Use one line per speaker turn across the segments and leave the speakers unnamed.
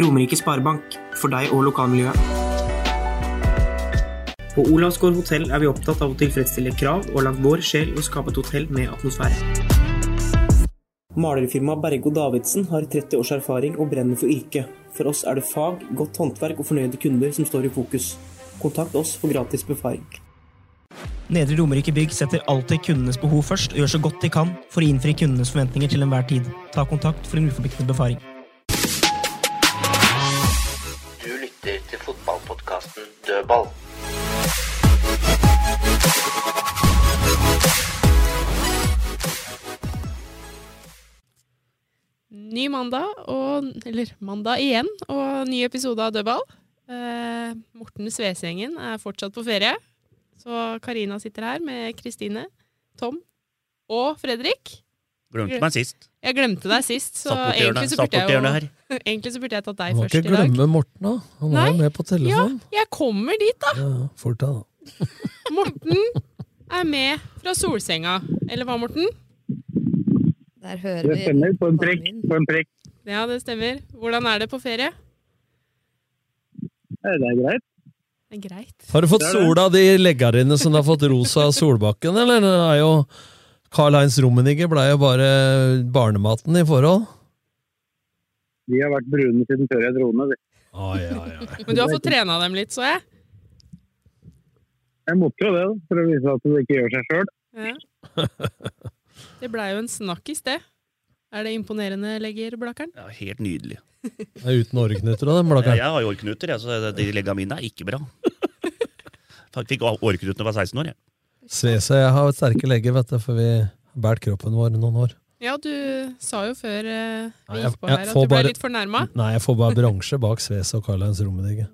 Romerike Sparebank, for deg og lokalmiljøet. På Olavsgård hotell er vi opptatt av å tilfredsstille krav og lagt vår sjel i å skape et hotell med atmosfære. Malerfirmaet Bergo Davidsen har 30 års erfaring og brenner for yrket. For oss er det fag, godt håndverk og fornøyde kunder som står i fokus. Kontakt oss for gratis befaring. Nedre Romerike Bygg setter alltid kundenes behov først og gjør så godt de kan for å innfri kundenes forventninger til enhver tid. Ta kontakt for en uforpliktende befaring.
Dødball.
Ny mandag, og, eller mandag igjen, og ny episode av Dødball. Eh, Morten Svesgjengen er fortsatt på ferie, så Karina sitter her med Kristine, Tom og Fredrik.
Glemte meg sist.
Jeg glemte deg sist, så
Satt borti
egentlig
hjørnet,
så, burde jeg
her.
jo, egentlig så burde jeg tatt deg først i dag.
Må ikke glemme Morten, da. Han er jo med på
Ja, jeg kommer dit, da!
Ja, fort deg, da.
Morten er med fra solsenga. Eller hva, Morten?
Der hører vi Det
stemmer. På en prikk. På en prikk.
Ja, det stemmer. Hvordan er det på ferie?
Det er greit.
Det er greit.
Har du fått sola av de leggerne som har fått rosa av Solbakken, eller? Det er jo Karl-Heinz Rummenigge ble jo bare barnematen i forhold.
De har vært brune siden før jeg dro ned.
Ai, ai, ai.
Men du har fått trena dem litt, så jeg.
Jeg måtte jo det, for å vise at det ikke gjør seg sjøl.
Ja. Det blei jo en snakkis, det. Er det imponerende, legger Blakkeren?
Ja, helt nydelig.
Det er uten åreknuter av
dem,
blakkeren.
jeg har jo årknuter, så de leggene mine er ikke bra. Jeg fikk årknutene da jeg var 16 år. Jeg.
så jeg har sterke legger, vet du, for vi har båret kroppen vår noen år.
Ja, du sa jo før eh, vi
Nei,
gikk på
jeg-
her at du ble
bare-
litt fornærma.
Nei, jeg får bare bransje bak Sves og Carlines Rommedigge.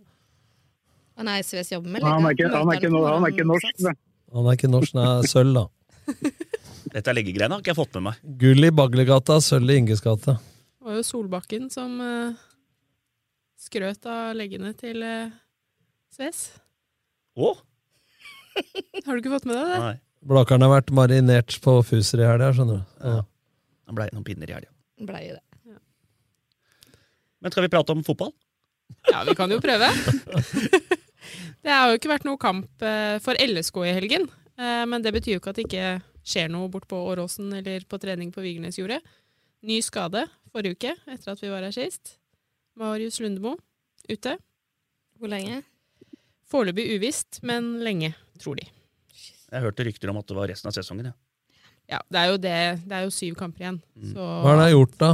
Han er Sves jobber med
Han, er ikke- han, er ikke han er ikke norsk. da.
Han er ikke norsk, han er sølv, da.
Dette leggegreiene har ikke jeg fått med meg.
Gull i Baglegata, sølv i Inges gate.
Det var jo Solbakken som eh, skrøt av leggene til uh, Sves.
Å?
Har du ikke fått med deg det?
Nei.
Blakeren har vært marinert på Fuser i helga, skjønner du. Ja.
Det blei noen pinner i helga.
Blei det. Ja.
Men skal vi prate om fotball?
Ja, vi kan jo prøve. det har jo ikke vært noe kamp eh, for LSK i helgen. eh, Men det betyr jo ikke at det ikke skjer noe bort på Åråsen eller på trening på Vigernesjordet. Ny skade forrige uke, etter at vi var her sist. Marius Lundemo ute.
Hvor lenge?
Foreløpig uvisst, men lenge, tror de.
Jeg hørte rykter om at det var resten av sesongen. Ja.
Ja, det er jo det. Det er jo syv kamper igjen. Så
Hva har han gjort, da?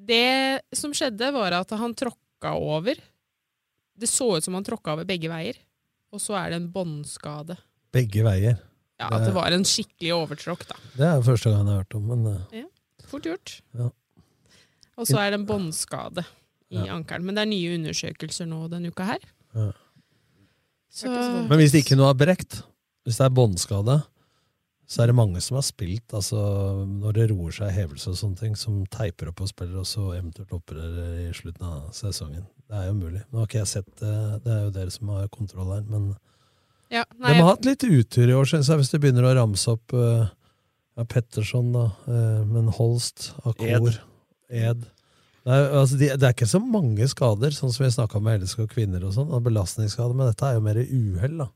Det som skjedde, var at han tråkka over. Det så ut som han tråkka over begge veier. Og så er det en båndskade.
Begge veier.
Ja, At det var en skikkelig overtråkk, da.
Det er første gang jeg har hørt om, men ja,
Fort gjort.
Ja.
Og så er det en båndskade i
Ja.
ankelen. Men det er nye undersøkelser nå denne uka her.
Ja.
Så
Men hvis det ikke noe er brekt, hvis det er båndskade, så er det mange som har spilt, altså når det roer seg hevelse og sånne ting, som teiper opp og spiller, og så eventuelt opererer i slutten av sesongen. Det er jo mulig. Nå har ikke jeg sett det, det er jo dere som har kontroll her, men
ja,
de har hatt litt utur i år, synes jeg, hvis du begynner å ramse opp uh, ja, Petterson, da, uh, men Holst, Akor, Ed. Det er, altså, de, det er ikke så mange skader, sånn som vi snakka med LSK og kvinner og sånn, og belastningsskader, men dette er jo mer uhell, da.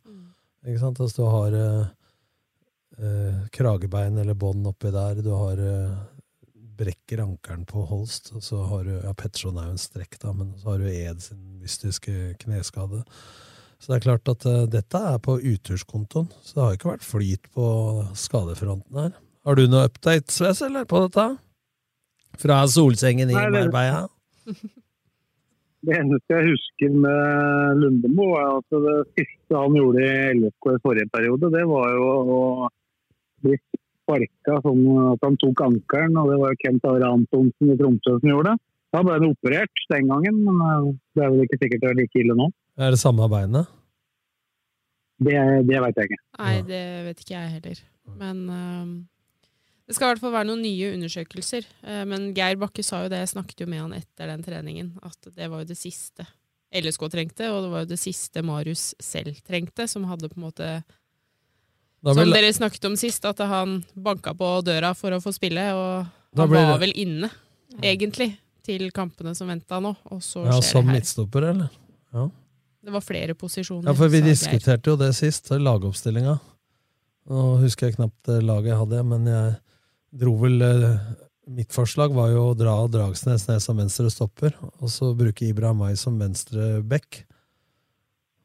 Ikke sant? Altså, du har eh, eh, kragebein eller bånd oppi der, du har eh, brekker ankelen på Holst, og så har du ja, Petterson er jo en strekk, da, men så har du Ed sin mystiske kneskade. Så det er klart at eh, dette er på uturskontoen, så det har ikke vært flyt på skadefronten her. Har du noe update, Sves, eller, på dette? Fra solsengen i Marbella?
Det eneste jeg husker med Lundemo, er at det siste han gjorde i LFK i forrige periode, det var jo å bli sparka sånn at han tok ankelen. Og det var jo Kent Are Antonsen i Tromsø som gjorde det. Da ble han operert den gangen, men eh, det er vel ikke sikkert det er like ille nå.
Er det samme beinet?
Det, det veit jeg ikke.
Nei, det vet ikke jeg heller. Men øhm, det skal i hvert fall være noen nye undersøkelser. Eh, men Geir Bakke sa jo det, jeg snakket jo med han etter den treningen, at det var jo det siste LSK trengte, og det var jo det siste Marius selv trengte, som hadde på en måte Som
blir-
dere snakket om sist, at han banka på døra for å få spille, og
Da
han
blir
var vel inne, egentlig, til kampene som venta nå, og så
Ja,
skjer
Som
det her.
midtstopper, eller? Ja.
Det var flere posisjoner.
Ja, for vi diskuterte jo det sist, lagoppstillinga. Nå husker jeg knapt laget jeg hadde, men jeg dro vel eh, Mitt forslag var jo å dra Dragsnes ned som venstre stopper, og så bruke Ibrahim May som venstre back.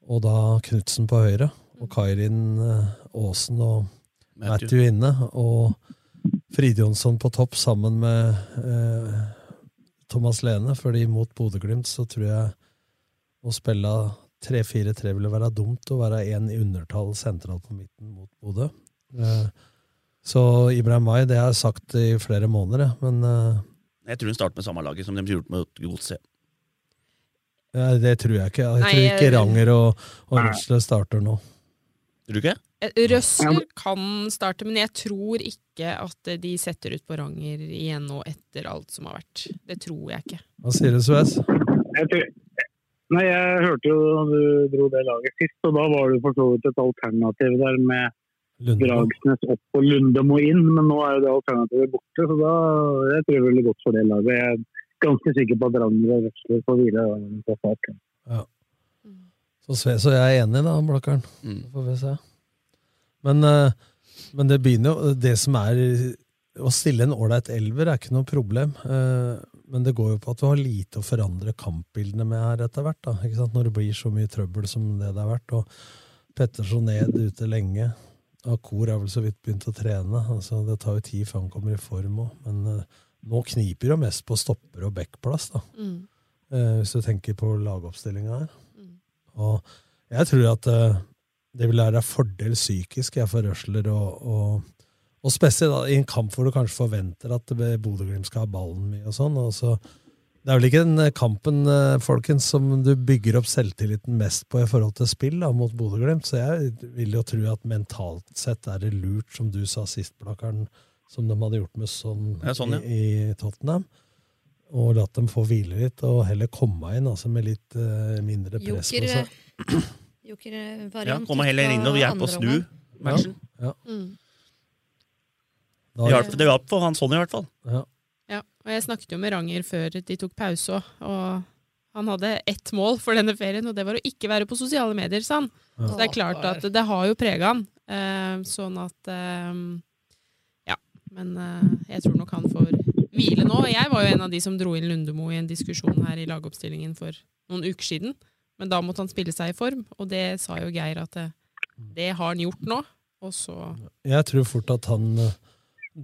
Og da Knutsen på høyre, og Kairin eh, Aasen og
Matthew.
Matthew inne. Og Fride Jonsson på topp sammen med eh, Thomas Lene, fordi mot Bodø-Glimt så tror jeg å spille 3-4-3 ville være dumt å være én i undertall sentralt på midten mot Bodø. Eh, så Ibrahim May, det har jeg sagt i flere måneder, men eh,
Jeg tror hun starter med samme laget som de gjorde med Godset.
ja, det tror jeg ikke. Jeg tror ikke Ranger og, og Røsler starter nå.
Tror du ikke?
Eh, Røsler kan starte, men jeg tror ikke at de setter ut på Ranger igjen nå etter alt som har vært. Det tror jeg ikke.
Hva sier du, Suez?
Jeg, nei, jeg hørte jo da du dro det laget sist, og da var det for så vidt et alternativ der med
Lundemo.
Dragsnes opp og Lundemo inn, men nå er jo det alternativet borte, så da jeg tror jeg veldig godt for det laget. Jeg er ganske sikker på at Ranger og Røsler får hvile.
Ja. Så, så jeg er enig, da, Blakkaren.
Mm.
Får vi se. Men, eh, men det begynner jo Det som er Å stille en ålreit elver er ikke noe problem. eh, Men det går jo på at du har lite å forandre kampbildene med her etter hvert. da, ikke sant? Når det blir så mye trøbbel som det det har vært. og Petterson ned ute lenge. Akor har vel så vidt begynt å trene. altså Det tar jo tid før han kommer i form òg. Men eh, nå kniper det mest på stopper- og backplass. da.
Mm.
Eh, hvis du tenker på lagoppstillinga her. Og jeg tror at eh, det vil være en fordel psykisk jeg, for Røsler, og, og, og spesielt i en kamp hvor du kanskje forventer at Bodø-Glimt skal ha ballen mye. og sånn, og så Det er vel ikke den eh, kampen eh, folkens, som du bygger opp selvtilliten mest på i forhold til spill da, mot Bodø-Glimt, så jeg vil jo tro at mentalt sett er det lurt, som du sa sist, Blakkaren, som de hadde gjort med sånn,
sånn, ja.
i, i Tottenham. Og latt dem få hvile litt, og heller komme inn altså med litt uh, mindre press på seg.
Joker-variant.
Ja, komme heller inn, og vi er på å snu matchen.
Ja.
Mm.
Da-
Det hjalp- det hjalp for han sånn, i hvert fall.
Ja.
Ja, og jeg snakket jo med Ranger før de tok pause òg, og han hadde ett mål for denne ferien, og det var å ikke være på sosiale medier, sa han.
Ja.
Så det er klart at det har jo prega han. Eh, sånn at eh, Ja. Men eh, jeg tror nok han får hvile nå. Jeg var jo en av de som dro inn Lundemo i en diskusjon her i lagoppstillingen for noen uker siden. Men da måtte han spille seg i form, og det sa jo Geir at det, det har han gjort nå. Og så
Jeg tror fort at han eh,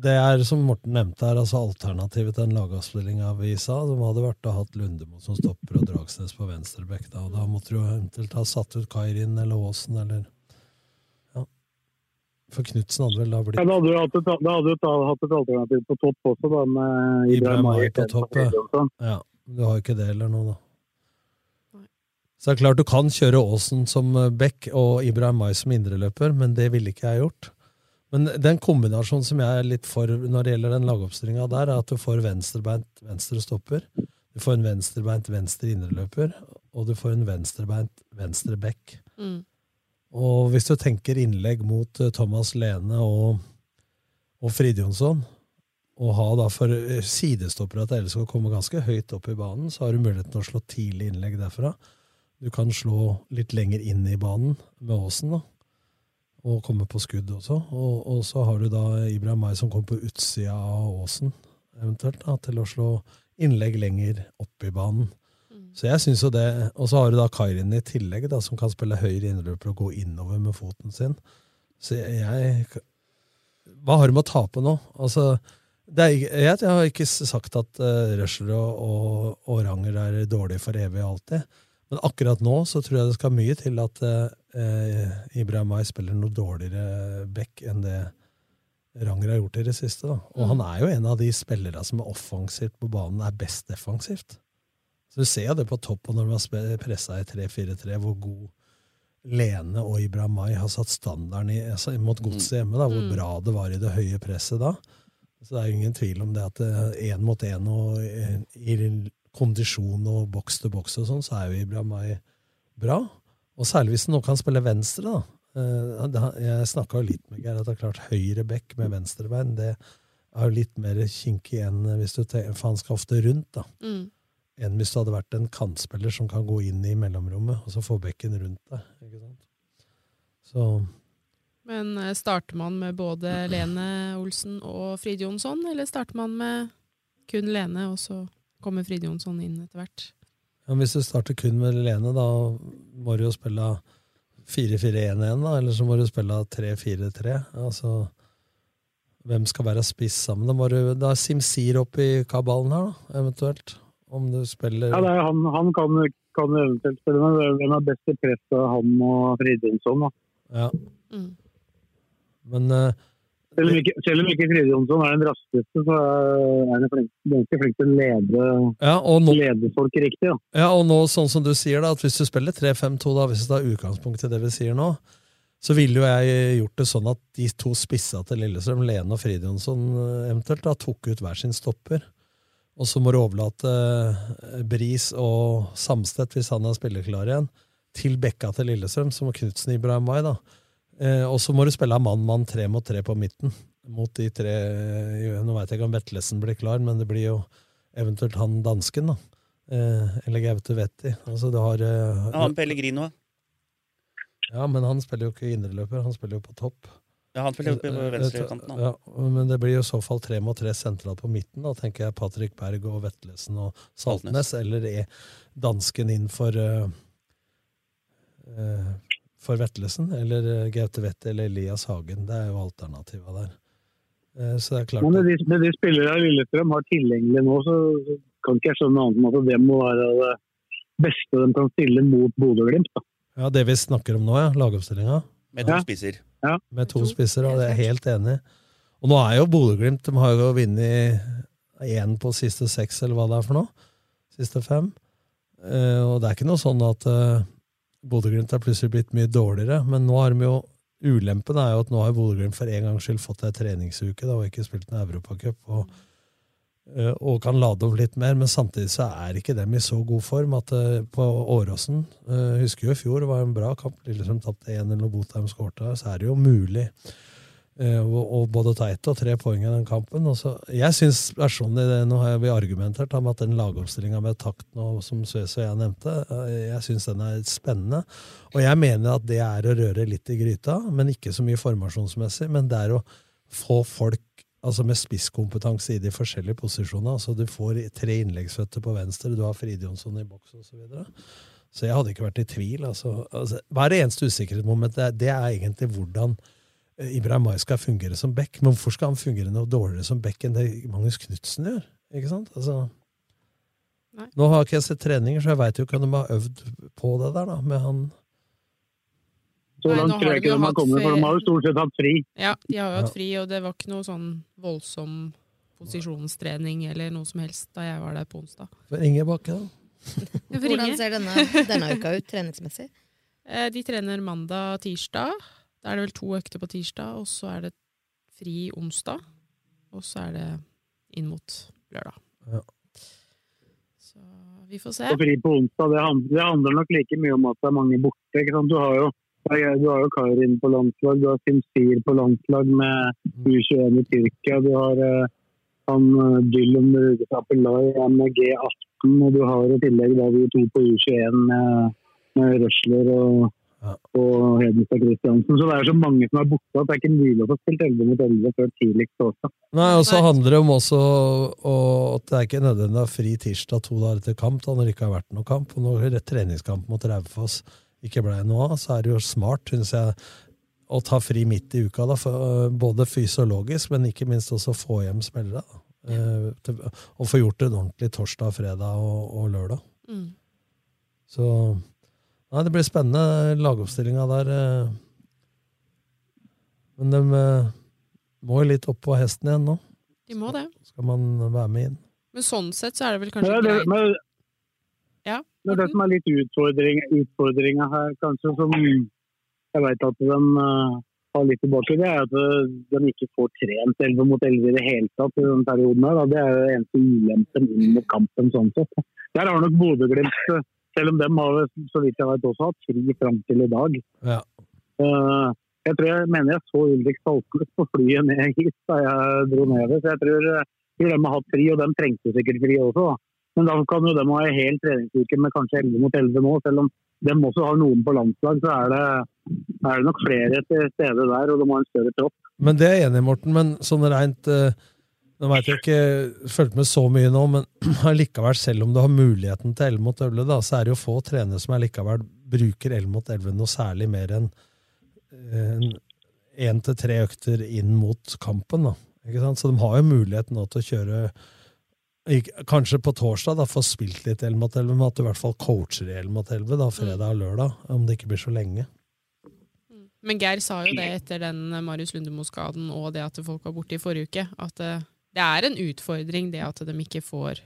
Det er, som Morten nevnte her, altså alternativet til en lagavspilling av ISA, som hadde vært å ha Lundemo som stopper og Dragsnes på venstrebekk. Da, og da måtte du eventuelt ha satt ut Kairin eller Aasen eller. For Knutsen hadde vel da blitt
Ja, da hadde du hatt et, hatt et alternativ på topp også, da, med
Ibrahim på topp, ja. Du har jo ikke det heller nå, da. Så det er klart du kan kjøre Aasen som eh, back og Ibrahim som indreløper, men det ville ikke jeg gjort. Men den kombinasjonen som jeg er litt for når det gjelder den lagoppstillinga der, er at du får venstrebeint venstre stopper, du får en venstrebeint venstre indreløper, og du får en venstrebeint venstre back.
mm.
Og hvis du tenker innlegg mot eh, Thomas Lene og, og Fridjonsson, og ha da for eh, sidestoppere at LSK kommer ganske høyt opp i banen, så har du muligheten til å slå tidlig innlegg derfra. Du kan slå litt lenger inn i banen med Aasen, da. Og komme på skudd også. Og, og så har du da Ibrahim May som kommer på utsida av Aasen, eventuelt, da, til å slå innlegg lenger opp i banen. Så jeg synes jo det, Og så har du da Kairin i tillegg, da, som kan spille høyre innløper og gå innover med foten sin. Så jeg Hva har de å tape nå? Altså, det er, jeg, jeg har ikke sagt at uh, Røsler og, og, og Ranger er dårlige for evig og alltid. Men akkurat nå så tror jeg det skal mye til at uh, Ibrahim May spiller noe dårligere back enn det Ranger har gjort i det siste. Da. Og han er jo en av de spillere som er offensivt på banen er best defensivt. Så Du ser jo det på toppen når de har pressa i 3-4-3, hvor god Lene og Ibramay har satt standarden i, altså, mot godset hjemme. da, Hvor
Mm.
bra det var i det høye presset da. Så det er jo ingen tvil om det at én mot én og eh, i kondisjon og boks til boks og sånn, så er jo Ibramay bra. Og særlig hvis han nå kan spille venstre, da. Eh, Jeg snakka jo litt med Geir at det er klart høyre bekk med venstrebein, det er jo litt mer kinkig enn hvis du tenker, for han skal ofte rundt, da.
Mm.
Enn hvis du hadde vært en kantspiller som kan gå inn i mellomrommet, og så få bekken rundt deg. Ikke sant? Så
Men eh, starter man med både Lene Olsen og Frid Jonsson, eller starter man med kun Lene, og så kommer Frid Jonsson inn etter hvert?
ja, hvis du starter kun med Lene, da må du jo spille 4-4-1-1, da, eller så må du spille 3-4-3. Altså, hvem skal være spiss sammen? Da må du da er Simsir opp i kabalen her, da, eventuelt. Om du spiller
Ja, det er, han, han kan, kan eventuelt spille, men hvem er best i press av han og Fridtjonsson? da?
Ja.
Mm.
Men uh,
Selv om ikke, selv om ikke Fridtjonsson er den raskeste, så er han ganske flink til å lede,
ja, og nå,
lede folk riktig. Da.
Ja, og nå, sånn som du sier, da, at hvis du spiller 3-5-2, da, hvis du tar utgangspunkt i det vi sier nå, så ville jo jeg gjort det sånn at de to spissa til Lillestrøm, Lene og Fridjonsson eventuelt, da, tok ut hver sin stopper. Og så må du overlate eh, Bris og Samstedt, hvis han er spilleklar igjen, til bekka til Lillestrøm, som Knutsen i da. Eh, og så må du spille mann-mann tre mot tre på midten. Mot de tre Nå veit jeg ikke om Vetlesen blir klar, men det blir jo eventuelt han dansken, da. Eh, eller Gaute Vetti. Altså, du har eh,
Ja, han Pellegrino,
ja, men han spiller jo ikke indreløper, han spiller jo på topp.
Ja, han spiller på
Eh,
venstrekanten. han.
Ja, men det blir i så fall tre mot tre sentralt på midten. Da tenker jeg Patrick Berg og Vetlesen og Saltnes, eller er dansken inn for uh, for Vetlesen, eller Gaute Vetti eller Elias Hagen. Det er jo alternativa der. Uh, så det er klart
Men med de, de spillere Lillestrøm har tilgjengelig nå, så så kan ikke jeg skjønne annet enn at det må være det beste de kan stille mot Bodø-Glimt.
Ja, det vi snakker om nå, ja. Lagoppstillinga.
Med to
Ja.
spisser.
Med to spisser, og det er jeg helt enig i. Og nå er jo Bodø-Glimt De har jo vunnet én på siste seks, eller hva det er for noe. Siste fem. Eh, og det er ikke noe sånn at uh, Bodø-Glimt er plutselig blitt mye dårligere, men nå har de jo Ulempen er jo at nå har Bodø-Glimt for en gangs skyld fått ei treningsuke da, og ikke spilt en Europacup. Og, og kan lade opp litt mer, men samtidig så er ikke dem i så god form at eh, på Åråsen eh, Husker jo i fjor, det var en bra kamp. Lillestrøm tapte 1-0 og Botheim skårte. Så er det jo mulig eh, å både ta ett og tre poeng i den kampen. Og så, jeg syns personlig Nå har vi argumentert om at den lagoppstillinga med takt nå, som Svese og jeg nevnte, eh, jeg syns den er spennende. Og jeg mener at det er å røre litt i gryta, men ikke så mye formasjonsmessig. Men det er å få folk altså med spisskompetanse i de forskjellige posisjonene. altså Du får tre innleggsføtter på venstre, du har Fride Jonsson i boks osv. Så, videre. så jeg hadde ikke vært i tvil. altså, altså Hva er det eneste usikkerhetsmomentet? Det er- Det er egentlig hvordan Ibrahim Mai skal fungere som back. Men hvorfor skal han fungere noe dårligere som back enn det Magnus Knutsen gjør? Ikke sant? Altså,
Nei.
nå har ikke jeg sett treninger, så jeg veit jo ikke om de har øvd på det der, da, med han
Så
Nei,
langt tror jeg ikke de har kommet, for de har jo stort sett hatt fri.
Ja, de har jo hatt fri, og det var ikke noe sånn voldsom posisjonstrening eller noe som helst da jeg var der på onsdag.
For Inge Bakke, da?
Hvordan ser denne, denne uka ut treningsmessig?
Eh, De trener mandag tirsdag. Da er det vel to økter på tirsdag, og så er det fri onsdag. Og så er det inn mot lørdag.
Ja.
Så vi får se.
Og fri på onsdag. Det handler, det handler nok like mye om at det er mange borte. ikke sant? Du har jo du har jo Karin på landslag, du har Simsir på landslag med U21 i Tyrkia. Du har uh, han eh, Dylan Rudesapelai med G18, og du har i tillegg da de to på U21 med, med Røsler og,
Ja.
og Hedenstad Christiansen. Så det er så mange som er borte at det er ikke mulig å få spilt 11 mot 11 før tidligst også.
Nei, og så handler det om også og at det er ikke nødvendig å ha fri tirsdag to dager etter kamp, da når det ikke har vært noen kamp. Og når det treningskamp mot Raufoss ikke blei noe av, så er det jo smart, syns jeg, å ta fri midt i uka. Da, for, både fysiologisk, men ikke minst også få hjem spillere. Da. Eh, til, og få gjort det ordentlig torsdag, fredag og, og lørdag.
Mm.
Så Nei, det blir spennende, lagoppstillinga der. eh. Men de må jo litt opp på hesten igjen nå.
De må det.
Skal man være med inn?
Men sånn sett så er det vel kanskje greit.
men, Men det som er litt utfordring, utfordringa her, kanskje, som jeg vet at de uh, har litt tilbake, det er at eh, de ikke får trent 11 mot 11 i det hele tatt i den perioden. her. da. Det er jo eneste ulempen inn mot kampen. sånn sett. Der har nok Bodø-Glimt, selv om de har så vidt jeg vet også hatt fri fram til i dag.
Ja.
Uh, jeg tror jeg mener jeg så Ulrik Saltnes på flyet ned hit da jeg dro nedover. Så jeg tror, tror de har hatt fri, og de trengte sikkert fri også. da. Men da kan jo de ha en hel treningsuke med kanskje 11 mot 11 nå. Selv om de også har noen på landslag, så er det, er det nok flere til stede der, og de har en større tropp.
Men det er jeg enig i, Morten. Men sånn rent eh, Nå veit jeg ikke fulgt med så mye nå, men allikevel, selv om du har muligheten til 11 mot 11, da, så er det jo få trenere som allikevel bruker 11 mot 11 noe særlig mer enn én til tre økter inn mot kampen. Da. Ikke sant? Så de har jo mulighet nå til å kjøre Kanskje på torsdag da, få spilt litt 11 mot 11, men at du i hvert fall coacher i 11 mot 11 da, fredag og lørdag. Om det ikke blir så lenge.
Men Geir sa jo det etter den Marius Lundemo-skaden og det at folk var borte i forrige uke, at eh, det er en utfordring det at de ikke får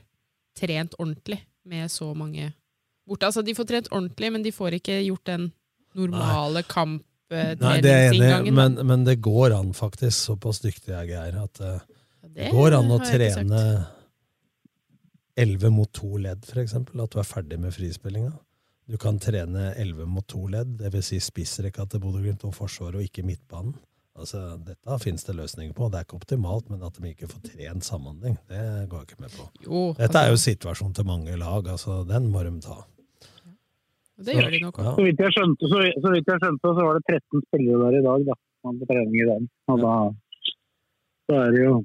trent ordentlig med så mange borte. Altså, de får trent ordentlig, men de får ikke gjort den normale
Nei, det er jeg enig i,
kamptreningsinngangen.
men, men det går an, faktisk. Såpass dyktig er Geir. At eh, det,
det
går an å trene sagt 11 mot 2 ledd, for eksempel. At du er ferdig med frispillinga. Du kan trene 11 mot 2 ledd, dvs. Si spissrekka til Bodø-Glimt og Forsvaret, og ikke midtbanen. Altså, Dette finnes det løsninger på. Det er ikke optimalt, men at de ikke får trent samhandling, det går jeg ikke med på.
Jo,
Dette er jo
altså-
situasjonen til mange lag. altså Den må de ta.
Det gjør de nok
Ja.
Så vidt jeg skjønte, så, så, vidt jeg skjønte, så var det 13 spillere der i dag, da. På trening i dag. Og da, da er det jo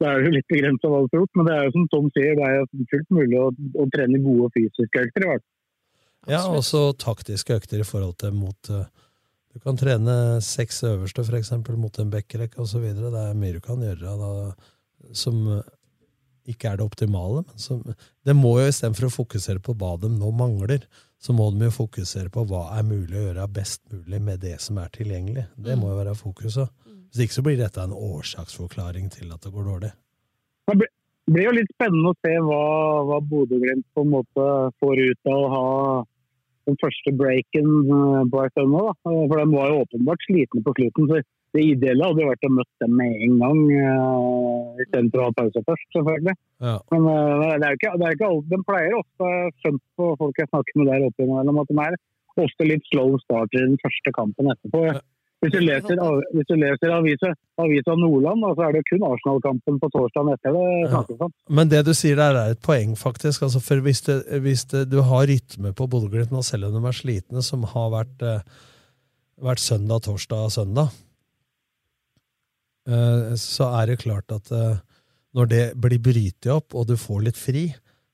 da er det jo litt begrensa hva du får gjort, men det er jo som Tom sier, det er jo fullt mulig å, å trene gode fysiske økter. i hvert fall.
Ja, også taktiske økter i forhold til mot eh, Du kan trene seks øverste, for eksempel, mot en backrekke osv. Det er mye du kan gjøre da, som eh, ikke er det optimale. Men som, det må jo istedenfor å fokusere på hva de nå mangler, så må de jo fokusere på hva er mulig å gjøre best mulig med det som er tilgjengelig. Det må jo være fokuset. Hvis ikke så blir dette en årsaksforklaring til at det går dårlig.
Det blir- blir jo litt spennende å se hva, hva Bodø-Glimt på en måte får ut av å ha den første breaken eh, på nå. Eh, For de var jo åpenbart slitne på slutten. så Det ideelle hadde jo vært å møte dem med en gang, uh, istedenfor å ha pause først, selvfølgelig.
Ja.
Men uh, det er jo ikke, det er ikke alt. De pleier ofte, skjønt på folk jeg snakker med der oppe at de er ofte litt slow starter i den første kampen etterpå. Hvis du leser, hvis du leser avisa, avisa Nordland, så er det kun Arsenal-kampen på torsdagen etter det snakkes om.
Men det du sier der, er et poeng, faktisk. Altså, for hvis, det, hvis det, du har rytme på Bodø-Glimt nå, selv om de er slitne, som har vært, eh, vært søndag, torsdag, søndag, eh, så er det klart at eh, når det blir brytet opp, og du får litt fri,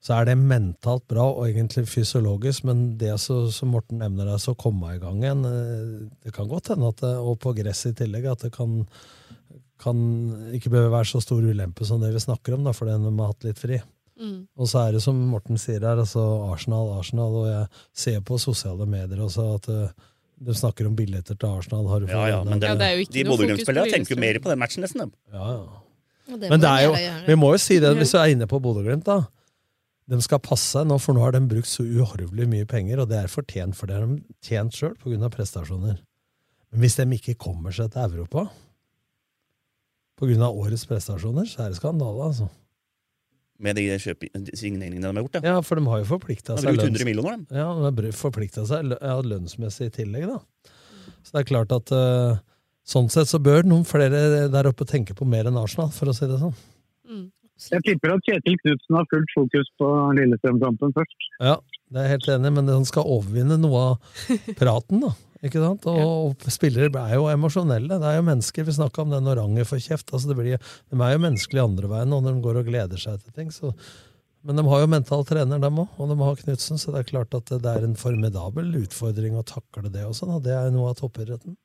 så er det mentalt bra og egentlig fysiologisk, men det så, som Morten nevner, er så å komme i gang igjen. eh, Det kan godt hende, at det, og på gress i tillegg, at det kan, kan ikke behøve være så stor ulempe som det vi snakker om, da, fordi de har hatt litt fri.
Mm.
Og så er det som Morten sier her, altså Arsenal, Arsenal, og jeg ser på sosiale medier også at eh, de snakker om billetter til Arsenal. Har du
Ja, ja, men
den-
dem- de Bodø-Glimt-spillerne tenker jo mer på den matchen, nesten.
Ja, ja.
Det
Men det er jo, vi må jo si det, hvis du er inne på Bodø-Glimt, da. De skal passe nå, for nå har de brukt så uhorvelig mye penger, og det er fortjent, for det har de tjent sjøl pga. prestasjoner. Men hvis de ikke kommer seg til Europa pga. årets prestasjoner, så er det skandale, altså.
Med de signeringene de har gjort.
Ja, ja for de har jo forplikta seg lønns-
100 millioner, de.
Ja, de har forplikta seg lø- ja, lønnsmessig i tillegg, da. Så det er klart at uh, sånn sett så bør noen flere der oppe tenke på mer enn Arsenal, for å si det sånn.
Jeg tipper at Kjetil Knutsen har fullt fokus på Lillestrøm-kampen først.
Ja, det er helt enig, men han skal overvinne noe av praten, da. Ikke sant? Og, og spillere er jo emosjonelle. Det er jo mennesker. Vi snakka om den oranger for får kjeft. Altså det blir, de er jo menneskelige andre veien når de går og gleder seg til ting. Så. Men de har jo mental trener, dem òg, og de har Knutsen, så det er klart at det er en formidabel utfordring å takle det også. Da. Det er noe av toppidretten.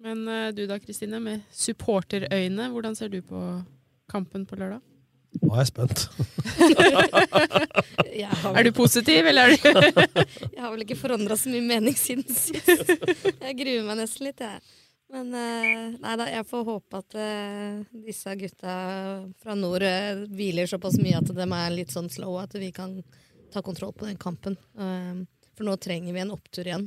Men eh, du da, Kristine, med supporterøyne, hvordan ser du på kampen på lørdag?
Nå er jeg spent.
Jeg
Er du positiv, eller er du
Jeg har vel ikke forandra så mye mening siden sist. Jeg gruer meg nesten litt, jeg. Men eh, nei da, jeg får håpe at eh, disse gutta fra nord eh, hviler såpass mye at de er litt sånn slow at vi kan ta kontroll på den kampen. For nå trenger vi en opptur igjen.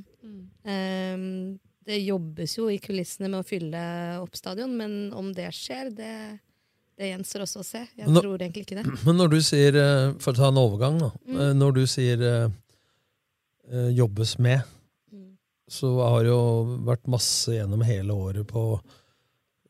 Um, det jobbes jo i kulissene med å fylle opp stadion, men om det skjer, det, det gjenstår også å se. Jeg
Men nå-
tror egentlig ikke det.
Men når du sier, eh, for å ta en overgang, da.
Mm.
eh, Når du sier eh, eh, 'jobbes med',
Mm.
så har det jo vært masse gjennom hele året på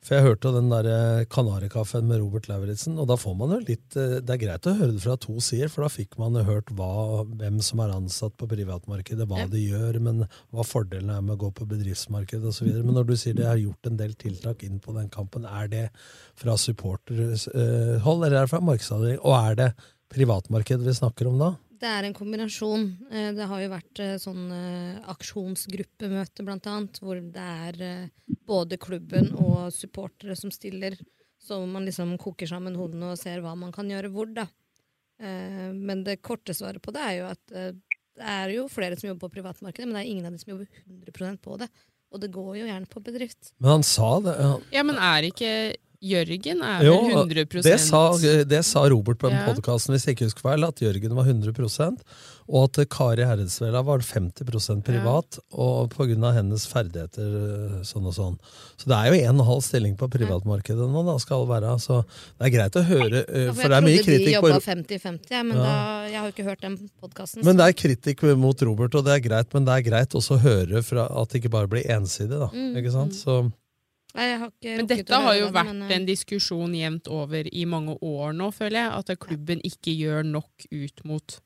For jeg hørte den der Kanarikaffen med Robert Lauritzen, og da får man jo litt eh, Det er greit å høre det fra to sider, for da fikk man jo hørt hva, hvem som er ansatt på privatmarkedet, hva
Ja.
de gjør, men hva fordelen er med å gå på bedriftsmarkedet osv. Men når du sier det har gjort en del tiltak inn på den kampen, er det fra supporterhold, eller er det fra markedsavdeling? Og er det privatmarkedet vi snakker om da?
Det er en kombinasjon. Eh, Det har jo vært eh, sånn eh, aksjonsgruppemøte, blant annet, hvor det er både klubben og supportere som stiller, så man liksom koker sammen hodene og ser hva man kan gjøre hvor, da. Eh, Men det korte svaret på det er jo at det er jo flere som jobber på privatmarkedet, men det er ingen av de som jobber 100% på det. Og det går jo gjerne på bedrift.
Men han sa det. ja.
Ja, men er ikke Jørgen er
Jo,
vel 100
det sa, det sa Robert på den
Ja.
podkasten, hvis jeg ikke husker feil, at Jørgen var 100% og at Kari Herredsvela var 50% privat, og på grunn av hennes ferdigheter øh, sånn og sånn. Så det er jo en og halv stilling på privatmarkedet nå, da, skal være. Så det er greit å høre, øh,
Ja,
for det er mye
jeg trodde de
kritikk
jobba 50-50, ja, men
Ja.
da, jeg har jo ikke hørt den podkasten.
Men det er kritikk mot Robert, og det er greit, men det er greit også å høre fra at det ikke bare blir ensidig, da.
Mm,
Ikke sant? Så
Men dette har jo vært
men, eh,
en diskusjon jevnt over i mange år nå, føler jeg. At klubben ikke gjør nok ut mot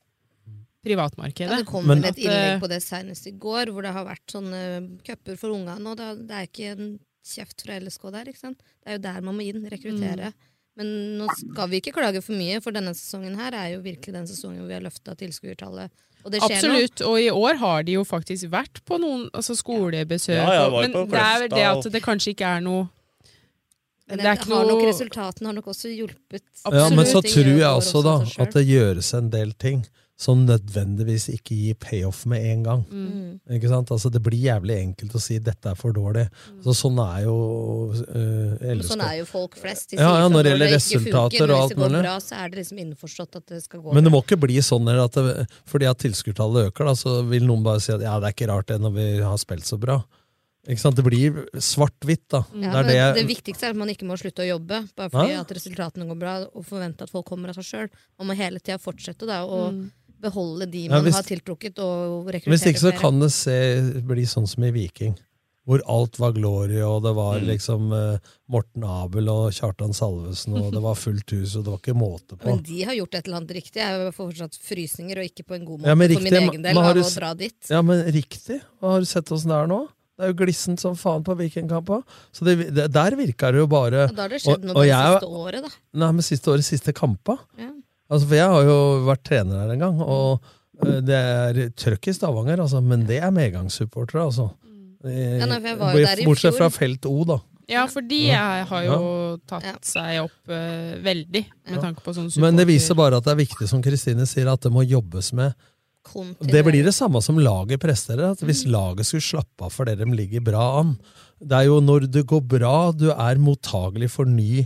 privatmarkedet.
Ja, det kom
Men-
vel et innlegg
eh,
på det senest i går, hvor det har vært sånne cuper for unga nå. Det, det er ikke en kjeft fra LSK der, ikke sant. Det er jo der man må inn, rekruttere. Men nå skal vi ikke klage for mye, for denne sesongen her er jo virkelig den sesongen hvor vi har løfta tilskuertallet. Og det skjer
Absolutt, og i år har de jo faktisk vært på noen altså skolebesøk.
Ja, ja,
men det er vel det at det kanskje ikke er noe.
Men
det er
har nok resultatene har nok også hjulpet.
Ja, men så tror jeg også da at det gjøres en del ting som nødvendigvis ikke gir payoff med en gang.
Mm.
Ikke sant? Altså, det blir jævlig enkelt å si 'dette er for dårlig'. Altså, sånn er jo uh,
Sånn er jo folk flest. De
Ja,
sier
ja, når det gjelder
ikke funker,
resultater og alt
det går
mulig.
bra, så er det liksom innforstått at det skal gå
Men det må ikke bli sånn at det, fordi at tilskuertallet øker, da, så vil noen bare si at ja, det er ikke rart det når vi har spilt så bra. Ikke sant? Det blir svart-hvitt, da.
Ja,
det er
men
det,
det viktigste er at man ikke må slutte å jobbe bare fordi
Ja.
at resultatene går bra, og forvente at folk kommer av seg sjøl. Man må hele tida fortsette da, å beholde de
Ja,
man
hvis-
har tiltrukket, og
Hvis ikke så kan det se, bli sånn som i Viking. Hvor alt var glory, og det var liksom uh, Morten Abel og Kjartan Salvesen, og det var fullt hus, og det var ikke måte på.
Men de har gjort et eller annet riktig. Jeg får fortsatt frysninger, og ikke på en god måte
Ja, riktig,
for min egen del av
du
å dra dit.
Ja, men riktig. Har du sett åssen det er nå? Det er jo glissent som faen på Vikingkampa. Så det, det, der virker det jo bare
Og da har det skjedd noe
det
siste året, da.
Nei, men siste året, siste kampa.
Ja.
Altså, for jeg har jo vært trener her en gang, og eh, det er trøkk i Stavanger, altså, men det er medgangssupportere, altså. Eh,
Ja, nei, for jeg var jo der i
Bortsett fra felt O, da.
Ja, for de har jo tatt seg opp uh, veldig, med tanke på sånn
Men det viser bare at det er viktig, som Kristine sier, at det må jobbes med. Det blir det samme som laget presterer. At hvis laget skulle slappe av fordi de ligger bra an Det er jo når det går bra, du er mottagelig for ny,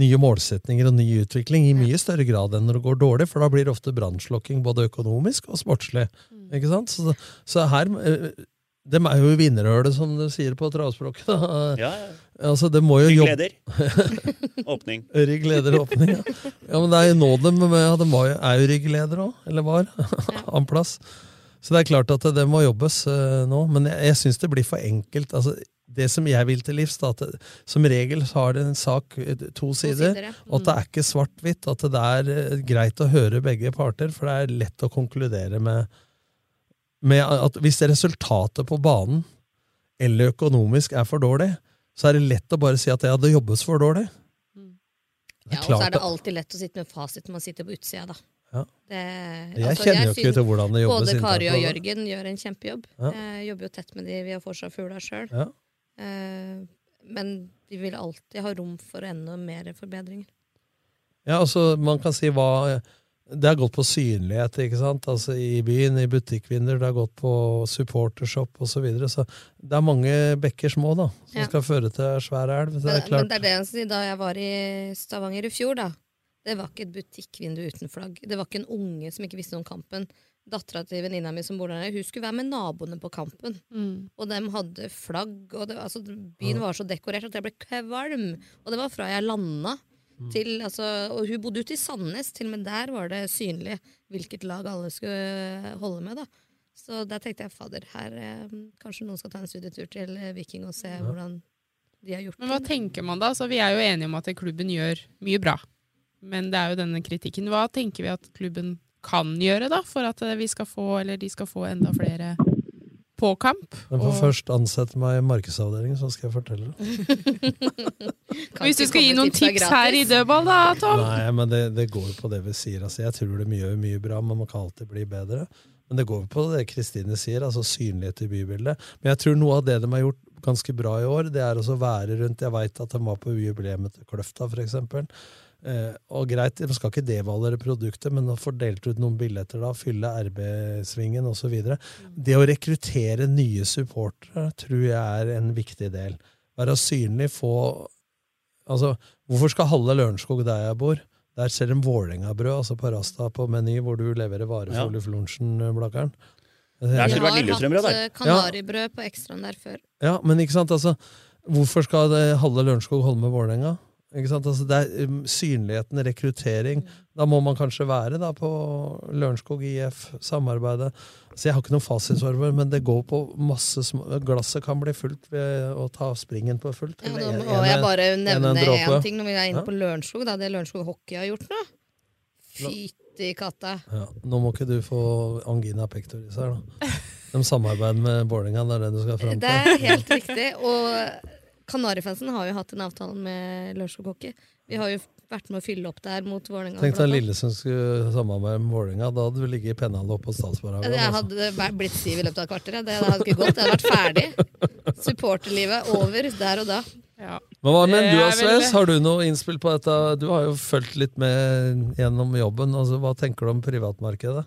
nye målsetninger og ny utvikling i mye større grad enn når det går dårlig, for da blir det ofte brannslokking både økonomisk og sportslig. Ikke sant? Så, så her eh, De er jo vinnerhølet, som du sier på travspråket.
Ja, ja.
Altså, det må jo
Rygg
jobbe
leder. Åpning.
Ryggleder åpning, ja. ja. Men det er jo nå de, ja, de var jo, er jo ryggleder òg, eller var. Annen plass. Så det er klart at det, det må jobbes eh, nå. Men jeg, jeg syns det blir for enkelt. Altså, det som jeg vil til livs, da, at som regel så har det en sak eh, to sider.
ja.
Og at det er ikke svart-hvitt. At det er eh, greit å høre begge parter, for det er lett å konkludere med, med at hvis resultatet på banen eller økonomisk er for dårlig, så er det lett å bare si at ja, det jobbes for dårlig. Det
Ja, og så er det alltid lett å sitte med fasit når man sitter på utsida, da.
Ja.
Det,
Jeg kjenner jo ikke til hvordan det jobbes
Både Kari og. Jørgen gjør en kjempejobb.
Ja.
Jeg jobber jo tett med de via Forsa Fugla sjøl.
Ja.
Men vi vil alltid ha rom for enda mer forbedringer.
Ja, altså, man kan si hva Det har gått på synlighet, ikke sant? Altså I byen, i butikkvinduer, det har gått på supportershop osv. Så, videre. så det er mange bekker små da, som
Ja.
skal føre til svær elv. Det
Men,
klart.
men det er det jeg sier, da jeg var i Stavanger i fjor, da. Det var ikke et butikkvindu uten flagg. Det var ikke en unge som ikke visste om kampen. Dattera til venninna mi som bor der hun skulle være med naboene på kampen.
Mm.
Og de hadde flagg, og det, altså, byen var så dekorert at jeg ble kvalm. Og det var fra jeg landa. Til, altså, og hun bodde ute i Sandnes, til og med der var det synlig hvilket lag alle skulle holde med. da. Så der tenkte jeg fader, her eh, kanskje noen skal ta en studietur til eh, Viking og se hvordan de har gjort det.
Men hva
det.
tenker man da? Så vi er jo enige om at klubben gjør mye bra. Men det er jo denne kritikken. Hva tenker vi at klubben kan gjøre da, for at eh, vi skal få, eller de skal få enda flere på kamp?
Men får
Og-
først ansette meg i markedsavdelingen, så skal jeg fortelle det.
Hvis du skal gi noen tips her i dødball, da, Tom?
Nei, men det, det går på det vi sier. Altså, jeg tror de gjør mye bra, men man kan alltid bli bedre. Men det går på det Kristine sier, altså synlighet i bybildet. Men jeg tror noe av det de har gjort ganske bra i år, det er å være rundt Jeg veit at de var på jubileet til Kløfta, for eksempel. Eh, og greit, de skal ikke devaluere produktet, men å få delt ut noen billetter da, fylle RB-svingen osv. Det å rekruttere nye supportere tror jeg er en viktig del. Være synlig, få Altså, hvorfor skal halve Lørenskog der jeg bor? Der ser de Vålerenga-brød altså på Rasta på Meny, hvor du leverer varer for
Ja.
Oluf Lorentzen, Blakkaren.
Vi
skulle det vært
har hatt eh, kanaribrød på ekstraen der før.
Ja, men ikke sant, altså Hvorfor skal halve Lørenskog holde med Vålerenga? Altså Det er um, synligheten, rekruttering. Da må man kanskje være da på Lørenskog IF, samarbeidet. Så Jeg har ikke noen fasitsvar, men det går på masse Glasset kan bli fullt ved å ta springen på fullt.
Ja, da må
en- jeg
bare
en-
nevne én ting når vi er inne
Ja.
på Lørenskog. da, Det Lørenskog Hockey har gjort nå. Fytti katta.
Ja, nå må ikke du få angina pectoris her, da. De samarbeider med Vålerenga, det er det du skal fram til?
Det er helt riktig. Og Kanarifansen har jo hatt en avtale med Lørenskog Hockey. Vi har jo vært med å fylle opp der mot Vålerenga.
Tenk deg. Lillesund skulle samarbeide med Vålerenga. Da hadde du ligget i pennene oppe på Statsbarhagen.
Jeg
altså.
hadde blitt stiv i løpet av et kvarter. Det hadde ikke gått. Jeg hadde vært ferdig. Supporterlivet over der og da.
Men
men
du, Sves? Har du noe innspill på dette? Du har jo fulgt litt med gjennom jobben. Altså, hva tenker du om privatmarkedet?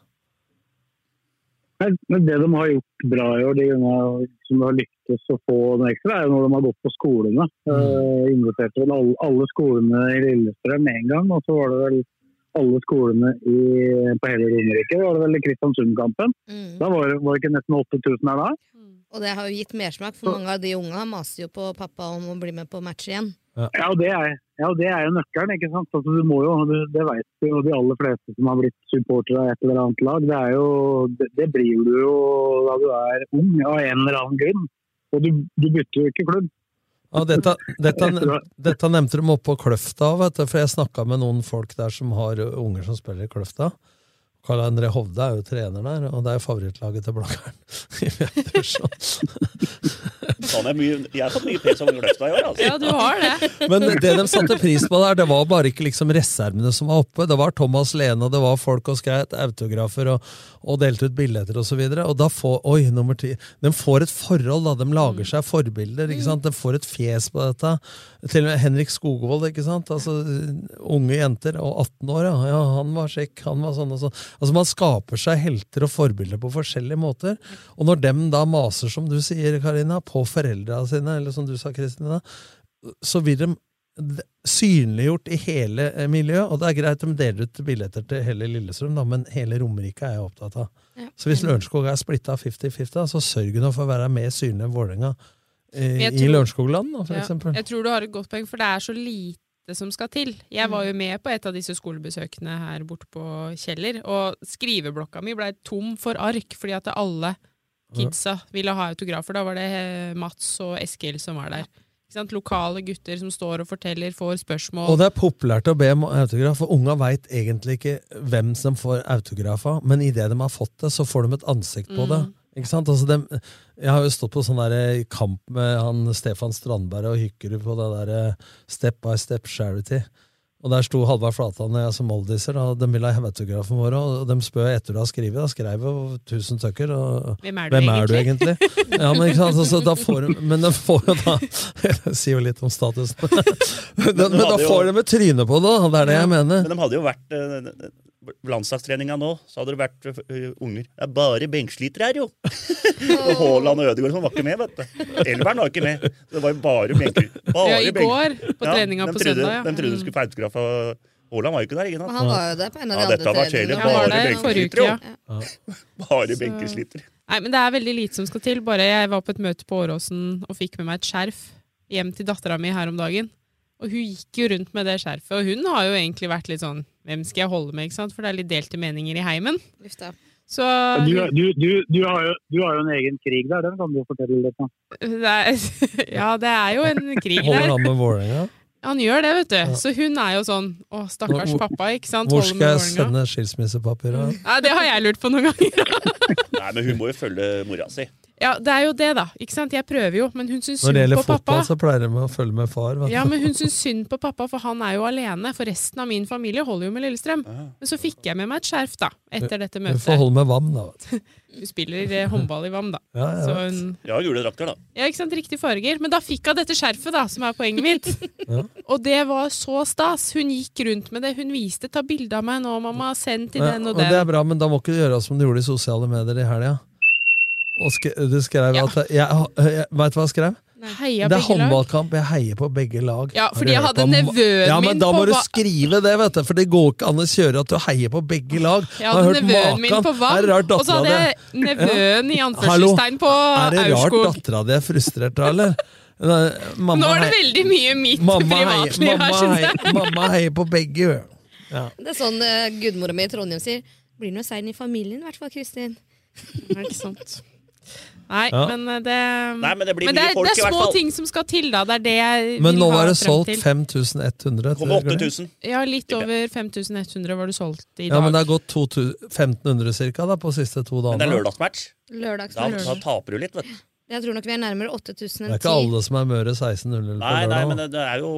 Men det de har gjort bra i år, de som har lyktes å få noe ekstra, er jo når de har gått på skolene. Uh, inviterte vel alle, alle skolene i Lillestrøm med en gang, og så var det vel alle skolene i, på hele Romerike. Var det vel i Kristiansund-kampen? Da var det, var det ikke nesten 8000 her da?
Og det har jo gitt mersmak, for mange av de unga maser jo på pappa om å bli med på match igjen.
Ja, og det er, ja, og det er jo nøkkelen, ikke sant? Altså, du må jo, det, vet jo de aller fleste som har blitt supportere av et eller annet lag. Det, er jo, det, det blir du jo da du er ung, av en eller annen grunn. Og du, du bytter jo ikke klubb.
Ja, dette, dette, dette nevnte de oppe på Kløfta, vet du, for jeg snakka med noen folk der som har unger som spiller i Kløfta. Karl André Hovde er jo trener der, og det er favorittlaget til.
Sånn er mye, jeg har fått mye pes om Gløfta i år. Altså.
Ja, du har det.
Men det de satte pris på der, det var bare ikke liksom reservene som var oppe. Det var Thomas Lene, og det var folk og skreit autografer og, og delte ut billetter osv. Og, så og da får Oi, nummer ti. De får et forhold, da. De lager seg forbilder. ikke sant? De får et fjes på dette. Til og med Henrik Skogvold, ikke sant. Altså, unge jenter, og 18 år, ja. ja. Han var sjekk, han var sånn og sånn. Altså, Man skaper seg helter og forbilder på forskjellige måter. Og når dem da maser, som du sier, Karina, på foreldra sine, eller som du sa, Kristina, så blir de synliggjort i hele eh, miljøet. Og det er greit de deler ut billetter til hele Lillestrøm, da, men hele Romerike er jeg opptatt av.
Ja.
Så hvis Lørenskog er splitta 50-50, så sørg nå for å være mer synlig enn Vålerenga eh, i
tror-
Lørenskogland, for
Ja,
eksempel.
Jeg tror du har et godt poeng, for det er så lite som skal til. Jeg var jo med på et av disse skolebesøkene her borte på Kjeller, og skriveblokka mi blei tom for ark fordi at alle kidsa ville ha autografer. Da var det eh, Mats og Eskil som var der. Lokale gutter som står og forteller, får spørsmål.
Og det er populært å be om autograf, for unga veit egentlig ikke hvem som får autografa, men idet de har fått det, så får de et ansikt på
Mm.
Ikke sant? Altså dem, jeg har jo stått på sånn der kamp med han Stefan Strandberg og Hykkerud på det der eh, Step by Step Charity. Og der sto Halvard Flatan og jeg som oldiser, og de ville ha autografen vår, og de spør etter du har skrevet. Da skrev jo tusen tøkker. Og,
Hvem er du
egentlig? Du egentlig? ja, men, ikke sant? Altså, da får de, men de får jo da Det sier jo litt om statusen. men, men da
får jo-
de et tryne på det, da. Det er det jeg mener.
Men de hadde jo vært eh, Landslagstreninga nå, så hadde det vært uh, unger. Det er bare benkslitere her, jo! og Haaland og Ødegaard som var ikke med, vet du. Elveren var ikke med. Det var jo bare benker. Bare
Ja, i
benk-
går på treninga på
trodde,
søndag, ja.
De trodde de skulle få autograf av Haaland var jo ikke der, ikke
Men
sant?
han var jo det på en av de
Ja,
andre
dette var kjedelig.
treningene.
Bare
der forrige uke, ja.
jo. Bare
Så-
benkeslitere.
Nei, men det er veldig lite som skal til. Bare jeg var på et møte på Åråsen og fikk med meg et skjerf hjem til dattera mi her om dagen. Og hun gikk jo rundt med det skjerfet, og hun har jo egentlig vært litt sånn Hvem skal jeg holde med, ikke sant? For det er litt delte meninger i heimen.
Uff.
Så
Du, du, du, du, har jo, du har jo en egen krig der, den kan du fortelle litt om.
Ja, det er jo en krig der.
Holder han med Vålerenga?
Han gjør det, vet du. Så hun er jo sånn Å, stakkars
Hvor-
pappa, ikke sant?
Hvor skal jeg sende skilsmissepapirene?
Ja, det har jeg lurt på noen ganger.
Nei, men hun må jo følge mora si.
Ja, det er jo det, da. Ikke sant? Jeg prøver jo, men hun syns
Når det gjelder fotball, så pleier de å følge med far. vet.
Ja, men hun syns synd på pappa, for han er jo alene. For resten av min familie holder jo med Lillestrøm. Men så fikk jeg med meg et skjerf da, etter dette
Du
møtet.
får holde med VAM, da. du.
Hun spiller eh, håndball i VAM, da.
Ja, jeg
Så hun,
Ja, gule drakter, da.
ja, ikke sant, Riktige farger. Men da fikk hun dette skjerfet, da, som er poenget mitt.
Ja.
Og det var så stas. Hun gikk rundt med det. Hun viste 'ta bilde av meg nå, mamma', send til
Ja,
den og
og
den.
det er bra, men da må ikke du gjøre som du gjorde i sosiale medier i helga. Og sk du skrev
Ja.
at jeg, jeg, Vet du hva jeg skrev?
Heia
det er håndballkamp, jeg heier på begge lag.
Ja, fordi jeg hadde
nevøen
nevøen
ja, men
min
Da
på
må du skrive det, vet du, for det går ikke an å kjøre at du heier på begge lag.
Jeg hadde nevøen min på
Er det
vann, og så hadde jeg nevøen i anførselstegn på
Er det rart
Aurskog.
dattera di er frustrert da, eller? Mamma
Nå er det veldig mye mitt
mamma
privatliv her,
mamma
syns
heier-
jeg.
Mamma heier på begge. Ja.
Det er sånn uh, gudmora mi i Trondheim sier. Blir noe sein i familien, i hvert fall, Kristin.
Ja, ikke sant. Nei,
Ja.
men eh, det
Nei, men det blir
men
mye
det
folk,
det
i
er små ting som skal til, da. Det er det jeg
Men
vil
nå var det solgt 5100.
Kommer 8000.
Ja, litt over 5100 var det solgt i dag.
Ja, men det har gått 1500 cirka da, på siste to
Men det er
lørdagsmatch.
lørdagsmatch. Da, da taper du litt, vet du.
Jeg tror nok vi er nærmere 8000
Det er ikke alle som er Møre 1600 på
Nei, nei,
lørdag.
men det, det er jo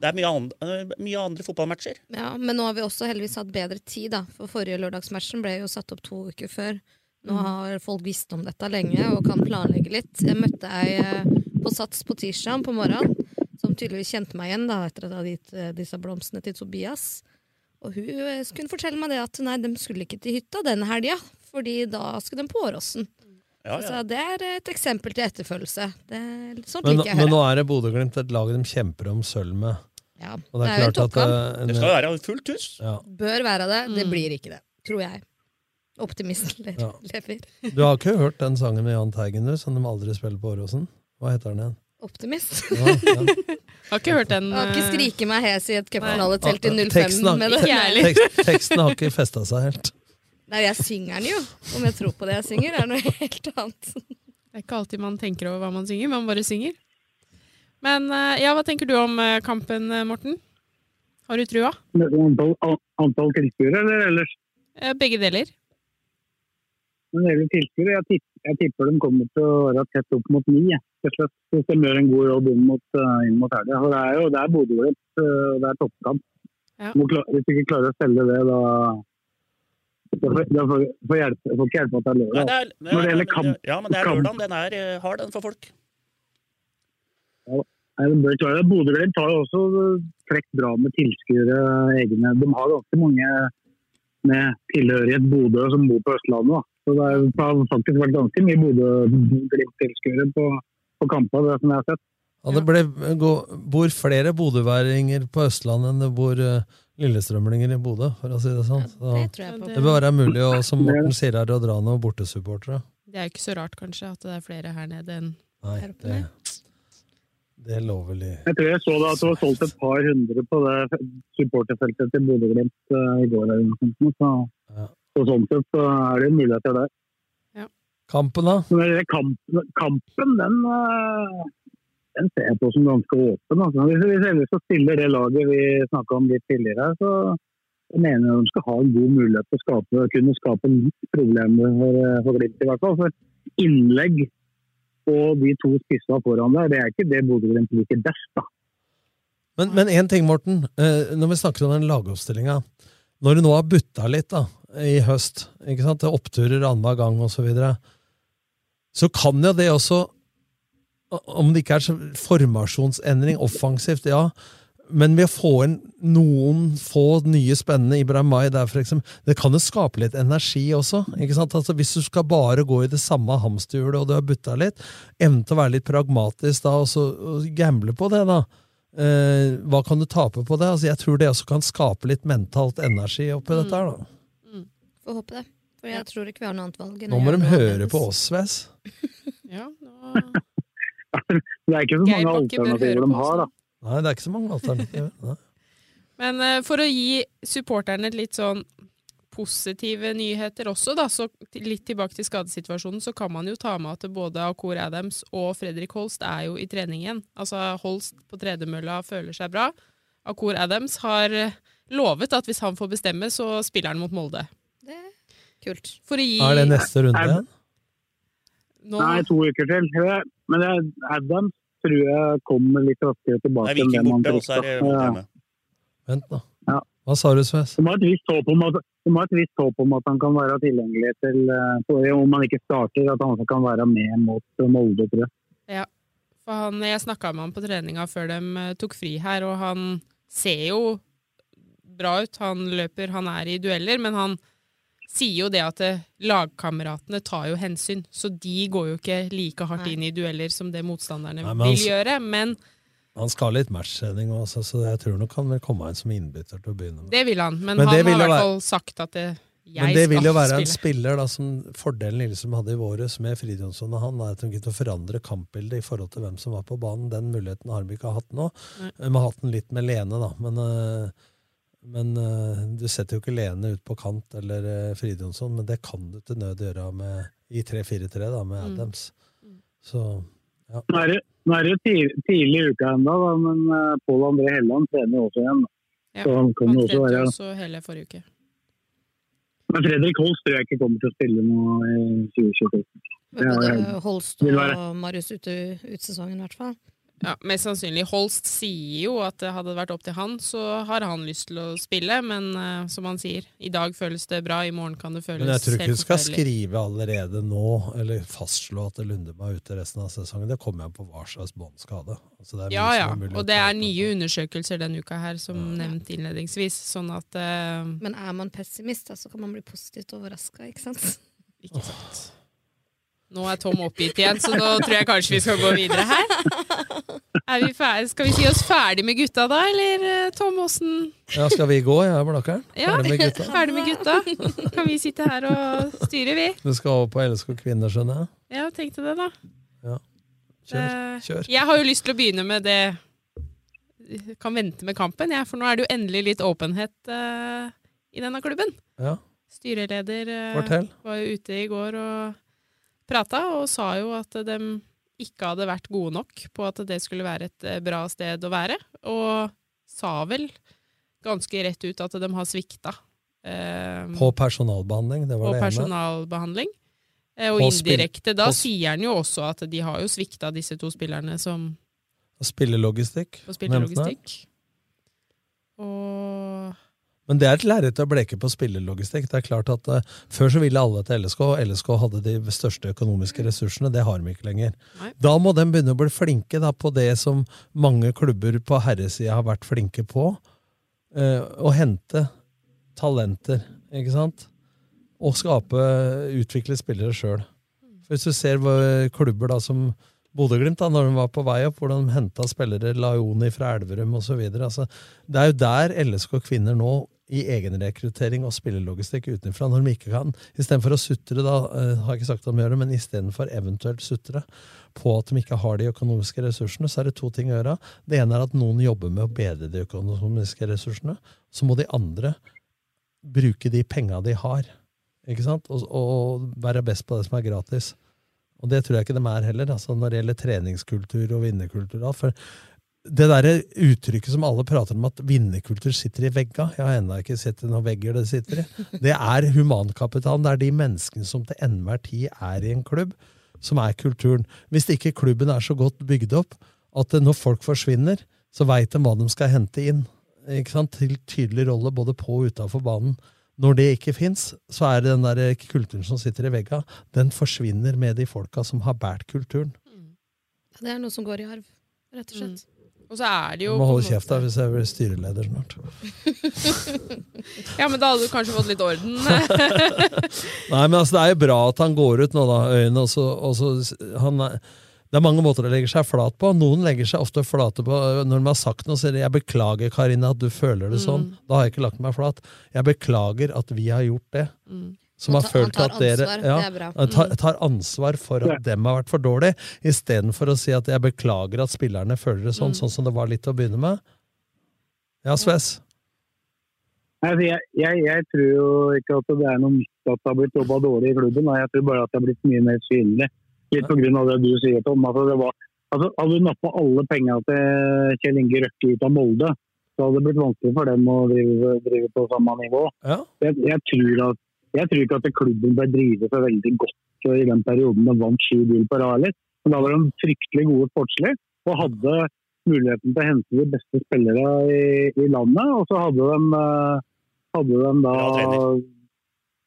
Det er mye, andre, mye andre fotballmatcher.
Ja, men nå har vi også heldigvis hatt bedre tid, da. For forrige lørdagsmatchen ble jo satt opp to uker før. Nå har folk visst om dette lenge og kan planlegge litt. Jeg møtte ei eh, på Sats på tirsdag på morgenen, som tydeligvis kjente meg igjen da, etter at jeg hadde gitt eh, disse blomstene til Tobias. Og hun eh, kunne fortelle meg det at nei, de skulle ikke til hytta den helga, fordi da skulle de på Åråsen.
Ja,
Så det er et eksempel til etterfølgelse. Det, sånt
Men,
liker jeg å
men nå er det Bodø-Glimt et lag de kjemper om sølv med.
Ja,
Og det er,
det er
klart at en-
Det skal være fullt hus.
ja.
Bør være det. Det
Mm.
blir ikke det. Tror jeg. Optimisten le-
Ja. Du har ikke hørt den sangen med Jahn Teigen du, som de aldri spiller på Åråsen? Hva heter den igjen?
Optimist.
Ja, ja.
Har ikke hørt den.
Jeg har ikke
skriket
skrike meg hes i et cupfinaletelt i
Ah,
05
teksten har-
med
jeg.
Tekst, teksten har ikke festa seg helt.
Nei, jeg synger den jo. Om jeg tror på det jeg synger, er noe helt annet.
Det er ikke alltid man tenker over hva man synger, man bare synger. Men eh, ja, hva tenker du om eh, kampen, eh, Morten? Har du trua?
Antall, antall tilskuere, eller ellers?
Eh, Begge deler.
Når det gjelder tilskuere, jeg, tipp, jeg tipper de kommer til å være tett opp mot ni. Hvis de gjør en god jobb inn mot, uh, inn mot helga. Det er jo det Bodø-Glimt, uh, det er toppkamp.
Ja.
Hvis du ikke klarer å selge det, da da får, da får, får hjelpe, får ikke hjelpe at det er lørdag.
det er,
Når det
er,
gjelder kamp-
ja, men det er lørdag. Den er eh, hard, den for folk.
Ja, de bør klare det. Bodø-Glimt har jo også trukket bra med tilskuere egne. De har ganske mange med tilhørighet Bodø som bor på Østlandet. Da. Så det har faktisk vært ganske mye Bodø-Glimt-tilskuere på, på kamper, det som jeg har sett.
Ja, det ble, gå, bor flere bodøværinger på Østlandet enn det bor eh, lillestrømlinger i Bodø, for å si det sånn. Så,
Det jeg på.
det bør være mulig, å, som Morten sier her, å dra noen bortesupportere.
Det er jo ikke så rart, kanskje, at det er flere her nede enn
Nei,
her oppe.
det, det er lovelig.
Jeg tror jeg så det at det var solgt et par hundre på det supporterfeltet til Bodø-Glimt eh, i går. eller noe sånt, Så,
Ja.
Så sånn sett så er det muligheter der.
Kampen, da?
Men det kampen, kampen den, eh, den ser jeg på som ganske åpen. Altså. Hvis, hvis ellers så stiller det laget vi snakka om litt tidligere, så jeg mener jeg de skal ha en god mulighet til å skape, kunne skape problemer for, eh, for Glimt. i hvert fall. For innlegg og de to spissa foran der, det er ikke det Bodø-Glimt liker best. da.
Men, men én ting, Morten. Eh, når vi snakker om den lagoppstillinga. Når du nå har butta litt da, i høst, ikke sant? det er oppturer annenhver gang osv., så, videre, så kan jo det også Om det ikke er så formasjonsendring offensivt, ja, men ved å få inn noen få nye spennende Ibrahim Mai der, for det kan jo skape litt energi også. ikke sant? Altså, hvis du skal bare gå i det samme hamsterhjulet, og du har butta litt, evne til å være litt pragmatisk da, og så og gamble på det, da. eh, hva kan du tape på det? Altså, jeg tror det også kan skape litt mentalt energi oppi dette her. da.
Får håpe det. For jeg tror ikke vi har noe annet valg. enn
Nå må de høre på oss, Sves.
Ja, nå...
Det er ikke så mange alternativer de har, da.
Nei, det er ikke så mange alternativer.
Men uh, for å gi supporterne litt sånn positive nyheter også, da, så litt tilbake til skadesituasjonen, så kan man jo ta med at både Akor Adams og Fredrik Holst er jo i trening igjen. Altså Holst på tredemølla føler seg bra. Akor Adams har eh, lovet at hvis han får bestemme, så spiller han mot Molde.
Det er kult.
For å gi
Er det neste runde igjen?
Nå,
Nei, to uker til. Men det Adams tror jeg kommer litt raskere tilbake
Det er Viking borte, og så er det
Ja.
hjemme.
Vent, da.
Ja.
Hva sa du, Sves?
Du må har et visst håp om at han kan være tilgjengelig til eh, Om han ikke starter, at han også kan være med mot Molde, tror jeg.
Ja, for han, jeg snakka med han på treninga før de eh, tok fri her, og han ser jo bra ut. Han løper, han er i dueller, men han sier jo det at eh, lagkameratene tar jo hensyn, så de går jo ikke like hardt inn i dueller som det motstanderne
Nei,
vil gjøre, men
Han skal ha litt matchtrening også, så jeg tror nok han vil komme inn som innbytter til å begynne med.
det vil han. Men,
Men
han har i hvert fall sagt at det, jeg
Men det vil jo
skal
være en spiller da, som fordelen Lillestrøm hadde i våres med Fridjonsson og han, er at de kunne forandre kampbildet i forhold til hvem som var på banen. Den muligheten har de ikke hatt nå.
Vi
De har hatt den litt med Lene, da. Men, øh, men øh, du setter jo ikke Lene ut på kant eller øh, Fridjonsson, men det kan du til nød gjøre med, i 3-4-3 da, med
Mm.
Adams. Så ja.
Nå er det, nå er det jo tidlig, tidlig i uka ennå, men uh, Pål André Helland trener jo også igjen. da.
Ja,
Så han kan jo også være
også hele forrige uke.
Men Fredrik Holst tror jeg ikke kommer til å spille nå i 2022.
Med både. Holst og. Marius ute ut sesongen, i hvert fall.
Ja, Mest sannsynlig. Holst sier jo at det hadde vært opp til han, så har han lyst til å spille. Men uh, som han sier, i dag føles det bra, i morgen kan det føles
Men jeg tror ikke
hun
du skal skrive allerede nå, eller fastslå at Lundem er ute resten av sesongen. Det kommer an på hva slags båndskade. Altså, det er
Ja, ja.
er
Og det er nye undersøkelser denne uka her, som nevnt innledningsvis. Sånn at uh,
Men er man pessimist, da, så kan man bli positivt overraska, ikke sant?
Ikke sant. Nå er Tom oppgitt igjen, så nå tror jeg kanskje vi skal gå videre her. Er vi? Skal vi si oss ferdig med gutta da, eller eh, Tom Åsen?
Ja, skal vi gå, jeg og Blakkeren?
Ja,
Ferdig med gutta?
ferdig med gutta. Kan vi sitte her og styre, vi?
Du skal over på LSK Kvinner, skjønner jeg?
Ja, tenkte det, da.
Ja. Kjør.
Eh,
Kjør.
Jeg har jo lyst til å begynne med det Kan vente med kampen, jeg, for nå er det jo endelig litt åpenhet uh, i denne klubben.
Ja.
Styreleder
uh,
var jo ute i går og prata, og sa jo at de ikke hadde vært gode nok på at det skulle være et eh, bra sted å være, og sa vel ganske rett ut at de har svikta. eh,
På personalbehandling, det var det ene.
På personalbehandling. Eh, Og
På
indirekte da sier han jo også at de har jo svikta disse to spillerne som
Spillelogistikk. nevnte
spillerlogistikk. Og
Men det er et lerret å bleke på spillelogistikk. Det er klart at uh, Før så ville alle til LSK, og LSK hadde de største økonomiske ressursene. Det har de ikke lenger.
Nei.
Da må de begynne å bli flinke da, på det som mange klubber på herresida har vært flinke på. Uh, å hente talenter, ikke sant? Og skape, utvikle spillere sjøl. Hvis du ser klubber da som Bodø-Glimt, når de var på vei opp, hvordan de henta spillere, Laioni fra Elverum osv. Altså, det er jo der LSK kvinner nå, i egenrekruttering og spillelogistikk utenfra, når de ikke kan Istedenfor å sutre, da, eh, har jeg ikke sagt om gjør det, men istedenfor eventuelt sutre på at de ikke har de økonomiske ressursene, så er det to ting å gjøre. Det ene er at noen jobber med å bedre de økonomiske ressursene. Så må de andre bruke de penga de har, ikke sant? Og, og være best på det som er gratis. Og det tror jeg ikke de er heller, altså når det gjelder treningskultur og vinnerkultur. For det derre uttrykket som alle prater om, at vinnerkultur sitter i vegga Jeg har ennå ikke sett noen vegger det sitter i. Det er humankapitalen. Det er de menneskene som til enhver tid er i en klubb, som er kulturen. Hvis ikke klubben er så godt bygd opp at når folk forsvinner, så veit de hva de skal hente inn. Til tydelig rolle både på og utafor banen. Når det ikke fins, så er det den der kulturen som sitter i vegga, den forsvinner med de folka som har båret kulturen.
Det er noe som går i arv, rett og slett.
Og så er det
Jeg må holde kjeft da hvis jeg blir styreleder snart.
Ja, men da hadde du kanskje fått litt orden.
Nei, men altså, det er jo bra at han går ut nå, da, øynene, og så, og så han er, Det er mange måter å legge seg flat på. Noen legger seg ofte flate på øh, når de har sagt noe, sier de 'jeg beklager, Karina, at du føler det sånn'.
Mm.
Da har jeg ikke lagt meg flat. Jeg beklager at vi har gjort det.
Mm.
Som har følt at dere ja, tar,
Mm.
tar ansvar for at
Ja.
dem har vært for dårlig, istedenfor å si at 'jeg beklager at spillerne føler det sånn',
Mm.
sånn som det var litt å begynne med. Ja, Sves?
Altså, jeg, jeg, jeg tror jo ikke at det er noe nytt at det har blitt jobba dårlig i klubben. Jeg tror bare at det har blitt mye mer synlig. Litt av det du sier, Tom. Altså, det var, altså, hadde du nappa alle penga til Kjell Inge Røkke ut av Molde, så hadde det blitt vanskelig for dem å drive, drive på samme nivå.
Ja.
Jeg, jeg, tror at, jeg tror ikke at klubben ble drevet så veldig godt i den perioden de vant sju gull på rad. Men da var de fryktelig gode sportslig og hadde muligheten til å hente de beste spillere i, i landet. Og så hadde de, eh, hadde de da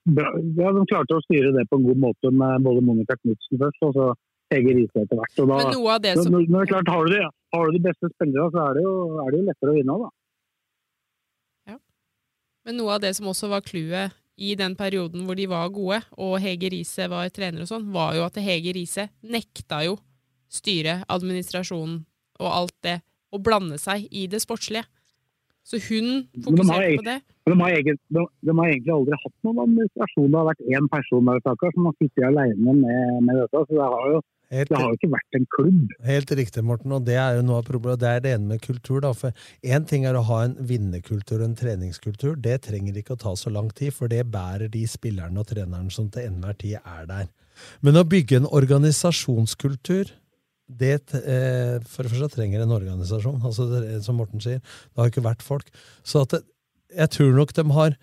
Ja, de klarte å styre det på en god måte med både Monica Knutsen først og så Hege Riise etter hvert. Da,
Men noe av det som
når det er klart, har du, de, har du de beste spillerne, så er det, jo, er det jo lettere å vinne. da.
Men noe av det som også var clouet i den perioden hvor de var gode, og Hege Riise var trener og sånn, var jo at Hege Riise nekta jo styret, administrasjonen og alt det å blande seg i det sportslige. Så hun
fokuserer de har,
på det.
men de, har egentlig, de, de har egentlig aldri hatt noen administrasjon. Det har vært én person der stakkar, som har sittet alene med, med dette. Så det har jo
Helt,
det har jo ikke vært en klubb.
helt riktig, Morten, og det er jo noe av problemet. Det er det ene med kultur. da, for Én ting er å ha en vinnerkultur og en treningskultur. Det trenger ikke å ta så lang tid, for det bærer de spillerne og trenerne som til enhver tid er der. Men å bygge en organisasjonskultur det, eh, For det første trenger en organisasjon, altså det, som Morten sier. Det har ikke vært folk. Så at det, jeg tror nok de har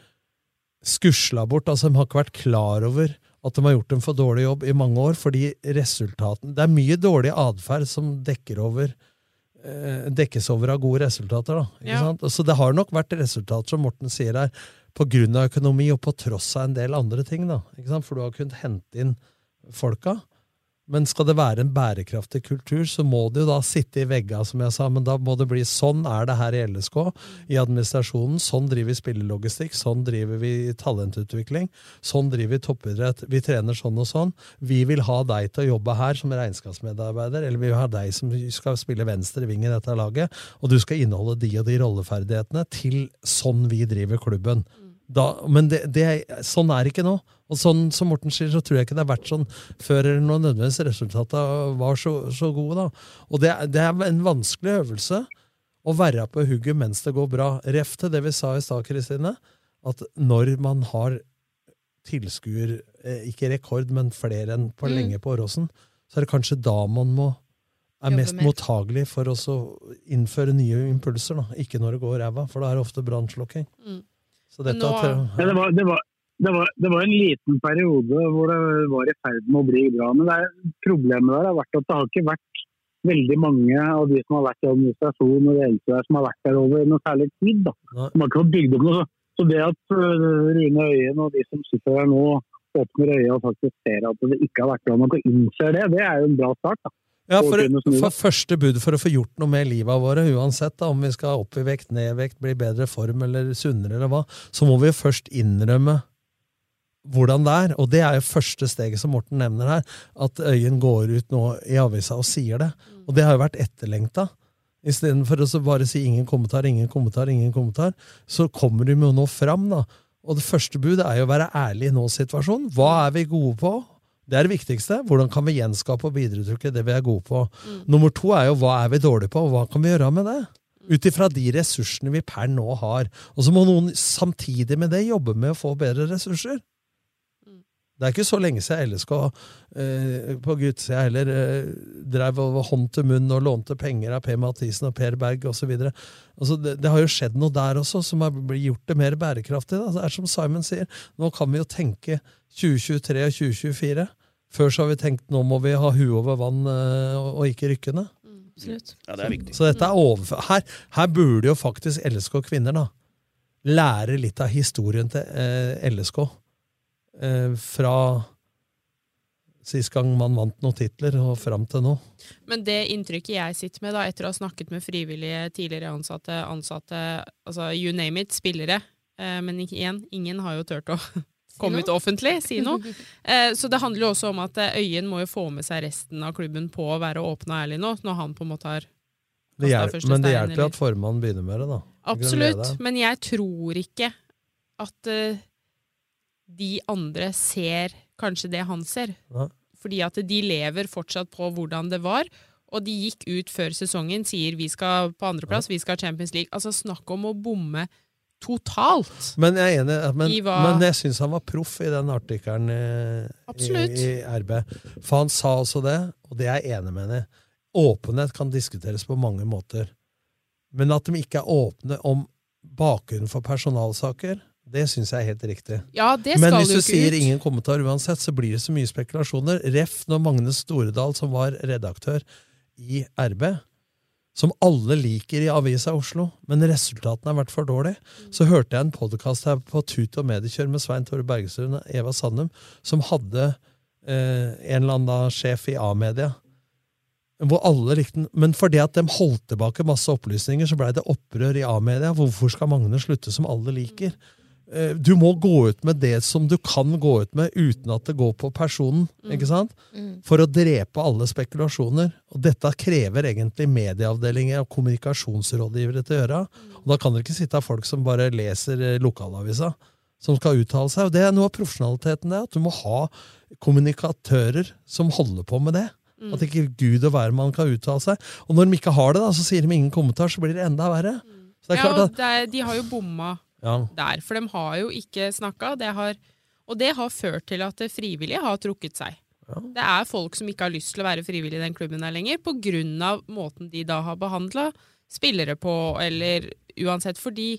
skusla bort. altså De har ikke vært klar over at de har gjort en for dårlig jobb i mange år, fordi resultaten Det er mye dårlig atferd som dekker over eh, dekkes over av gode resultater. da,
Ja.
sant? Så det har nok vært resultater, som Morten sier her, av økonomi og på tross av en del andre ting. da? For du har kunnet hente inn folka. Men skal det være en bærekraftig kultur, så må det jo da sitte i vegga, som jeg sa. Men da må det bli sånn er det her i LSK, i administrasjonen. Sånn driver vi spillelogistikk, sånn driver vi talentutvikling. Sånn driver vi toppidrett. Vi trener sånn og sånn. Vi vil ha deg til å jobbe her som regnskapsmedarbeider, eller vi vil ha deg som skal spille venstre ving i dette laget, og du skal inneholde de og de rolleferdighetene til sånn vi driver klubben. Da, men det, det, sånn er det ikke nå. Og sånn som Morten sier, så tror jeg ikke det har vært sånn før eller når nødvendigvis resultatene var så, så gode. da. Og det, det er en vanskelig øvelse å være på hugget mens det går bra. Ref til det vi sa i stad, Kristine, at når man har tilskuer, eh, ikke rekord, men flere enn på
Mm.
lenge på Åråsen, så er det kanskje da man må er mest mottagelig for å innføre nye impulser. da. Ikke når det går ræva, for da er det ofte brannslukking.
Mm.
Så dette
nå-
at-
Ja, det, var, det, var, det, var, det var en liten periode hvor det var i ferd med å bli bra. Men det er, problemet der har vært at det har ikke vært veldig mange av de som har vært i administrasjon og ledelse der, som har vært der over noe særlig tid. da. De har ikke fått bygd opp noe. Så det at øh, Rune Øyen og de som sitter der nå, åpner øya og faktisk ser at det ikke har vært bra nok, og innser det, det er jo en bra start. da.
Ja, for, for første bud for å få gjort noe med livet våre, uansett da, om vi skal opp i vekt, ned i vekt, bli bedre form eller sunnere eller hva, så må vi jo først innrømme hvordan det er. Og det er jo første steget som Morten nevner her, at Øyen går ut nå i avisa og sier det. Og det har jo vært etterlengta. Istedenfor å bare si ingen kommentar, ingen kommentar, ingen kommentar, så kommer de jo nå fram, da. Og det første budet er jo å være ærlig i nå-situasjonen. Hva er vi gode på? Det er det viktigste. Hvordan kan vi gjenskape og videreutvikle det vi er gode på? Nummer to er jo hva er vi dårlige på, og hva kan vi gjøre med det? Ut ifra de ressursene vi per nå har. Og så må noen samtidig med det jobbe med å få bedre ressurser. Det er ikke så lenge siden LSK eh, på guttsida heller eh, drev over hånd til munn og lånte penger av Per Mathisen og Per Berg osv. Altså, det, det har jo skjedd noe der også som har gjort det mer bærekraftig. Da. Det er som Simon sier, nå kan vi jo tenke 2023 og 2024. Før så har vi tenkt nå må vi ha huet over vann eh, og, og ikke rykke ned.
Absolutt.
Ja, det er viktig.
Så dette er overfor... Her, her burde jo faktisk LSK kvinner da, lære litt av historien til eh, LSK. Eh, fra sist gang man vant noen titler, og fram til nå.
Men det inntrykket jeg sitter med da, etter å ha snakket med frivillige, tidligere ansatte, ansatte, altså you name it, spillere, eh, men igjen, ingen har jo turt å kom ut offentlig, si noe. Eh, så det handler jo også om at eh, Øyen må jo få med seg resten av klubben på å være åpen og ærlig nå, når han på en måte har
Det
hjelper,
hjel- men det hjelper jo at formannen begynner med det, da.
Absolutt, men jeg tror ikke at uh, de andre ser kanskje det han ser.
Ja.
Fordi at de lever fortsatt på hvordan det var, og de gikk ut før sesongen, sier vi skal på andreplass, vi skal ha Champions League. Altså snakk om å bomme totalt.
Men jeg er enig, men, men jeg syns han var proff i den artikkelen i, i, RB. For han sa også det, og det er jeg enig med henne i. Åpenhet kan diskuteres på mange måter. Men at de ikke er åpne om bakgrunnen for personalsaker, det syns jeg er helt riktig.
Ja, det
Men hvis du sier
ut.
ingen kommentar uansett, så blir det så mye spekulasjoner. Ref når Magne Storedal, som var redaktør i RB, som alle liker i Avisa Oslo, men resultatene har vært for dårlige. Så hørte jeg en podkast her på Tut og Mediekjør med Svein Tore Bergestuen og Eva Sandum, som hadde eh, en eller annen sjef i A-media. Hvor alle likte den. Men fordi at de holdt tilbake masse opplysninger, så blei det opprør i A-media. Hvorfor skal Magne slutte, som alle liker? Eh, Du må gå ut med det som du kan gå ut med, uten at det går på personen. ikke sant? For å drepe alle spekulasjoner. Og dette krever egentlig medieavdelinger og kommunikasjonsrådgivere til å gjøre. Og da kan det ikke sitte folk som bare leser eh, lokalavisa, som skal uttale seg. Og det er noe av profesjonaliteten, det, at du må ha kommunikatører som holder på med det.
Mm.
At ikke Gud og hvermann kan uttale seg. Og når de ikke har det, da, så sier de ingen kommentar, så blir det enda verre. Så det
Ja,
klart
og det de har jo bomma
ja.
der, for de har jo ikke snakka. Det har, og det har ført til at frivillige har trukket seg. Det er folk som ikke har lyst til å være frivillige i den klubben der lenger, av måten de da har behandla spillere på, eller uansett. Fordi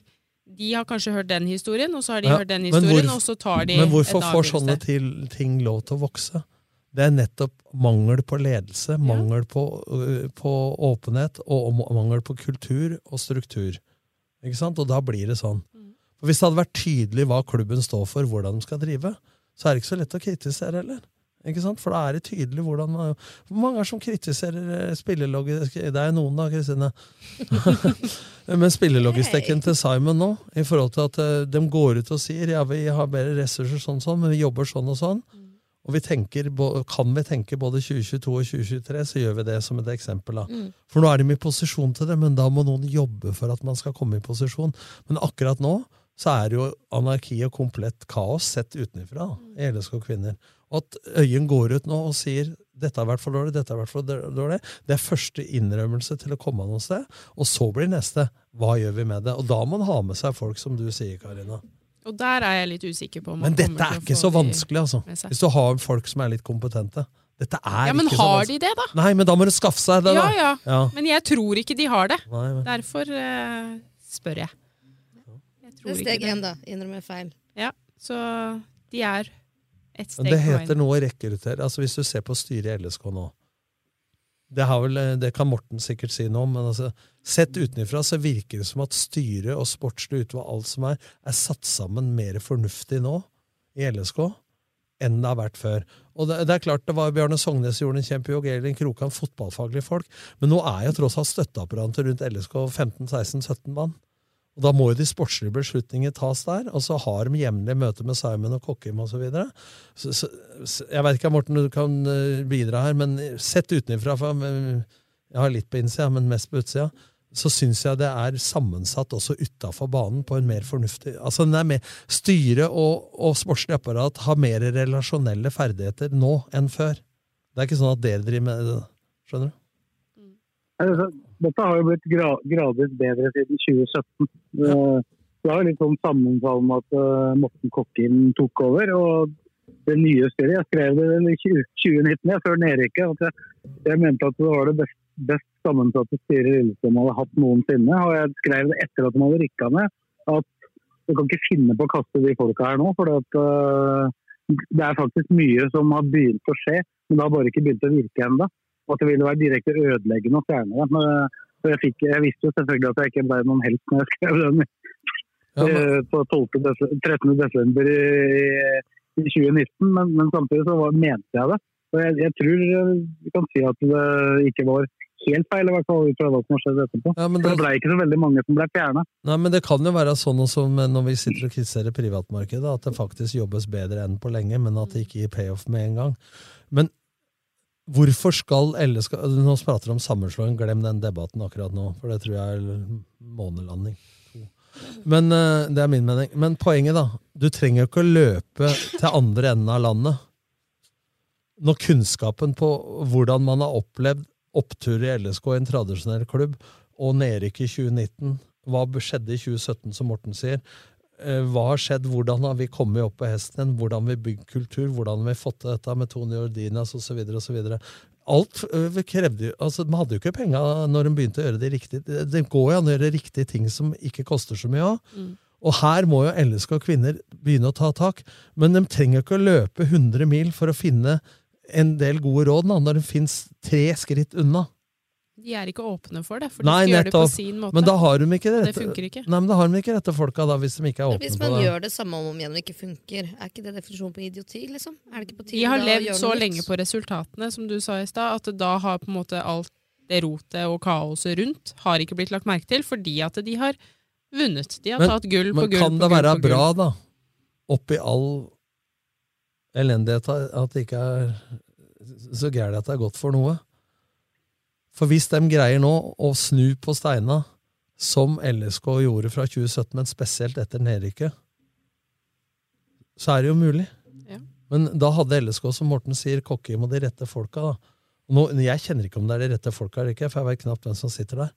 de har kanskje hørt den historien, og så har de
Ja,
hørt den historien,
hvor,
og så tar de
Men hvorfor får sånne til, ting lov til å vokse? Det er nettopp mangel på ledelse, mangel på, øh, på åpenhet og mangel på kultur og struktur. Ikke sant? Og da blir det sånn. For Hvis det hadde vært tydelig hva klubben står for, hvordan de skal drive, så er det ikke så lett å kritisere heller. Ikke sant? For da er det tydelig hvordan man Hvor mange er som kritiserer eh, spillelogisk Det er jo noen, da, Kristine. Men spillelogistikken til Simon nå, i forhold til at eh, de går ut og sier ja, vi har bedre ressurser, sånn, sånn, men vi jobber sånn og sånn. Og vi tenker, kan vi tenke både 2022 og 2023, så gjør vi det som et eksempel. da.
Mm.
For nå er de i posisjon til det, men da må noen jobbe for at man skal komme i posisjon. Men akkurat nå så er det jo anarki og komplett kaos sett utenfra i LSK Kvinner. Og at Øyen går ut nå og sier dette har vært for dårlig, dette har vært for dårlig, det er første innrømmelse til å komme noe sted. Og så blir neste hva gjør vi med det? Og da må man ha med seg folk, som du sier, Karina.
Og der er jeg litt usikker på
Men dette er ikke så vanskelig, altså. Hvis du har folk som er litt kompetente. Dette er
Ja, men
ikke
har
så
de det, da?
Nei, men da må du skaffe seg det, da.
ja,
Ja.
Men jeg tror ikke de har det.
Nei, men-
Derfor uh, spør jeg. Jeg
Det
ikke
steg
det.
én, da. Innrømme feil.
Ja, så de er et steg
Men det
på veien.
heter noe å rekruttere. Altså Hvis du ser på styret i LSK nå det, har vel, det kan Morten sikkert si noe om, men altså, sett utenfra så virker det som at styret og sportslig utvalg, alt som er, er satt sammen mer fornuftig nå i LSK enn det har vært før. Og det, det er klart det var Bjarne Sognes gjorde en kjempejobb, Elin Krokan, fotballfaglige folk, men nå er jo tross alt støtteapparatet rundt LSK 15-16-17 mann. Og Da må jo de sportslige beslutninger tas der, og så har de jevnlige møter med Simon og Kokkim osv. Så, så, så, jeg vet ikke om Morten du kan eh, bidra her, men sett utenfra Jeg har litt på innsida, men mest på utsida. Så syns jeg det er sammensatt også utafor banen på en mer fornuftig Altså den er mer, Styret og, og sportslig apparat har mer relasjonelle ferdigheter nå enn før. Det er ikke sånn at dere driver med det. Skjønner du?
Altså, Dette har jo blitt gra gradvis bedre siden 2017. Eh, Det jo litt sånn sammenfall med at eh, Morten Kokkin tok over. og det nye styret, Jeg skrev det i 2019, jeg, før nedrykket. at jeg, jeg mente at det var det best, best sammensatte styret Lillestrøm hadde hatt noensinne. Og jeg skrev det etter at de hadde rykka ned. At du kan ikke finne på å kaste de folka her nå. For eh, det er faktisk mye som har begynt å skje, men det har bare ikke begynt å virke ennå. Og at det ville være direkte ødeleggende å fjerne det. Men, eh, jeg, fikk, jeg visste jo selvfølgelig at jeg ikke ble noen helt når jeg skrev den
Ja, men-
eh, på 12. Des 13. desember i, i 2019, men, men samtidig så var, mente jeg det. Så jeg, jeg tror eh, vi kan si at det ikke var helt feil, i hvert fall ut fra hva som har skjedd etterpå.
Ja,
For
det-
det ble ikke så veldig mange som ble fjerna.
Nei, men det kan jo være sånn også når vi sitter og kritiserer privatmarkedet, at det faktisk jobbes bedre enn på lenge, men at det ikke gir payoff med en gang. Men hvorfor skal LSK Nå prater vi om sammenslåing, glem den debatten akkurat nå, for det tror jeg er månelanding. Men eh, det er min mening. Men poenget, da. Du trenger jo ikke å løpe til andre enden av landet. Når kunnskapen på hvordan man har opplevd opptur i LSK i en tradisjonell klubb, og nedrykk i 2019 Hva skjedde i 2017, som Morten sier? Eh, Hva har skjedd? Hvordan har vi kommet opp på hesten igjen? Hvordan har vi bygd kultur? Hvordan har vi fått til dette med Tony Ordinas osv.? Alt øh, krevde jo altså, Man hadde jo ikke penga når de begynte å gjøre det riktig. Det, det går jo an å gjøre riktige ting som ikke koster så mye òg.
Mm.
Og her må jo LSK og kvinner begynne å ta tak. Men de trenger ikke å løpe 100 mil for å finne en del gode råd når de finnes tre skritt unna.
De er ikke åpne for det, for de
Nei,
skal gjøre det på sin måte.
Men da har de ikke det
Det funker ikke.
Nei, men da har de ikke rette folka, da, hvis de ikke er åpne
Hvis man gjør det samme om og om igjen og ikke funker, er ikke det definisjonen på idioti? liksom? Er det ikke på tide
De har
da
levd så lenge på resultatene, som du sa i stad, at da har på en måte alt det rotet og kaoset rundt har ikke blitt lagt merke til, fordi at de har vunnet. De har tatt gull på
gull på
gull
kan
på
det være bra, da, oppi all elendighet, at det ikke er så gærent at det er godt for noe? For hvis de greier nå å snu på steina, som LSK gjorde fra 2017, men spesielt etter nedrykket, så er det jo mulig.
Ja.
Men da hadde LSK, som Morten sier, Kokkim og de rette folka. da. Nå, jeg kjenner ikke om det er de rette folka eller ikke, for jeg vet knapt hvem som sitter der.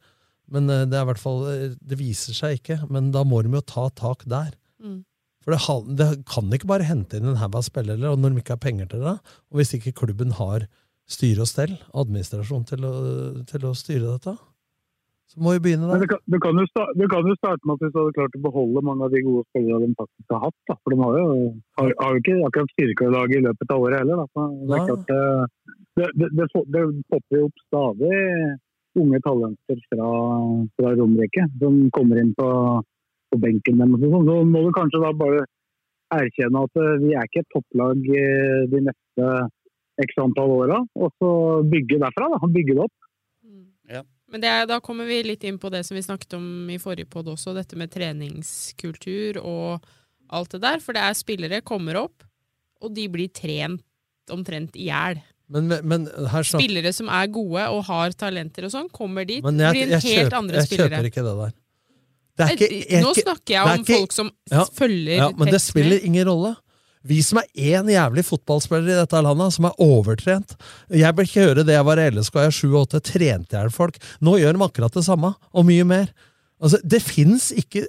Men eh, det er hvert fall, eh, det viser seg ikke. Men da må de jo ta tak der.
Mm.
For det, det kan ikke bare hente inn en haug av spillere og når de ikke har penger til det, og hvis ikke klubben har styre og stell, administrasjon, til å, til å styre dette. Så må vi begynne der.
det kan, det, kan jo sta, det kan jo starte med at hvis du hadde klart å beholde mange av de gode spillerne de faktisk har hatt. Da. For de har jo, har, har jo ikke akkurat styrka laget i løpet av året heller. Da. Det, er klart, eh, det, det, det, det popper jo opp stadig unge talenter fra, fra Romerike som kommer inn på, på benken deres. Så må du kanskje da bare erkjenne at eh, vi er ikke et topplag eh, de neste x antall åra, og så bygge derfra. da, Bygge det opp.
Men det da kommer vi litt inn på det som vi snakket om i forrige podd også, dette med treningskultur og alt det der. For det er spillere kommer opp, og de blir trent omtrent i hjel.
Men, men her snak-
Spillere som er gode og har talenter og sånn, kommer dit,
Men jeg,
blir en
jeg,
helt
kjøper,
andre
jeg kjøper ikke det der. Det er ikke, jeg,
Nå snakker jeg om
ikke-
folk som
Ja,
følger
ja, Men det spiller ingen rolle. Vi som er én jævlig fotballspiller i dette landet, som er overtrent Jeg bør ikke høre det jeg var i LSK, jeg er 7-8, trente jeg folk. Nå gjør de akkurat det samme, og mye mer. Altså, Det fins ikke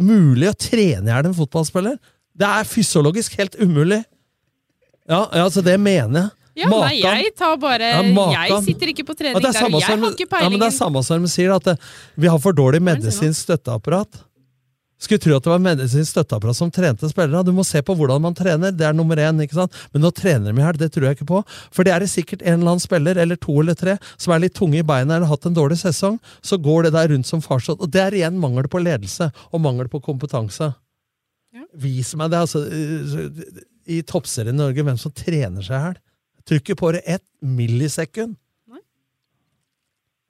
mulig å trene i hjel en fotballspiller. Det er fysiologisk helt umulig. Ja, ja, altså det mener jeg.
Ja, nei, jeg tar bare
Ja,
Jeg sitter ikke på trening
er
der, og jeg
som-
har ikke
Ja, men det er samme som de sier, at det, vi har for dårlig medisinsk støtteapparat. Skulle tro at det var medisinsk støtteapparat som trente spillere. Du må se på hvordan man trener, det er nummer én. ikke sant? Men nå trener de i hjel, det tror jeg ikke på. For det er det sikkert en eller annen spiller, eller to eller tre, som er litt tunge i beina eller har hatt en dårlig sesong. Så går det der rundt som farsott. Og det er igjen mangel på ledelse og mangel på kompetanse. Vis meg det, altså. I toppserien i Norge, hvem som trener seg i hjel. Trykker på det ett millisekund.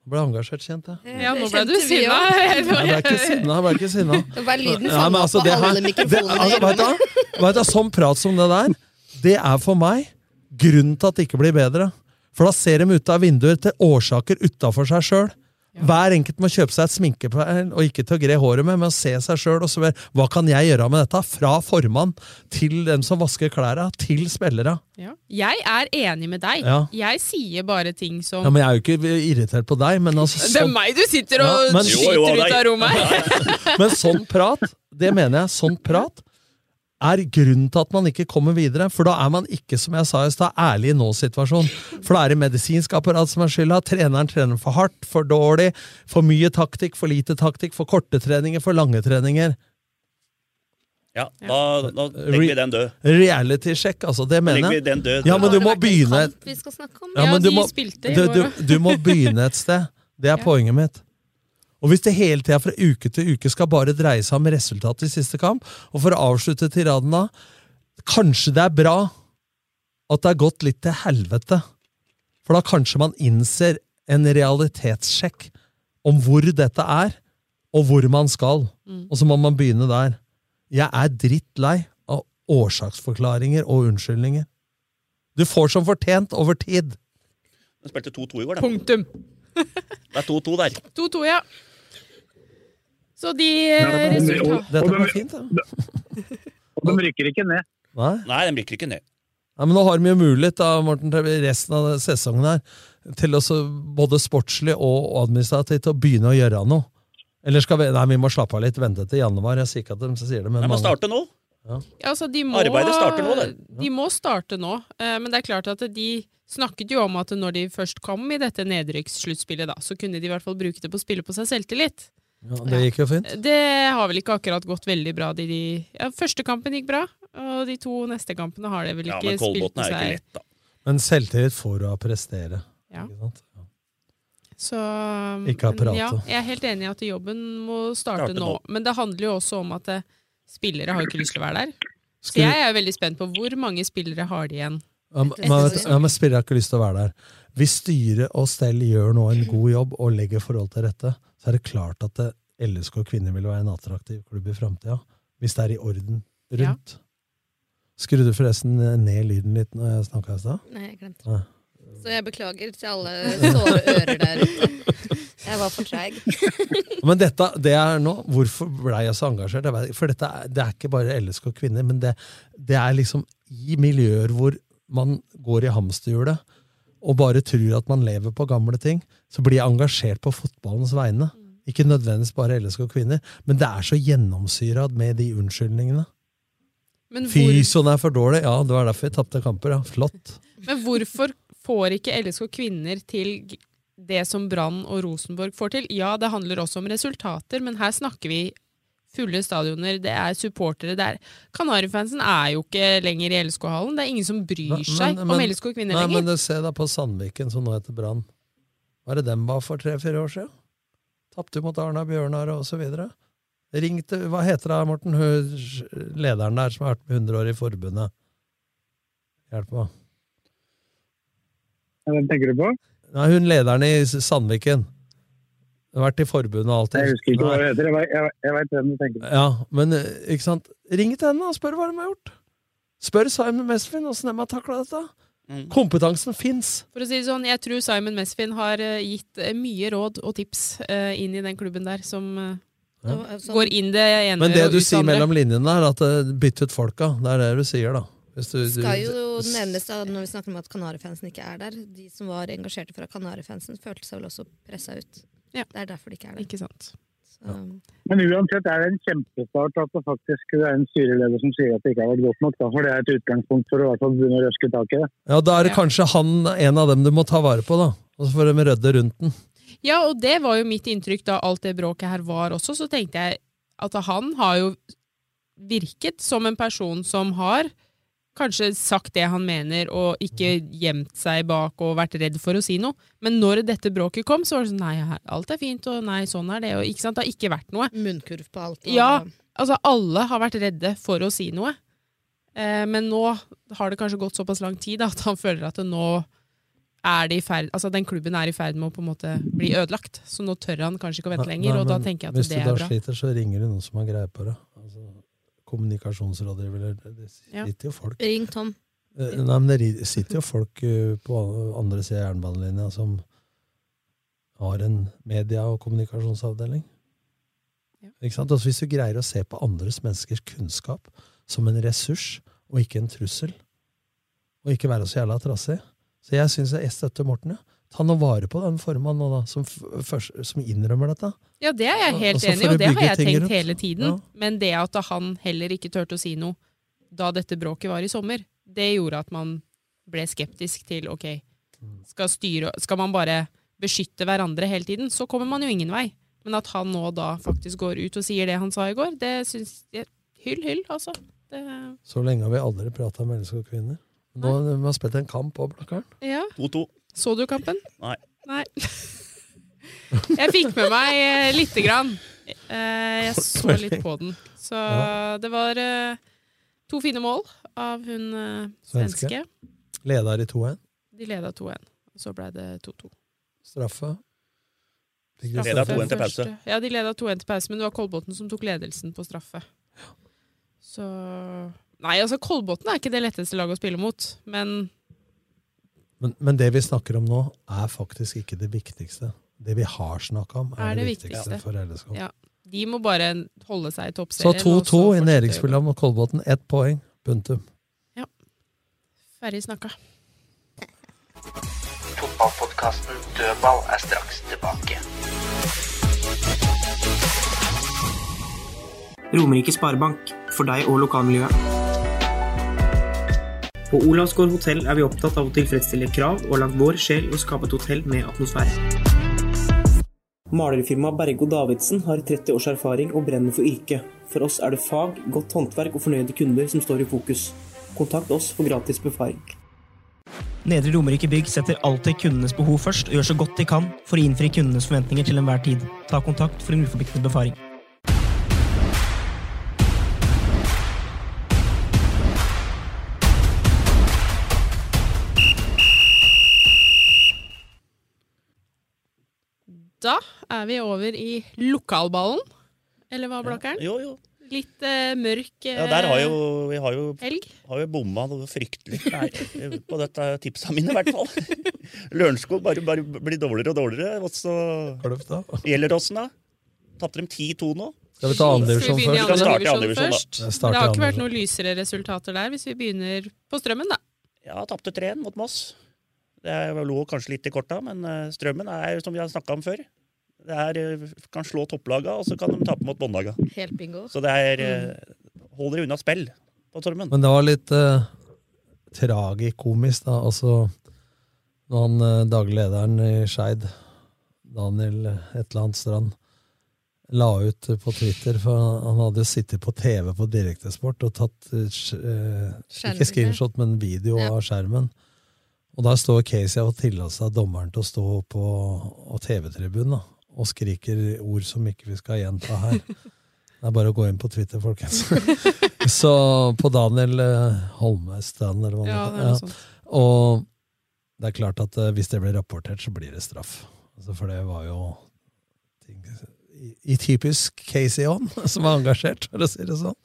Jeg ble engasjert, kjente jeg.
Ja, nå ble du sinna.
Jeg ble ikke sinna. Jeg ble ikke sinna.
Det var lyden
Ja, altså,
på alle mikrofonene
altså, vet du? Vet du, Sånn prat som det der, det er for meg grunnen til at det ikke blir bedre. For da ser de ut av vinduer til årsaker utafor seg sjøl. Hver enkelt må kjøpe seg et sminkepeil, og ikke til å gre håret med, men å se seg sjøl og spørre hva kan jeg gjøre med dette? Fra formann til den som vasker klærne, til spillere.
Ja. Jeg er enig med deg.
Ja.
Jeg sier bare ting som
Ja, men Jeg er jo ikke irritert på deg, men altså
Det er
sånn,
meg du sitter og
Ja, men-
skyter
Jo, jo,
ut av rommet her!
men sånn prat, det mener jeg, sånn prat er grunnen til at man ikke kommer videre. For da er man ikke, som jeg sa i stad, ærlig i nå-situasjonen. For da er det medisinsk apparat som er skylda. Treneren trener for hardt, for dårlig, for mye taktikk, for lite taktikk, for korte treninger, for lange treninger.
Ja, da, da legger vi den død.
Reality-sjekk, altså. Det mener jeg.
den død.
Ja, men du må begynne
kamp vi skal snakke om?
Ja, men du må, du, du, du må begynne et sted. Det er poenget mitt. Og hvis det hele tida fra uke til uke skal bare dreie seg om resultatet i siste kamp, og for å avslutte tiraden da Kanskje det er bra at det har gått litt til helvete. For da kanskje man innser en realitetssjekk om hvor dette er, og hvor man skal.
Mm.
Og så må man begynne der. Jeg er drittlei av årsaksforklaringer og unnskyldninger. Du får som fortjent over tid.
Den spilte 2-2 i går, da.
Punktum.
Det er 2-2 der.
2-2, ja. Så de eh,
og-
Dette
og de-
fint, da.
Og de rykker ikke ned.
Nei?
Nei, de rykker ikke ned.
Ja, men nå har de jo mulighet da, Morten, til resten av sesongen her til også, både sportslig og administrativt å begynne å gjøre noe. Eller skal vi Nei, vi må slappe av litt, vente til januar. Jeg sier ikke at de sier det, men
Nei,
mange-
starte nå.
Ja.
Ja, altså, de må,
Arbeidet starter nå, det.
De må starte nå, eh, men det er klart at de snakket jo om at når de først kom i dette nedrykkssluttspillet, så kunne de i hvert fall bruke det på å spille på seg selvtillit.
Ja, det gikk jo fint.
Det har vel ikke akkurat gått veldig bra. De, de, ja, første kampen gikk bra, og de to neste kampene har det vel
Ja,
ikke
men
spilt på
er ikke lett, da.
Men selvtillit får du av å prestere.
Ja.
Ikke sant?
Så,
Ikke apparatet.
Ja, jeg er helt enig i at jobben må starte,
Starte
nå.
nå.
Men det handler jo også om at eh, spillere har jo ikke lyst til å være der. Så jeg er jo veldig spent på hvor mange spillere har de igjen.
Ja, men, ja, men spillere har ikke lyst til å være der. Hvis styre og stell gjør nå en god jobb og legger forhold til rette, så er det klart at det, LSK kvinner vil være en attraktiv klubb i framtida. Hvis det er i orden rundt. Skrudde du forresten ned lyden litt når jeg snakka i stad?
Nei, jeg glemte
det.
Så jeg beklager til alle såre ører der ute. Jeg var for treig.
Men dette, det er nå, hvorfor ble jeg så engasjert? For dette er, det er ikke bare LSK kvinner, men det, det er liksom i miljøer hvor man går i hamsterhjulet og bare tror at man lever på gamle ting, så blir jeg engasjert på fotballens vegne. Ikke nødvendigvis bare LSK kvinner, men det er så gjennomsyra med de unnskyldningene.
Men, hvor,
Fysioen er for dårlig. Ja, det var derfor vi tapte kamper. Ja. Flott.
men hvorfor får ikke LSK kvinner til det som Brann og Rosenborg får til? Ja, det handler også om resultater, men her snakker vi fulle stadioner, det er supportere. det er Kanarifansen er jo ikke lenger i LSK-hallen. Det er ingen som bryr seg om LSK kvinner
nei,
lenger.
Men det, se da på Sandviken, som nå heter Brann. Hva er det dem var for tre-fire år siden? Tapte mot Arna Bjørnar og så videre. Ringte, hva heter det, Morten? Hun, lederen der som har vært med 100 år i forbundet. Hjelp meg.
Hvem tenker du på?
Nei, hun lederen i Sandviken. Vært i forbundet og alt.
Jeg husker ikke hva det heter. Jeg jeg hvem du tenker på.
Ja, men eh, ikke sant? Ring til henne og spør hva de har gjort. Spør Simon Mesfin åssen de har takla dette.
Mm.
Kompetansen fins.
For å si det sånn, Jeg tror Simon Mesfin har eh, gitt eh, mye råd og tips uh, inn i den klubben der, som uh,
Ja.
går inn det ene
Men det du sier
andre.
mellom linjene, er at uh, bytt ut folka. Det er det du sier, da. Hvis du, du,
skal jo nevnes da, når vi snakker om at Kanarifansen ikke er der. De som var engasjerte fra Kanarifansen, følte seg vel også pressa ut. Det er derfor det ikke er det.
Ikke sant.
Ja.
Men uansett er det en kjempestart at det faktisk er en styreleder som sier at det ikke har vært godt nok. Da, for det er et utgangspunkt for å i hvert fall begynne å røske tak i det.
Ja, da er det kanskje han en av dem du må ta vare på, da. Og så får de rydde rundt den.
Ja, og det var jo mitt inntrykk da alt det bråket her var også. Så tenkte jeg at han har jo virket som en person som har kanskje sagt det han mener, og ikke gjemt seg bak og vært redd for å si noe. Men når dette bråket kom, så var det sånn nei, alt er fint, og nei, sånn er det. Og ikke sant, det har ikke vært noe.
Munnkurv på alt. og-
Ja, altså alle har vært redde for å si noe. Eh, men nå har det kanskje gått såpass lang tid da, at han føler at det nå er det i ferd, altså den klubben er i ferd med å på en måte bli ødelagt. Så nå tør han kanskje ikke å vente lenger,
Nei,
og da tenker jeg at det er bra.
Hvis du da sliter, så ringer du noen som har greie på det. Altså, kommunikasjonsrådgiver eller Det
Ja.
sitter jo folk
Ring Tom.
Eh, Nei, men det sitter jo folk eh, på andre sida av jernbanelinja som har en media- og kommunikasjonsavdeling. Ikke sant? Altså, hvis du greier å se på andres menneskers kunnskap som en ressurs, og ikke en trussel, og ikke være så jævla trassig Så jeg syns jeg støtter Morten. Ja. Ta nå vare på den formannen nå, da, som, først, som innrømmer dette.
Ja, det er jeg helt
og
enig i, og det har jeg tenkt
rundt.
hele tiden.
Ja.
Men det at han heller ikke turte å si noe da dette bråket var i sommer, det gjorde at man ble skeptisk til ok, skal, styre, skal man bare beskytte hverandre hele tiden, så kommer man jo ingen vei. Men at han nå da faktisk går ut og sier det han sa i går, det syns jeg Hyll, hyll, altså. Det,
Så lenge har vi aldri prata om mennesker og kvinner. Nå har vi spilt en kamp òg, Blakkaren.
ja.
2-2.
Så du kampen?
Nei.
Nei. Jeg fikk med meg eh, lite grann. Eh, Jeg så litt på den. Så det var eh, to fine mål av hun
Svenske. Leda de 2-1.
De leda 2-1. Så ble det 2-2.
Straffe?
Leda 2-1 til pause.
Ja, de leda 2-1 til pause, men det var Kolbotn som tok ledelsen på straffe. Så Nei, altså, Kolbotn er ikke det letteste laget å spille mot, men
Men, men det vi snakker om nå, er faktisk ikke det viktigste. Det vi har snakka om, er,
er
det,
det
viktigste,
viktigste.
for LSK.
Ja, de må bare holde seg i toppserien.
Så
2-2
i nedrykksspillet mot Kolbotn. Ett poeng. Punktum.
Ja. Ferdig snakka.
Fotballpodkasten Dødball er straks tilbake.
Romerike Sparebank, for deg og lokalmiljøet. På Olavsgård hotell er vi opptatt av å tilfredsstille krav og lagt vår sjel i å skape et hotell med atmosfære. Malerfirmaet Bergo Davidsen har 30 års erfaring og brenner for yrket. For oss er det fag, godt håndverk og fornøyde kunder som står i fokus. Kontakt oss for gratis befaring.
Nedre Romerike Bygg setter alltid kundenes behov først og gjør så godt de kan for å innfri kundenes forventninger til enhver tid. Ta kontakt for en uforpliktende befaring.
Da er vi over i lokalballen. Eller hva, Blakkeren?
Jo, jo.
Litt uh, mørk uh,
Ja, der har jo, vi har jo,
elg.
har jo bomma noe fryktelig der, på dette tipsa mine, i hvert fall. Lørenskog bare, bare blir dårligere og dårligere. Og så. Gjelleråsen, da. Tapte dem 10-2 nå.
Skal vi ta andredivisjon først?
Skal
andre
starte andredivisjon andre
divisjon
divisjon,
først? Det har ikke vært noen lysere resultater der, hvis vi begynner på Strømmen, da.
Ja, tapte 3-1 mot Moss. Det er- lå kanskje litt i korta, men eh, Strømmen er som vi har snakka om før. Det er, eh, kan slå topplaga, og så kan de tape mot båndlaga.
Helt bingo.
Så det er Hold Holder unna spill på Tormund.
Men det var litt eh, tragikomisk, da. Altså, når han eh, daglig lederen i Skeid, Daniel eh, et eller annet Strand, la ut eh, på Twitter, for han- han hadde jo sittet på TV på Direktesport og tatt eh, eh, ikke screenshot, men video
Ja.
av skjermen. Og der står Casey og tillater seg dommeren til å stå på TV-tribunen og skriker ord som ikke vi skal gjenta her. Det er bare å gå inn på Twitter, folkens. Så på Daniel eh, Holmestrand, eller hva
Ja, det heter. noe.
Og det er klart at eh, hvis det blir rapportert, så blir det straff. Altså, for det var jo ting, i, i typisk Casey On, som er engasjert, for å si det sånn.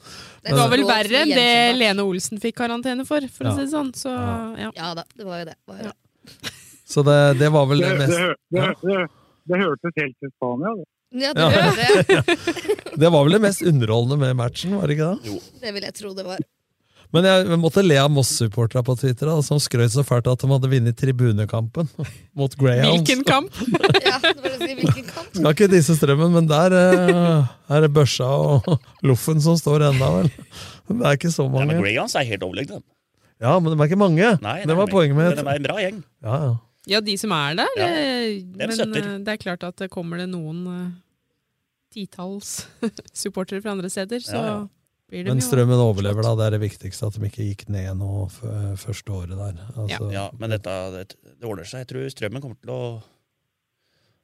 Det var vel verre enn det. Lene Olsen fikk karantene for, for
Ja.
å si det sånn. Så ja.
Ja da, det var jo det. Var jo det.
Så det, det var vel
Det,
det
det,
mest
det, det, det hørtes helt til Spania det.
Ja, det,
Ja.
det.
Det var vel det mest underholdende med matchen, var det ikke det?
det vil jeg tro det var.
Men jeg måtte le av Moss-supporterne på Twitter, da, som skrøt så fælt at de hadde vunnet tribunekampen mot Greyhounds.
Hvilken kamp?
Ja, det var å si hvilken kamp.
Skal ikke disse strømmen, men der eh, er det Børsa og Loffen som står enda, vel. Det er ikke så
Ja, men
mange.
Greyhounds er helt overlegne.
Ja, men de er ikke mange.
Nei,
det var poenget mitt.
de er en bra gjeng.
Ja, ja.
Ja, de som er der.
Ja,
eh, men
støtter.
eh, det er klart at kommer det noen uh, titalls supportere fra andre steder, så
Ja, ja.
blir det
Men
jo
strømmen overlever, da. Det er det viktigste, at de ikke gikk ned nå første året der. Altså,
Ja, men dette, det, det ordner seg. Jeg tror Strømmen kommer til å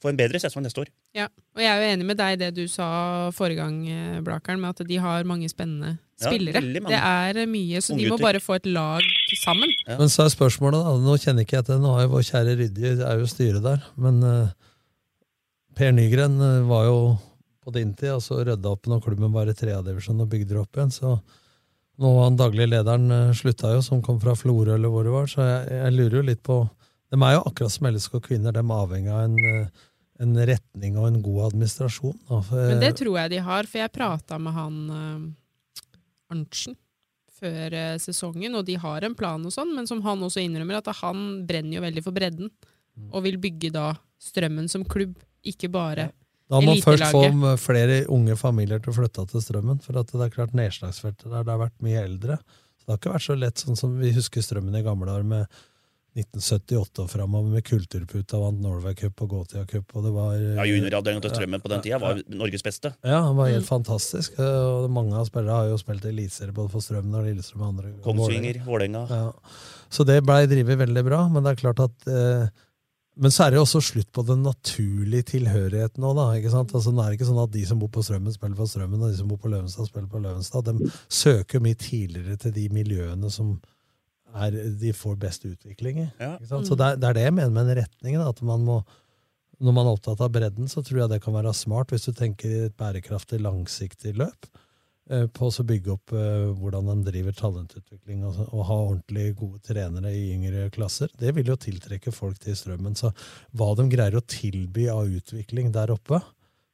få en bedre sesong neste år.
Ja, og jeg er jo enig med deg i det du sa forrige gang, eh, Blakeren, med at de har mange spennende spillere.
Ja, mange.
Det er eh, mye, så de må
Unggutter.
bare få et lag sammen.
Men så er spørsmålet, da. Nå kjenner ikke jeg til Nå har jo vår kjære Rydje er jo styret der. Men uh, Per Nygren var jo på din tid og så rydda opp når klubben var i tredjedivisjon og bygde det opp igjen. Så nå var han daglig lederen slutta jo, som kom fra Florø eller hvor det var. Så jeg, jeg lurer jo litt på De er jo akkurat som LSK kvinner, de er avhengig av en, en retning og en god administrasjon. For,
Men det tror jeg de har, for jeg prata med han uh, Arntzen før uh, sesongen, og de har en plan og sånn, men som han også innrømmer, at han brenner jo veldig for bredden,
Mm.
og vil bygge da Strømmen som klubb, ikke bare
Da må man først få flere unge familier til å flytte til Strømmen. For at det er klart nedslagsfeltet der, det har vært mye eldre. Så det har ikke vært så lett, sånn som vi husker Strømmen i gamle år med 1978 og framover med Kulturputa vant Norway Cup og Gotia Cup, og det var
Ja, Junioravdelinga til Strømmen på den tida var Norges beste.
Ja, han var helt
Mm.
fantastisk. eh, Og mange av spillerne har jo spilt eliteserie både for Strømmen og Lillestrøm og andre.
Kongsvinger, Vålerenga.
Ja. Så det blei drevet veldig bra, men det er klart at eh, Men så er det jo også slutt på den naturlige tilhørigheten nå, da. ikke sant? Altså, det er ikke sånn at de som bor på Strømmen, spiller på Strømmen, og de som bor på Løvenstad, spiller på Løvenstad. De søker jo mye tidligere til de miljøene som er de får best utvikling i.
Ja.
Så det er, det er det jeg mener med den retningen. At man må, når man er opptatt av bredden, så tror jeg det kan være smart hvis du tenker i et bærekraftig, langsiktig løp. eh, På å bygge opp eh, hvordan de driver talentutvikling og, og ha ordentlig gode trenere i yngre klasser. Det vil jo tiltrekke folk til strømmen. Så hva de greier å tilby av utvikling der oppe,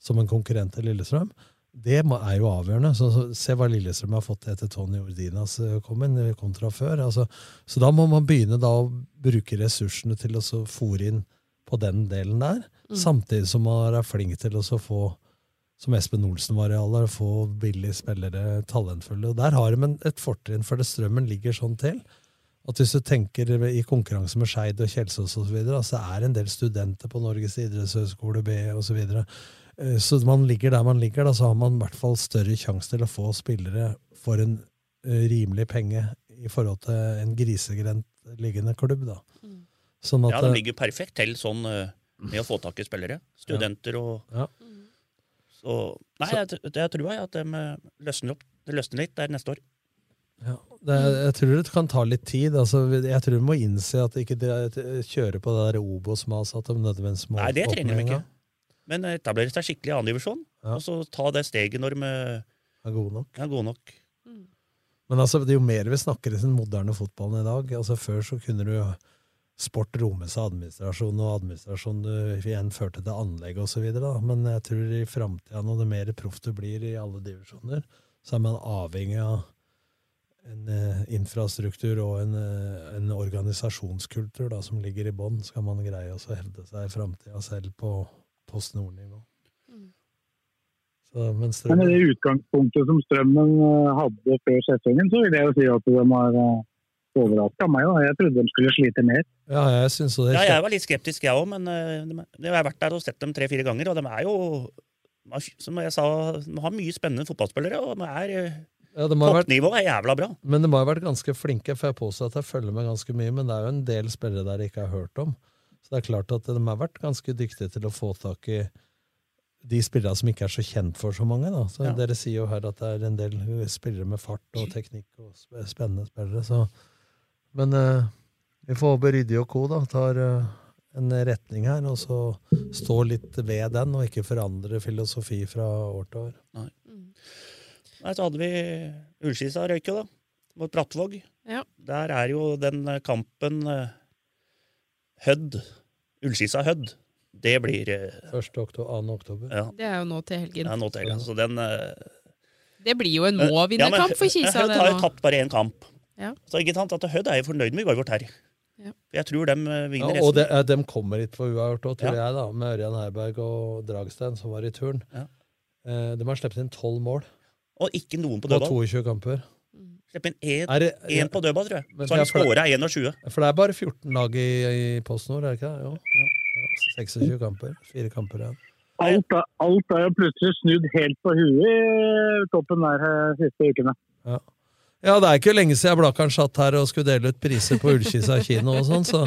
som en konkurrent til Lillestrøm, det er jo avgjørende. Så, så, se hva Lillestrøm har fått etter Tony Ordinas eh, kom inn, kontra før. Altså, så da må man begynne da å bruke ressursene til å så fòre inn på den delen der,
Mm.
samtidig som man er flink til å få som Espen Olsen var i alder, få billige spillere, talentfulle. Og Der har de et fortrinn, for det strømmen ligger sånn til. At hvis du tenker i konkurranse med Skeid og Kjelsås osv., så, videre, så er det en del studenter på Norges idrettshøgskole B osv. Så. Eh, man ligger der man ligger, da, så har man i hvert fall større sjanse til å få spillere for en eh, rimelig penge i forhold til en grisegrendt liggende klubb. da. Sånn at,
Ja, de ligger perfekt til sånn eh, med å få tak i spillere. Studenter og
Ja.
Så Nei, jeg, jeg tror jeg at de løsner opp. Det løsner litt der neste år.
Ja, det, jeg tror det kan ta litt tid. Altså, jeg tror vi må innse at ikke det kjører på det der Obos-maset. At de nødvendigvis må
Nei, det trenger de ikke. Men etablere seg skikkelig i annendivisjon, og så ta det steget når de
er gode nok.
Er gode nok.
Men altså, det er jo mer vi snakker i den moderne fotballen i dag. Altså, før så kunne du sport romme seg administrasjon, og administrasjon du igjen førte til anlegg osv. Men jeg tror i framtida, når det mer proff du blir i alle divisjoner, så er man avhengig av en eh, infrastruktur og en, eh, en organisasjonskultur da, som ligger i bånn, skal man greie å så hevde seg i framtida, selv på Post Nord-nivå. Så, men
Men
Strømmen-
med det utgangspunktet som Strømmen eh, hadde før sesongen, så vil jeg jo si at de har overraska meg. Da. Jeg trodde de skulle slite mer.
Ja, jeg synes det.
Ja, jeg var litt skeptisk, jeg òg, men eh, jeg har vært der og sett dem tre-fire ganger, og de er jo Som jeg sa, de har mye spennende fotballspillere, og de er eh,
Ja, det må vært-
Toppnivået er jævla bra.
Men de må ha vært ganske flinke, for jeg påstår at jeg følger med ganske mye, men det er jo en del spillere der jeg ikke har hørt om. Så det er klart at de har vært ganske dyktige til å få tak i de spillerne som ikke er så kjent for så mange. Da. Så
Ja.
Dere sier jo her at det er en del spillere med fart og teknikk og spennende spillere. Så. Men eh, vi får håpe Ryddi og co. tar eh, en retning her, og så stå litt ved den, og ikke forandre filosofi fra år til år.
Nei. Nei, så hadde vi Ullskisa røyk jo, da. Mot Brattvåg.
Ja.
Der er jo den kampen eh, Hødd. Ullskisa-Hødd. Det blir Første
1. oktober, 2. oktober.
Ja.
Det er jo nå til helgen.
Ja, nå til helgen. Så den eh,
Det blir jo en
men- ja,
må-vinnerkamp for Kisa.
Hødd har jo tapt bare én kamp.
Ja.
Så ikke sant, at Hødd er jo fornøyd med uavgjort her.
Ja.
Jeg tror de eh,
Ja,
vinner
og
resten.
Og de dem kommer hit på uavgjort òg, tror
Ja.
jeg, da, med Ørjan Herberg og Dragstein, som var i turn.
Ja.
Eh, de har sluppet inn tolv mål
Og ikke noen på
på 22 kamper.
Slipp inn én på dødball, tror jeg.
Men
Så har de skåra 21.
For det er bare 14 lag i, i PostNord, er det ikke det? Jo. Ja, 26 kamper. Fire kamper igjen.
Alt, alt er jo plutselig snudd helt på huet i toppen der de siste ukene.
Ja. ja, det er ikke lenge siden Blakkaren satt her og skulle dele ut priser på Ullkisa kino og sånn, så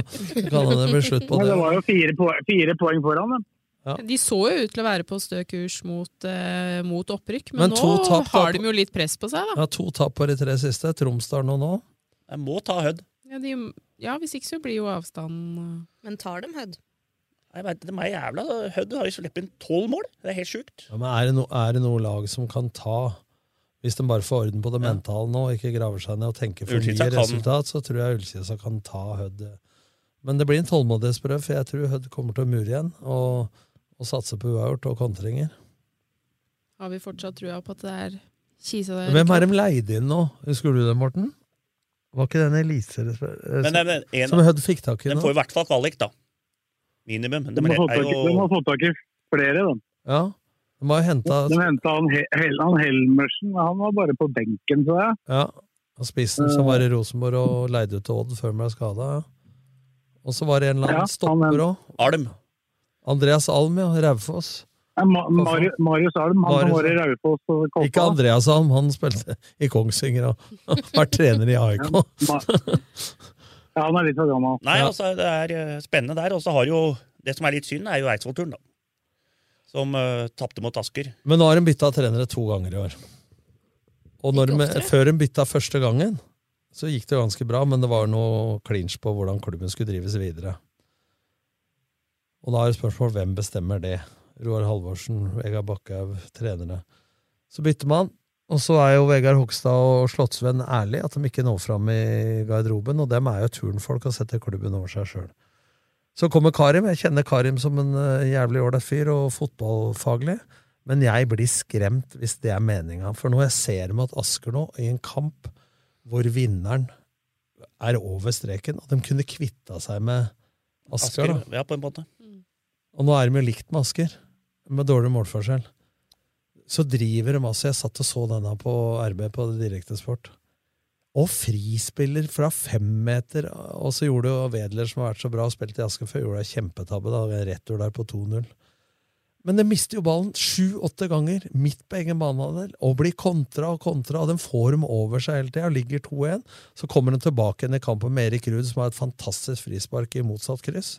kan det bli slutt på
Men
det.
det var jo fire, poeng, fire poeng foran dem.
De så jo ut til å være på stø kurs mot, eh, mot opprykk, men,
Men
nå
tap,
har de jo litt press på seg, da.
Ja, to tap på de tre siste. Tromsdalen og nå.
Jeg må ta Hødd.
Ja, de, ja, hvis ikke så blir jo avstanden eh,
Men tar dem Hødd?
Jeg vet, de er jævla Hødd har jo sluppet inn tolv mål. Det er helt sjukt.
Ja, men er det, no, er det noe lag som kan ta Hvis de bare får orden på det mentale nå, ikke graver seg ned og tenker for mye
kan-
resultat, så tror jeg Ullkisa kan ta Hødd. Men det blir en tålmodighetsprøve, for jeg tror Hødd kommer til å mure igjen og, og satse på uavgjort og kontringer.
Har vi fortsatt trua på at det er Kisa der?
Hvem er de leide inn nå? Husker du det, Morten? Var ikke den
men, en-
som Hødd fikk tak i nå?
Den får i hvert fall kvalik, da. Minimum.
De
De
har fått tak i- de har fått tak i flere, da.
Ja, de har henta
De henta han, He- Hel- han Helmersen, han var bare på benken, tror jeg.
Ja, og spissen som var i Rosenborg og leide ut til Odd før han ble skada. Ja. Og så var det en eller
Ja,
annen stopper òg.
Alm.
Andreas Alm, ja. Raufoss.
Marius, Alm, han
Marius-
var i Raufoss og Kolstad.
Ikke Andreas Alm, han spilte i Kongsvinger og var trener i AIK.
Ja, han er litt for gammel.
Nei, altså, det er eh, spennende der. Og så har jo Det som er litt synd, er jo Eidsvoll-turen, da. Som uh, tapte mot Asker.
Men nå har de bytta trenere to ganger i år. Og når de, før de bytta første gangen, så gikk det ganske bra, men det var noe clinch på hvordan klubben skulle drives videre. Og da er det spørsmål hvem bestemmer det. Roar Halvorsen, Vegard Bakkhaug, trenere. Så bytter man, og så er jo Vegard Hogstad og Slottsvenn ærlige at de ikke når fram i garderoben, og dem er jo turnfolk og setter klubben over seg sjøl. Så kommer Karim. Jeg kjenner Karim som en eh, jævlig ålreit fyr, og fotballfaglig. Men jeg blir skremt hvis det er meninga. For når jeg ser med at Asker nå, i en kamp hvor vinneren er over streken, og de kunne kvitta seg med Asker, da.
Ja, på en måte.
Og nå er de jo likt med Asker, med dårlig målforskjell. Så driver de altså Jeg satt og så denne på RB på Direktesport. Og frispiller fra femmeter. Og så gjorde jo Wedler, som har vært så bra og spilt i Asker før, gjorde en kjempetabbe. da, Retur der på 2-0. Men de mister jo ballen sju-åtte ganger midt på egen banehalvdel og blir kontra og kontra. og De får dem over seg hele tida ligger 2-1. Så kommer de tilbake igjen i kampen med Erik Ruud, som har et fantastisk frispark i motsatt kryss.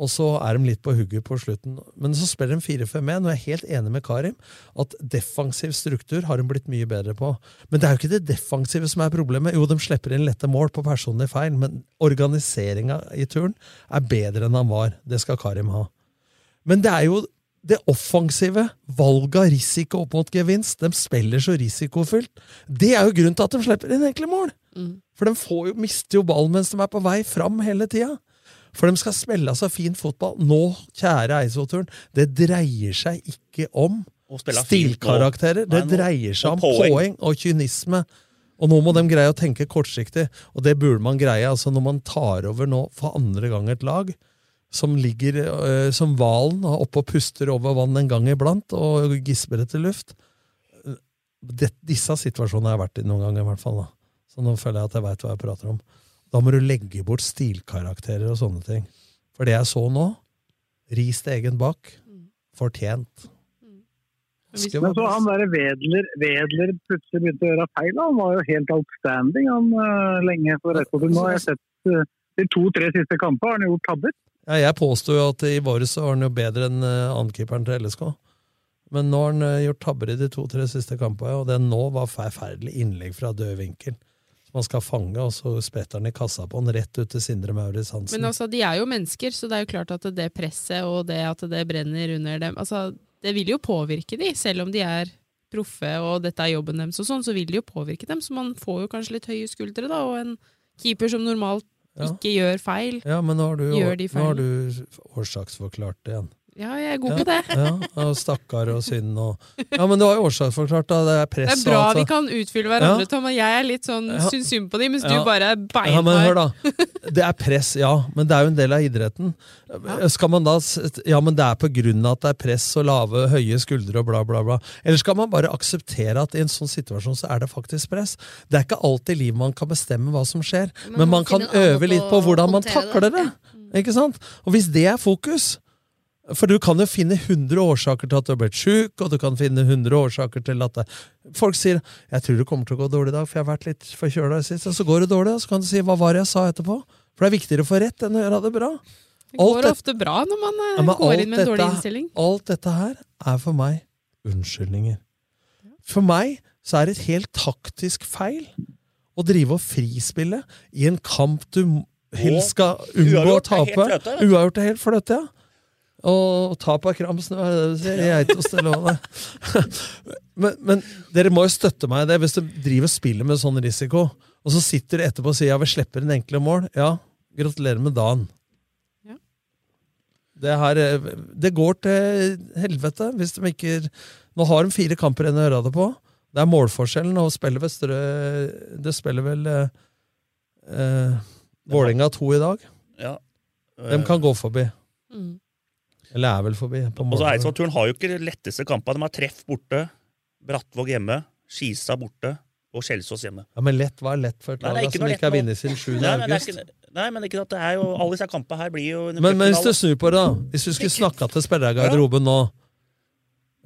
Og så er de litt på hugget på slutten. Men så spiller de 4-5-1, og jeg er helt enig med Karim at defensiv struktur har de blitt mye bedre på. Men det er jo ikke det defensive som er problemet. Jo, de slipper inn lette mål på personlig feil, men organiseringa i turen er bedre enn han var. Det skal Karim ha. Men det er jo det offensive, valget av risiko opp mot gevinst, de spiller så risikofylt. Det er jo grunnen til at de slipper inn enkle mål!
Mm.
For de får jo, mister jo ballen mens de er på vei fram hele tida. For de skal spille så fin fotball. Nå, kjære Eidsvollturen, det dreier seg ikke om stilkarakterer. Det dreier seg om
poeng.
poeng og kynisme. Og nå må de greie å tenke kortsiktig, og det burde man greie. altså Når man tar over nå for andre gang et lag som ligger øh, som hvalen oppe og puster over vann en gang iblant og gisper etter luft det, Disse situasjonene har jeg vært i noen ganger, i hvert fall. da. Så nå føler jeg at jeg veit hva jeg prater om. Da må du legge bort stilkarakterer og sånne ting. For det jeg så nå, ris til egen bak, fortjent. Aske
Men så han der Wedler, Wedler plutselig begynte å gjøre feil. Han var jo helt outstanding han øh, lenge for Østfold. Nå har jeg sett øh, de to-tre siste kampene har han gjort tabber.
Ja, jeg påsto jo at i våre så var han jo bedre enn uh, annenkeeperen til LSK. Men nå har han eh, gjort tabber i de to-tre siste kampene, og det nå var forferdelig innlegg fra død vinkel. Som han skal fange, og så spretter han i kassa på han rett ut til Sindre Maurits Hansen.
Men altså, de er jo mennesker, så det er jo klart at det presset og det at det brenner under dem altså, Det vil jo påvirke de, selv om de er proffe og dette er jobben deres, og sånn, så vil det jo påvirke dem. Så man får jo kanskje litt høye skuldre, da, og en keeper som normalt
Ja.
ikke gjør feil.
ja, men nå har du,
Gjør de
nå har du årsaksforklart det igjen.
Ja, jeg er god på det.
Ja, og stakkar og synd og Ja, men du har jo årsaksforklart, da. Det er
Det er bra
og alt.
vi kan utfylle hverandre,
Ja.
Tom. og Jeg er litt sånn
Ja.
syns synd på dem, mens
Ja.
du bare er
Ja, men hør da. Det er press, ja, men det er jo en del av idretten. Skal man da Ja, men det er på grunn av at det er press og lave, høye skuldre og bla, bla, bla. Eller skal man bare akseptere at i en sånn situasjon så er det faktisk press? Det er ikke alltid i livet man kan bestemme hva som skjer,
Man
men man kan øve litt på hvordan man takler
det.
det. Ikke sant? Og hvis det er fokus for du kan jo finne 100 årsaker til at du har blitt sjuk, og du kan finne 100 årsaker til at det... Folk sier 'jeg tror det kommer til å gå dårlig i dag, for jeg har vært litt forkjøla i sist', og så går det dårlig, og så kan du si 'hva var det jeg sa etterpå'? For det er viktigere å få rett enn å gjøre det bra.
Det går
Alt det-
ofte bra når man eh,
Ja,
går inn med en dårlig
dette-
innstilling.
Alt dette her er for meg unnskyldninger. For meg så er det et helt taktisk feil å drive og frispille i en kamp du helst skal unngå å tape. Uavgjort er helt fløte, ja. Og tap av kramsen, hva er det du sier? Geitost eller hva det men, men dere må jo støtte meg i det, hvis du driver og spiller med sånn risiko, og så sitter du etterpå og sier ja, vi slipper inn enkle mål. Ja, gratulerer med dagen.
Ja.
Det, her, eh, det går til helvete hvis de ikke Nå har de fire kamper igjen å gjøre det på. Det er målforskjellen, og spiller vel Strø Det spiller vel eh, eh, Vålerenga 2 i dag.
Ja.
De kan gå forbi.
Mm.
Eller er vel forbi. på
Og så. Eidsvollturen har jo ikke de letteste kampene. De har Treff borte, Brattvåg hjemme, Skisa borte og Skjelsås hjemme.
Ja, Men lett, hva er lett for et lag som ikke har vunnet siden 7.
Nei, nei, det
august?
ikke- Nei, men ikke at det er jo Alle disse kampene her blir jo
Men, men hvis du snur på det, da. Hvis du skulle snakka til spillerne i garderoben nå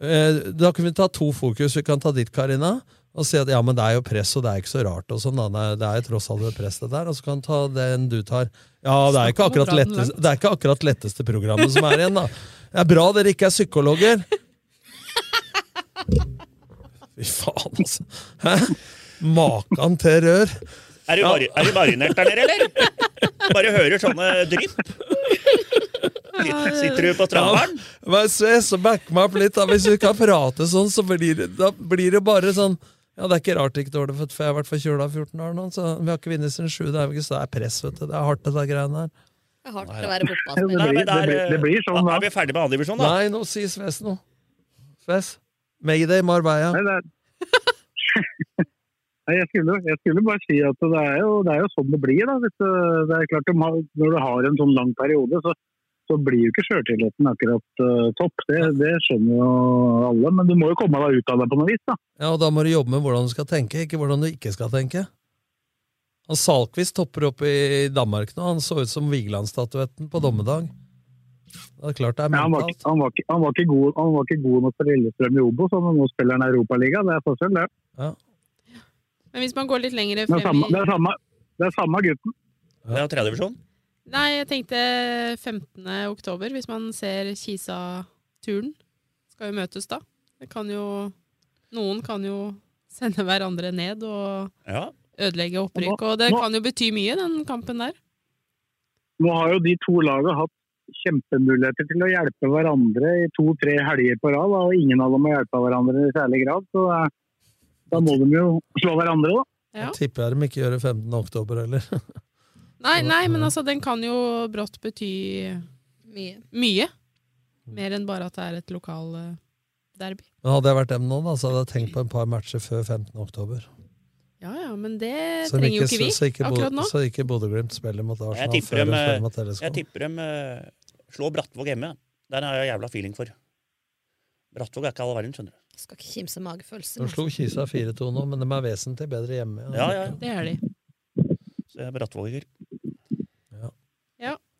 eh, Da kunne vi ta to fokus. Vi kan ta ditt, Karina, og si at ja, men det er jo press, og det er ikke så rart. og sånn da. Det er jo tross alt et press, det der. Og så kan han ta den du tar. Ja, det er ikke akkurat, letteste, det er ikke akkurat letteste programmet som er igjen, da. Det er bra dere ikke er psykologer. Fy faen, altså. Hæ? Makan til rør.
Er du, mari er du marinert der nede, eller? Bare hører sånne drypp. Sitter du på strandbaren?
Ja, men back meg opp litt. da Hvis du kan prate sånn, så blir det, da blir det bare sånn Ja, Det er ikke rart ikke dårlig, for jeg har vært forkjøla 14 år nå. Så Vi har ikke vunnet siden 7. Det er jo ikke så det er press, vet du. Det er hardt, det der greiene her.
Det er hardt å være
Nei,
fotballspiller.
men det
det blir sånn, da.
Er vi ferdig med andredivisjon, da?
Nei, nå sier Sves noe. Sves. Mayday Marbella.
Nei, det. Nei, jeg, skulle, jeg skulle bare si at det er jo, det er jo sånn det blir. Da. Hvis det, det er klart, Når du har en sånn lang periode, så, så blir jo ikke sjøltilliten akkurat uh, topp. Det, det skjønner jo alle. Men du må jo komme deg ut av det på noe vis. da.
Ja, og Da må du jobbe med hvordan du skal tenke, ikke hvordan du ikke skal tenke. Han Salkvist topper opp i Danmark nå. Han så ut som Vigeland-statuetten på dommedag. Det er klart det er
Ja, han, var,
mentalt.
ikke- han, var, ikke- han, var ikke god, han var ikke god nok for Lillestrøm i Obos, så nå spiller han Europaliga. Det er forskjell, det.
Men hvis man går litt lenger
Det er
frem
samme, det
i
er samme, det er samme gutten.
Det er tredjedivisjon.
Nei, jeg tenkte 15. oktober, hvis man ser Kisa-turen. Skal jo møtes da. Det kan jo Noen kan jo sende hverandre ned og
Ja.
ødelegge opprykk. Og det kan jo bety mye, den kampen der.
Nå har jo de to lagene hatt kjempemuligheter til å hjelpe hverandre i to-tre helger på rad, og ingen av dem har hjulpet hverandre i særlig grad. Så eh, da må de jo slå hverandre, da.
Ja.
Tipper jeg de ikke gjør det 15. oktober heller.
Nei, nei, men altså, den kan jo brått bety
Mye.
mye. Mer enn bare at det er et lokal eh, derby.
Men hadde jeg vært dem nå, da, så hadde jeg tenkt på en par matcher før 15. oktober.
Ja ja, men det
Så
trenger jo ikke vi
så ikke,
akkurat nå.
Så ikke Bodø-Glimt spiller mot Arsenal
Jeg tipper
før
dem, eh,
LSK.
jeg tipper dem eh, slår Brattvåg hjemme. Den har jeg jævla feeling for. Brattvåg er ikke all verden, skjønner du.
Skal ikke kimse magefølelsen.
De slo Kisa 4-2 nå, men de er vesentlig bedre hjemme.
Ja, ja.
Det er de.
Så jeg er Brattvåger.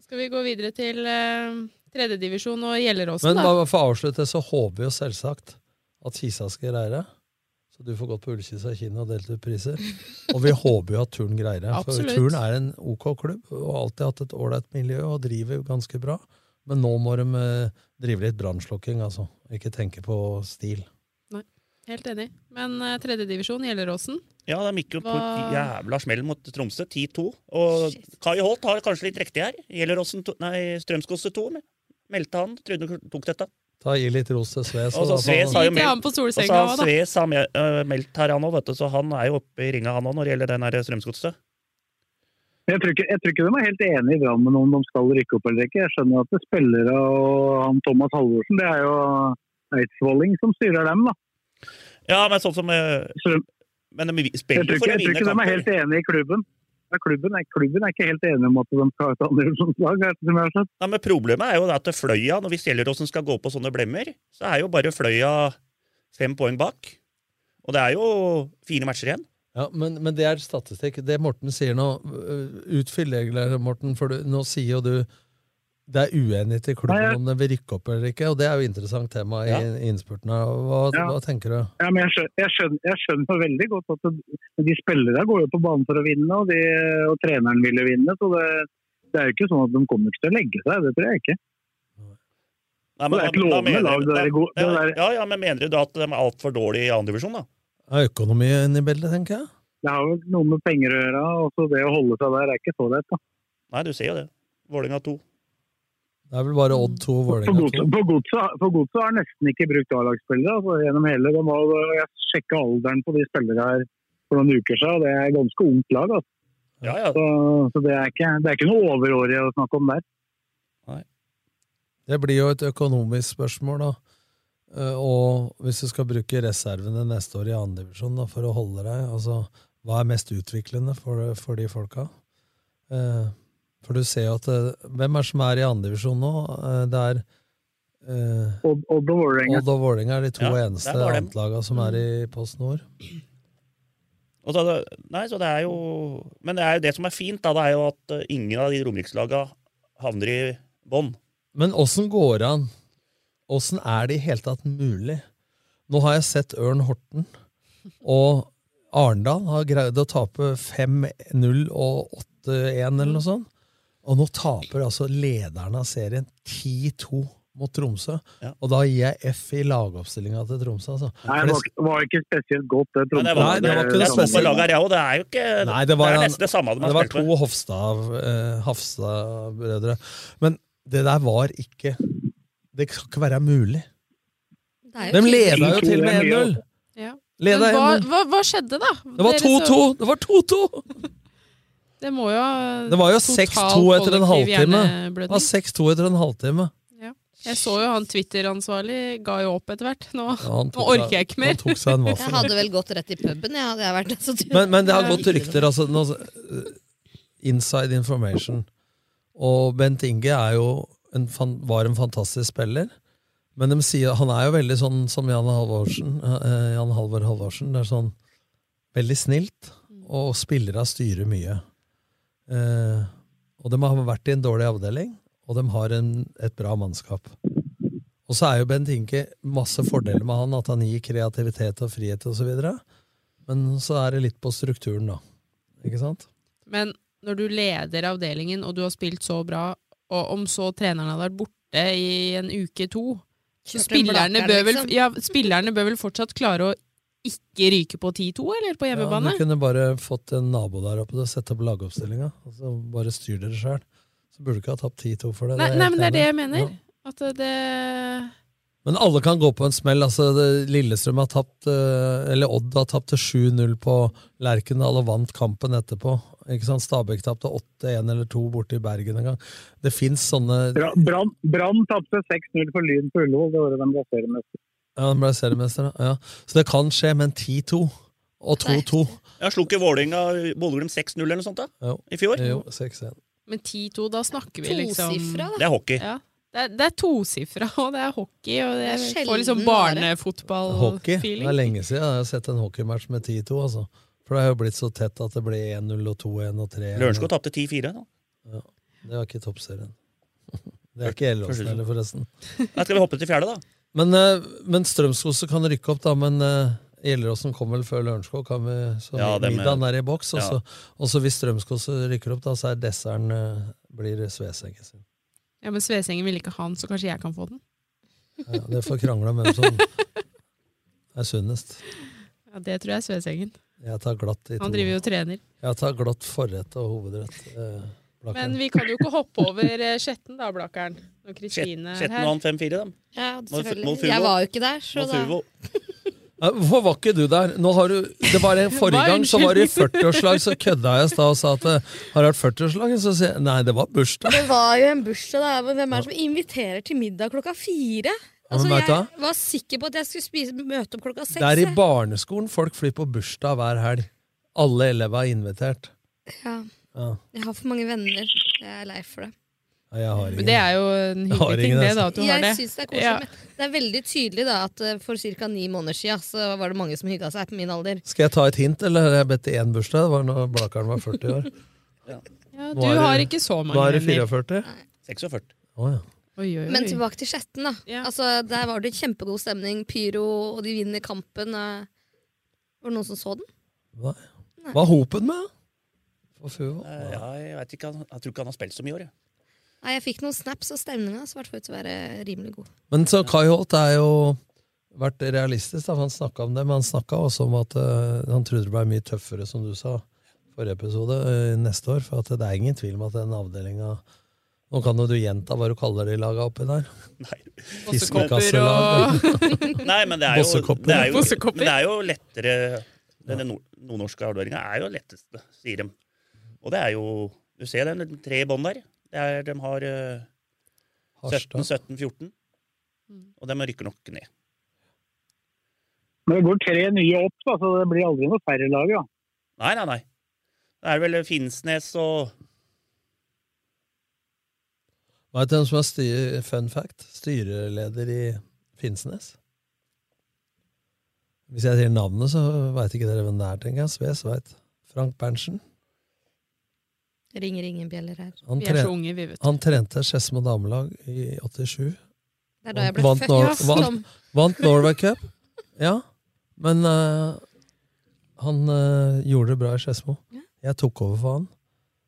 Skal vi gå videre til uh, tredjedivisjon og Gjelleråsen,
Men
da?
Men for å avslutte, så håper vi jo selvsagt at Kisa skal greie det. Så du får gått på Ullkisa kino og delt ut priser. Og vi håper jo at Turn greier det. For. Turn er en OK klubb og har alltid hatt et ålreit miljø og driver ganske bra. Men nå må de eh, drive litt brannslukking, altså. Ikke tenke på stil.
Helt enig. Men uh, tredjedivisjon, Gjelleråsen
Ja, de gikk jo på et jævla smell mot Tromsø, 10-2. Og Kai Holt har kanskje litt riktig her. Gjelleråsen to, nei, Strømsgodset 2. Meldte han. Trodde han tok dette.
Ta Gi litt ros til Sves.
Og så Sves har jo meldt. Sves har øh, meldt her, han òg, vet du. Så han er jo oppe i ringa, han òg, når det gjelder den her Strømsgodset.
Jeg tror, ikke, jeg tror ikke de er helt enige i Drammen om de skal rykke opp eller ikke. Jeg skjønner at det spillere og han Thomas Halvorsen, det er jo Eidsvolling som styrer dem, da.
Ja, men sånn som øh, Men de
Jeg
spiller
tror
for
ikke,
å
jeg tror ikke de er helt enige i klubben. Ja, klubben, er, klubben er ikke helt enige om at de skal ha et andredivisjonslag, som jeg har.
Nei, men Problemet er jo at Fløya, når vi selger oss som skal gå på sånne blemmer, så er jo bare Fløya fem poeng bak. Og det er jo fire matcher igjen.
Ja, men, men det er statistikk. Det Morten sier nå, utfyll reglene, Morten, for du, nå sier jo du det er uenighet i klubben om det vil rykke opp eller ikke, og det er jo interessant tema
Ja.
i innspurten. her. Hva,
Ja.
hva tenker du?
Ja, men jeg skjønner, jeg, skjønner, jeg skjønner veldig godt at det, de spillere går jo på banen for å vinne, og, de, og treneren ville vinne. Så det, det er jo ikke sånn at de kommer ikke til å legge seg, det tror jeg ikke.
Nei,
Det er et lovende lag, det der gode- det
ja,
der-
ja, ja, men mener du da at de er altfor dårlige i andredivisjon, da?
Er økonomien i bildet, tenker jeg?
Det har jo noe med penger å gjøre, og så det å holde seg der er ikke så lett. da.
Nei, du ser jo det. Vålerenga 2.
Det er vel bare Odd 2 og Vålerenga 2.
Godset for Godset- har nesten ikke brukt A-lagsspillere altså, gjennom hele. De har, jeg sjekka alderen på de spillere her for noen uker siden, og det er ganske ungt lag. Altså.
Ja, ja.
Så, så det, er ikke, det er ikke noe overårig å snakke om der. Nei.
Det blir jo et økonomisk spørsmål, da. Eh, Og hvis du skal bruke reservene neste år i andredivisjon for å holde deg, altså hva er mest utviklende for, for de folka? Eh, For du ser jo at eh, Hvem er som er i andredivisjon nå? Eh, Det er eh,
Odd og Vålerenga.
Odd og Vålerenga er de to
Ja,
eneste antlagene som er i Post Nord.
Og så, nei, så det er jo Men det er jo det som er fint, da, det er jo at eh, ingen av de romerikslaga havner i bånn.
Men åssen går det an? Åssen er det i hele tatt mulig? Nå har jeg sett Ørn Horten, og Arendal har greid å tape 5-0 og 8-1 eller noe sånt. Og nå taper altså lederne av serien 10-2 mot Tromsø. Og da gir jeg F i lagoppstillinga til Tromsø. Altså.
Nei, det var, ikke- var ikke spesielt godt, det.
Nei, det var,
Nei, det var ikke det
det laget ja, det er jo ikke
Nei, det, var,
det er nesten det samme
det var to Hofstad, eh, Hafstad-brødre. Men det der var ikke Det kan ikke være mulig. De leda jo til med 1-0.
Ja. Hva, hva, hva skjedde, da?
Det var 2-2! Det var 2-2!
Det må jo ha
Det var jo 6-2 etter en halvtime. Det var 6-2 etter en halvtime.
Ja. Jeg så jo han Twitter-ansvarlig ga jo opp etter hvert. Nå,
Ja,
nå orker jeg ikke mer.
han tok seg en vaffel.
Jeg hadde vel gått rett i puben, ja, hadde jeg vært det. Så
Men, men det har gått rykter. Altså, nå, uh, inside information. Og Bent Inge er jo en, var en fantastisk spiller. Men de sier, han er jo veldig sånn som Jan Halvorsen. eh, Jan Halvor Halvorsen. Det er sånn veldig snilt, og spillere styrer mye. Eh, og de har vært i en dårlig avdeling, og de har en, et bra mannskap. Og så er jo Bent Inke masse fordeler med han, at han gir kreativitet og frihet osv. Men så er det litt på strukturen, da. Ikke sant?
Men når du leder avdelingen, og du har spilt så bra, og om så treneren hadde vært borte i en uke to så spillerne, bør vel,
liksom.
ja, spillerne bør vel fortsatt klare å ikke ryke på 10-2, eller på
Ja, du kunne bare fått en nabo der oppe til å sette opp lagoppstillinga. Og så bare styr dere sjøl. Så burde du ikke ha tapt 10-2 for det.
nei,
det
nei, men det er det jeg mener.
Ja.
At det
Men alle kan gå på en smell. altså Lillestrøm har tapt, eh, eller Odd har tapt til 7-0 på Lerkendal og vant kampen etterpå. Ikke sant? Stabæk tapte 8-1 eller 2 borte i Bergen en gang. Det fins sånne
Brann Brann tapte 6-0 for Lyn på Ullevål det året de ble seriemester.
Ja, han ble seriemester, ja. Så det kan skje, men 10-2 og 2-2
Ja, Slo ikke Vålerenga Bodø-Glimt 6-0 eller noe sånt da?
Jo.
i fjor?
Jo, 6-1.
Men 10-2, da snakker vi liksom
Tosifra, da.
Det er hockey.
Ja. Det er, det er tosifra, og det er hockey, og det,
Det er
får liksom.
Hockey. Det er lenge siden jeg har sett en hockeymatch med 10-2. Altså. For det har jo blitt så tett at det blir 1-0 og 2-1 og 3-1.
Lørenskog tapte 10-4. da.
Ja, det var ikke toppserien. Det er ikke Elleråsen heller, forresten.
Da skal vi hoppe til fjerde, da.
Men, eh, men Strømskose kan rykke opp, da. Men uh, Gjelleråsen kommer vel før Lørenskog. Kan vi, så
Ja,
middagen er i boks. Og
Ja.
så og så hvis Strømskose rykker opp, da, så er desserten uh, blir Svesengen sin.
Ja, men Svesengen vil ikke ha den, så kanskje jeg kan få den?
Ja, det får krangle om hvem som er sunnest.
Ja, Det tror jeg er Svesengen.
Jeg tar glatt i to.
Han driver jo og trener.
Jeg tar glatt forrett og hovedrett. Eh,
Men vi kan jo ikke hoppe over eh, Skjetten, da, Blakkeren. Når Kristine er
Skjetten
her.
vant 5-4, dem.
Ja, selvfølgelig. Jeg var jo ikke der, så da.
Hvorfor var ikke du der? Nå har du, det var en Forrige gang så var det i 40-årslag, så kødda jeg i stad og sa at det har vært 40-årslag. Så sier jeg nei, det var bursdag.
Det var jo en bursdag, da. Hvem er det som inviterer til middag klokka fire? Altså, jeg var sikker på at jeg skulle spise, møte opp klokka seks.
Det er i barneskolen folk flyr på bursdag hver helg. Alle elever er invitert.
Ja.
Ja.
Jeg har for mange venner. Jeg er lei for det.
Nei, jeg har ingen.
Men det er jo en hyggelig ting, det,
altså.
da, at du har det.
Synes det er koselig.
Ja.
Det er veldig tydelig da at eh, for ca. ni måneder siden så var det mange som hygga seg på min alder.
Skal jeg ta et hint, eller har jeg bedt til én bursdag? Det var når Blakeren var 40 år.
Ja, du
det-
har ikke så mange
Nå er det
venner.
44.
46.
Oh, ja.
Oi, oi, oi.
Men tilbake til Skjetten, da. Altså, der var det kjempegod stemning. Pyro, og de vinner kampen. eh. Var det noen som så den?
Hva, hva er Hopen med?
Eh, Ja, jeg, vet ikke, jeg tror ikke han har spilt så mye i år. jeg.
Nei, Jeg fikk noen snaps, og stemninga svarte ut til å være rimelig god.
Men så Kai Holt er jo vært realistisk, da, for han snakka om det, men han snakka også om at uh, han trodde det ble mye tøffere, som du sa forrige episode, uh, neste år. For at det er ingen tvil om at den avdelinga Nå kan jo du gjenta hva du kaller de laga oppi der. Fiskekasselag.
Nei, men det er jo, det er jo, det er jo lettere Denne nord- nordnorske avdelinga er jo letteste, sier de. Og det er jo Du ser den de tre bånd der. Det er, de har uh, 17, 17, 14. Og de rykker nok ned.
Men det går tre nye opp, da, så det blir aldri noe færre lag. da.
Nei, nei, nei. Det er vel Finnsnes og
Vet du hvem som er styr, fun fact? styreleder i Finnsnes? Hvis jeg sier navnet, så veit ikke dere hvem det er, tenker jeg. Sves veit. Frank Berntsen.
Ringer ingen bjeller her.
Han,
Vi er så unge, vi, vet du.
han trente Skedsmo damelag i 87.
Det er da jeg ble
vant,
født.
Nor
Ja,
vant, vant Norway Cup. Ja, men uh, han uh, gjorde det bra i Skedsmo. Jeg tok over for han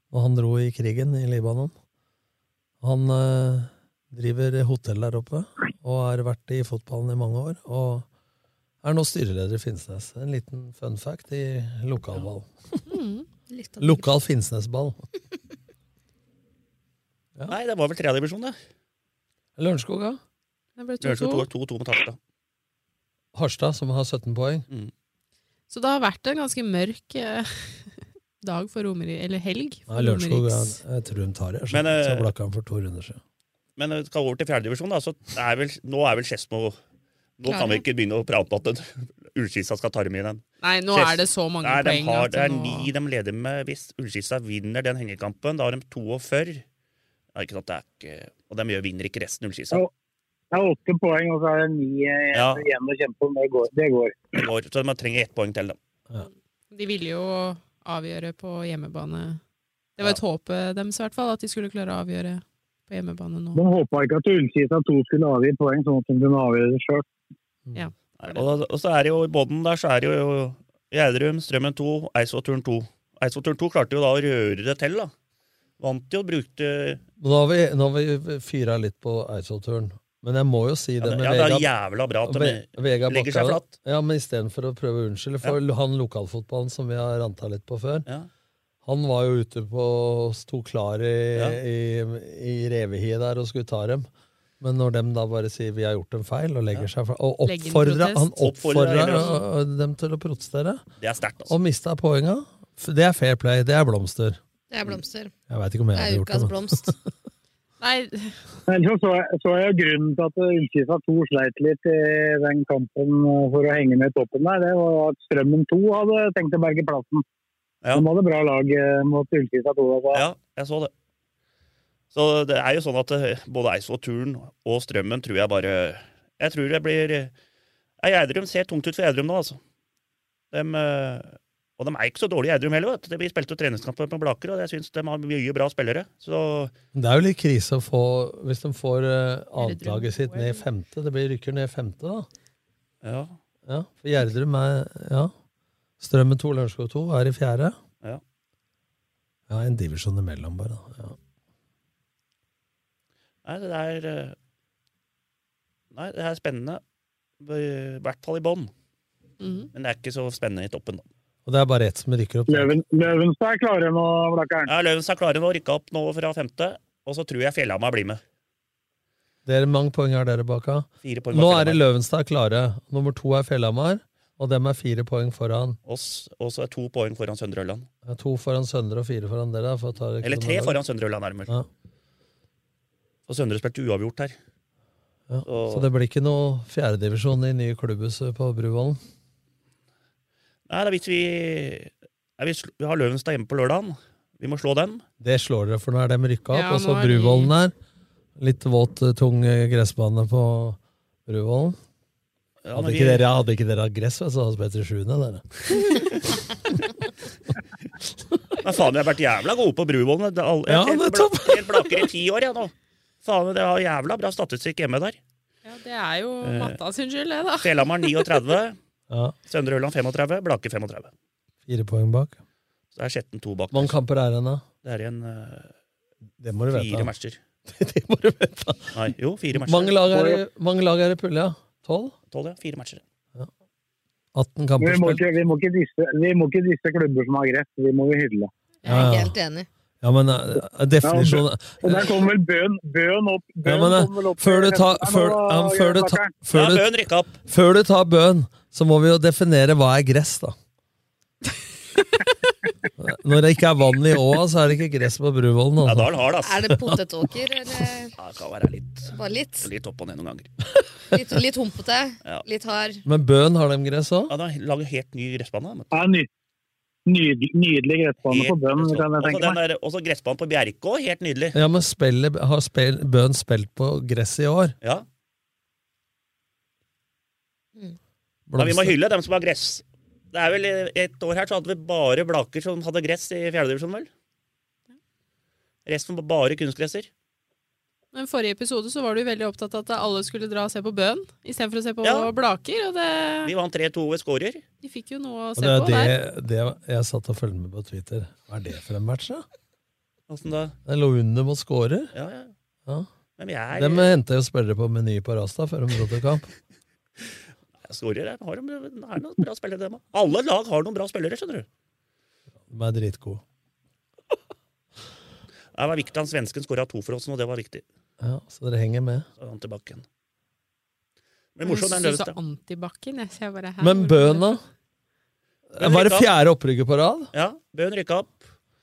og han dro i krigen i Libanon. Han uh, Driver hotell der oppe, og har vært i fotballen i mange år. Og er nå styreleder i Finnsnes. En liten fun fact i lokalball.
Mm, litt av
Lokal Finnsnesball.
Nei, det var vel tredjedivisjon, det.
Lørenskog, ja.
Det
Lørenskog
2-2.
2-2 mot Harstad.
Harstad, som har 17 poeng.
Så det har vært en ganske mørk eh, dag for Romerike, eller helg. For
Nei, Lørenskog, ja, jeg tror de tar det.
Men,
Men,
eh,
så blakka han for to runder siden.
Men eh, skal vi over til fjerdedivisjon, da, så er vel, nå er vel Skedsmo Nå
Klar,
kan vi ikke begynne å prate om at Ullskisa skal ta dem i den.
Nei, nå er det så mange
Nei, de
poeng
Har, det er
nå-
ni de leder med. Hvis Ullskisa vinner den hengekampen, da har de 42. Ja, ikke sant, det er ikke, og de gjør- vinner ikke resten, Ullskisa.
Det er åtte poeng, og så er det ni eh,
Ja.
igjen å kjempe om. Det går. Det går.
Det går, så de trenger ett poeng til, da.
De ville jo avgjøre på hjemmebane. Det var et håp eh, deres i hvert fall, at de skulle klare å avgjøre på hjemmebane nå.
De håpa ikke at Ullkisa 2 skulle avgi poeng, sånn at de kunne avgjøre det sjøl.
Ja.
Og, og så er det jo i bånn der, så er det jo Gjerdrum, Strømmen 2, Eidsvoll-turen 2. Eidsvoll-turen 2 klarte jo da å røre det til, da. Vant jo, brukte
Nå har vi, nå har vi fyra litt på Eidsvoll-turen. Men jeg må jo si det
med
med
ja, det er jævla bra at de legger seg
Bakka-
flatt.
Ja, men istedenfor å prøve å unnskylde for han lokalfotballen som vi har ranta litt på før. Han var jo ute på sto klar i,
Ja.
i, i revehiet der og skulle ta dem. Men når de da bare sier 'vi har gjort en feil', og legger seg fra, og oppfordrer, han oppfordrer
Oppfordrer
øh, dem til å protestere,
Det er sterkt, altså.
og mista poenga. Det er fair play. Det er blomster.
Det er blomster.
Jeg veit ikke om jeg
Det
hadde
er
gjort det.
ukas
men-
blomst.
Nei,
Men så så jeg, så jeg grunnen til at Ullkisa 2 sleit litt i den kampen for å henge med i toppen der. Det var at Strømmen 2 hadde tenkt å berge plassen.
Ja.
De hadde bra lag eh, mot Ullkisa 2. Altså.
Ja, jeg så det. Så det er jo sånn at eh, både Eidsvoll-turen og Strømmen tror jeg bare Jeg tror det blir eh, Nei, Gjerdrum ser tungt ut for Gjerdrum nå, altså. Dem, eh, og de er ikke så dårlige i Gjerdrum heller. vet du. spilt jo treningskamper med Blaker, og jeg syns de har mye bra spillere. Så
Det er jo litt krise å få hvis de får uh, annetlaget sitt ned i femte. Det blir rykker ned i femte, da.
ja.
Ja, for Gjerdrum er ja. Strømmen 2, Lørenskog 2 er i fjerde.
Ja.
Ja, en divisjon imellom, bare. da. Ja.
Nei, det er eh, Nei, det er spennende. I hvert fall i bånn.
Mhm.
Men det er ikke så spennende i toppen, da.
Og det er bare ett som rykker opp.
Løven, Løvenstad er klare nå, Blakkern.
Ja, Løvenstad klarer nå å rykke opp nå fra femte, og så tror jeg Fjellhamar blir med.
Dere, mange poeng har dere bak av? Nå er det Løvenstad klare. Nummer to er Fjellhamar, og dem er fire poeng foran.
Oss, og så er to poeng foran Søndre Ørland.
Ja, to foran Søndre og fire foran dere. For å ta
Eller tre foran Søndre Ørland, er det vel.
Ja.
Og Søndre spilte uavgjort her.
Ja.
Så-
Så det blir ikke noe fjerdedivisjon i nye klubbhuset på Bruvollen?
Nei, da hvis vi nei, vi, vi har Løvenstad hjemme på lørdagen. Vi må slå dem.
Det slår dere, for nå er de rykka opp.
Ja,
og så
er
Bruvollen der. Litt våt, eh, tung eh, gressbane på Bruvollen.
Ja,
hadde, ikke
vi-
dere, hadde ikke dere hatt gress, så hadde dere spilt i sjuende. Dere.
Men faen, vi har vært jævla gode på Bruvollen. Er
Ja,
jeg helt
nettopp.
trent bla- i ti år, jeg nå. Faen, det var jævla bra statistikk hjemme der.
ja, det er jo
Eh,
matta sin skyld, det, da.
Fjellhamar 39,
Ja,
Søndre Ulland 35, Blake 35.
Fire poeng bak.
Så er Skjetten to bak.
Hvor mange kamper er det igjen, da?
Det er igjen eh,
Det må du vite.
fire matcher.
det må du vite.
Nei, jo, fire matcher.
Mange lag er, i- mange lag er i pulja? Tolv?
Tolv, ja. Fire matcher.
18
Vi
kamper
må,
spilt?
ikke, vi, må ikke disse, vi må ikke disse klubber som har gress, vi må jo hylle.
Jeg er
Ja, ja.
helt enig.
Ja, men definisjonen ja,
Og der kommer vel Bøen, bøen opp. Bøen
ja, men, eh,
kommer vel opp
før, du tar, før, ja, før, du før, du,
Bøen rykka opp.
før du tar bøen, så må vi jo definere hva er gress, da. Når det ikke er vann i åa, så er det ikke gress på Bruvollen.
Ja,
Altså.
da er det hard, ass.
Er det potetåker, eller
Ja, det kan være litt,
bare litt?
litt opp og ned noen ganger.
Litt, litt humpete?
Ja.
Litt hard?
Men bøen har de gress òg?
Ja, de lager helt ny gressbane. Det er
Ja, ny, nydelig, nydelig gressbane på
sånn.
kan jeg tenke meg.
Også gressbanen på Bjerke òg, helt nydelig.
Ja, men spillet, har spill, Bønn spilt på gress i år?
Ja. Ja, vi må hylle dem som har gress. Det er vel Et år her så hadde vi bare Blaker som hadde gress i fjerdedivisjon, vel? Resten var bare kunstgresser.
Men forrige episode så var du veldig opptatt av at alle skulle dra og se på Bøen istedenfor å se på
Ja.
Blaker. Og det,
Vi vant 3-2 ved scorer.
de fikk jo noe å se
det er
på der.
det, det jeg satt og fulgte med på Twitter. Hva er det for en match, da?
Åssen da?
Den lå under mot scorer.
Ja, ja.
Ja.
Men er
De henter jo spillere på Meny på Rasta før de dro til kamp.
Scorer er har, de har noen bra spillere, dem òg. Alle lag har noen bra spillere, skjønner du.
De er dritgode.
Det var viktig at svensken skåra to for oss, og det var viktig.
Ja, Så dere henger med.
Antibac-en. Men morsomt, den
Du Antibac-en. Jeg ser bare her.
Men
bøna?
Var det fjerde opprykket på rad?
Ja, Bøen rykka opp.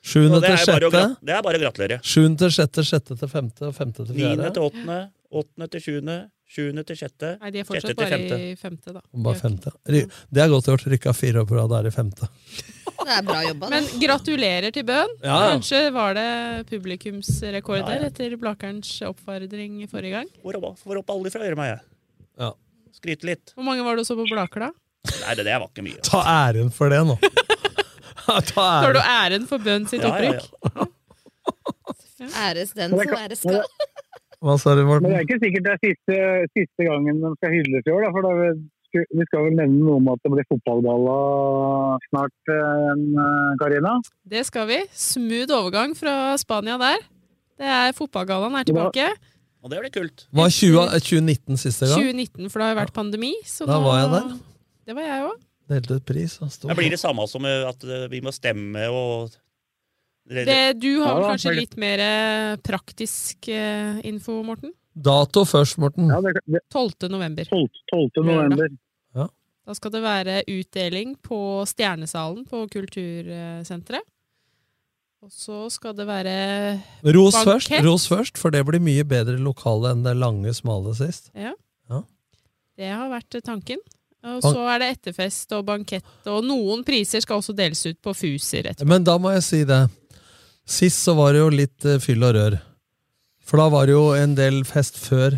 Sjuende til sjette?
det er bare å gratulere.
Sjuende til sjette, sjette til femte og femte til
Niende
fjerde?
til åttende, åttende til sjuende, sjuende til sjette,
Nei, de er fortsatt bare
femte.
i femte, da.
Bare femte. Det er godt gjort. Rykka fire opp på rad, er i femte.
Det er bra jobba.
Men gratulerer til Bøhn.
Ja.
Kanskje var det publikumsrekord
Ja, ja.
etter Blakerens oppfordring forrige gang.
Får opp, får opp alle fra øret meg, jeg.
Ja.
Skryte litt.
Hvor mange var det du så på Blaker, da?
Nei, det det var ikke mye.
Ta æren for det nå. Ta æren.
Tar du
æren.
for Bøhn sitt
Ja, ja, ja.
opprykk?
Æres den som æres skal.
Hva sa du,
Men det er ikke sikkert det er siste, siste gangen de skal hylles i år. Da, for da vi, skal vel nevne noe om at det blir fotballgalla snart, eh, Karina?
Det skal vi. Smooth overgang fra Spania der. Det er Fotballgallaen er tilbake.
Og det blir kult.
Var 20, 2019 siste gang?
2019, for det har jo vært pandemi. Så
Da
nå,
var jeg der.
Det var jeg òg.
Delte ut pris.
Det blir det samme som eh, at eh, vi må stemme og
Det, du har vel kanskje litt mer eh, praktisk eh, info, Morten?
Dato først, Morten.
Ja, det, det,
12. november.
12. 12. november.
Da skal det være utdeling på Stjernesalen på Kultursenteret. Og så skal det være
Ros
Bankett.
først, ros først, for det blir mye bedre lokale enn det lange, smale sist.
Ja.
Ja.
Det har vært tanken. Og så er det etterfest og bankett, og noen priser skal også deles ut på Fuser etterpå.
Men da må jeg si det. Sist så var det jo litt eh, fyll og rør. For da var det jo en del fest før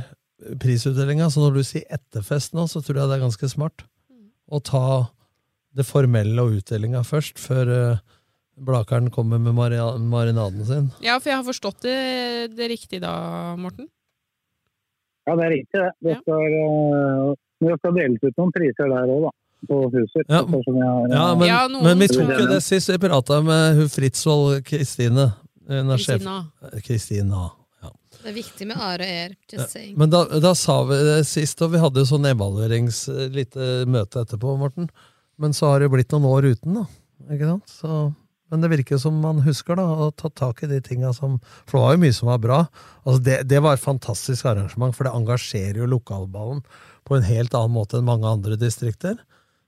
prisutdelinga, så når du sier etterfest nå, så tror jeg det er ganske smart å ta det formelle og utdelinga først, før eh, Blakeren kommer med marinaden sin.
Ja, for jeg har forstått det, det riktig da, Morten?
Ja, det er riktig, det. Det skal, eh, det skal deles ut noen priser der òg, da. På Fuser.
Ja.
jeg har-
Ja, men,
Ja, noen-
men vi tok jo det sist. Vi prata med hun Fritzvold Kristine. Hun er sjef-
Kristina.
Det er viktig med are og er. Just saying.
Men da, da sa vi det sist, og vi hadde jo sånn evaluerings eh, lite møte etterpå, Morten. Men så har det blitt noen år uten, da. Ikke sant? Så, men det virker som man husker, da, å ta tak i de tinga som For det var jo mye som var bra. Altså det, det var et fantastisk arrangement, for det engasjerer jo lokalballen på en helt annen måte enn mange andre distrikter.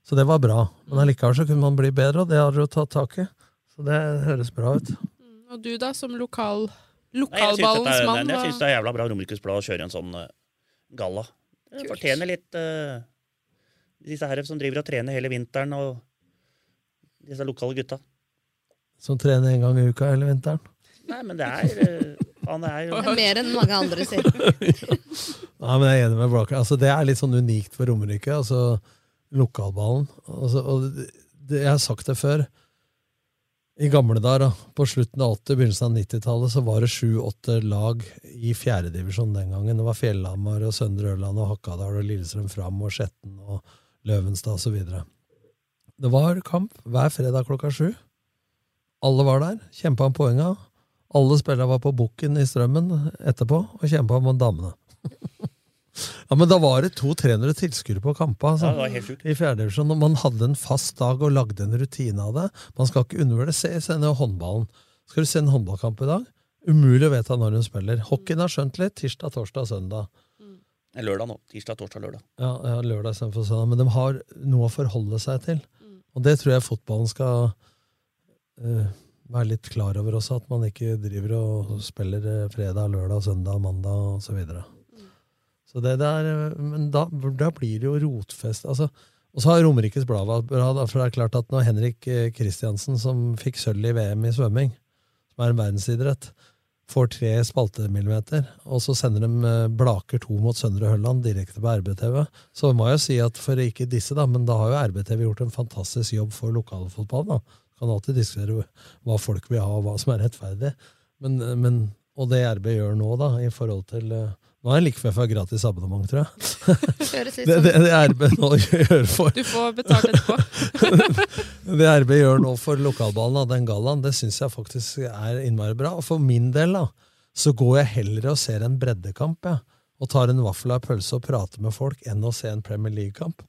Så det var bra. Men allikevel så kunne man bli bedre, og det har dere jo tatt tak i. Så det høres bra ut.
Og du da, som lokal, lokalballens mann?
jeg syns det er jævla bra Romerikes Blad å kjøre en sånn uh, galla. Det fortjener litt uh, disse her som driver og trener hele vinteren, og disse lokale gutta.
Som trener en gang i uka hele vinteren.
Nei, men det er uh, faen, det er jo
Det er mer enn mange andre sier.
Nei, men jeg er enig med Broker. Altså, det er litt sånn unikt for Romerike. Altså, lokalballen. Altså, og det, det, jeg har sagt det før. I gamle dager, på slutten av 80-, begynnelsen av 90-tallet, så var det sju-åtte lag i fjerdedivisjon den gangen. Det var Fjellhamar og Søndre Ørland og Hakadal og Lillestrøm Fram og Skjetten og Løvenstad osv. Det var kamp hver fredag klokka sju. Alle var der, kjempa om poenga. Alle spillerne var på bukken i Strømmen etterpå og kjempa om damene. ja, Men da var det 200-300 tilskuere på kampa altså,
Ja, det var helt sjukt.
i fjerdedivisjon. Man hadde en fast dag og lagde en rutine av det. Man skal ikke undervurdere håndballen. Skal du se en håndballkamp i dag? Umulig å vite når hun spiller. Hockeyen har skjønt litt. Tirsdag, torsdag, søndag.
Er Lørdag nå. Tirsdag, torsdag, lørdag.
Ja, ja lørdag istedenfor søndag. Men de har noe å forholde seg til. Og det tror jeg fotballen skal uh, være litt klar over også, at man ikke driver og spiller eh, fredag, lørdag, søndag, mandag og så det der, eh, men da, da blir det jo rotfest. Altså, og så har Romerikes Blad vært bra, for det er klart at når Henrik eh, Kristiansen, som fikk sølv i VM i svømming, som er en verdensidrett, får tre spaltemillimeter, og så sender de eh, Blaker to mot Søndre Hølland direkte på RBTV, så må jeg jo si at for ikke disse, da, men da har jo RBTV gjort en fantastisk jobb for lokalfotballen. da. Kan alltid diskutere hva folk vil ha, og hva som er rettferdig. Men, men, og det RB gjør nå, da, i forhold til eh, Nå er det like før for gratis abonnement, tror jeg. Det,
sånn
det, det RB nå gjør for
Du får betalt etterpå.
det RB gjør nå for lokalballen, da, den gallaen, det syns jeg faktisk er innmari bra. Og for min del, da, så går jeg heller og ser en breddekamp, ja, Og tar en vaffel av pølse og prater med folk, enn å se en Premier League-kamp.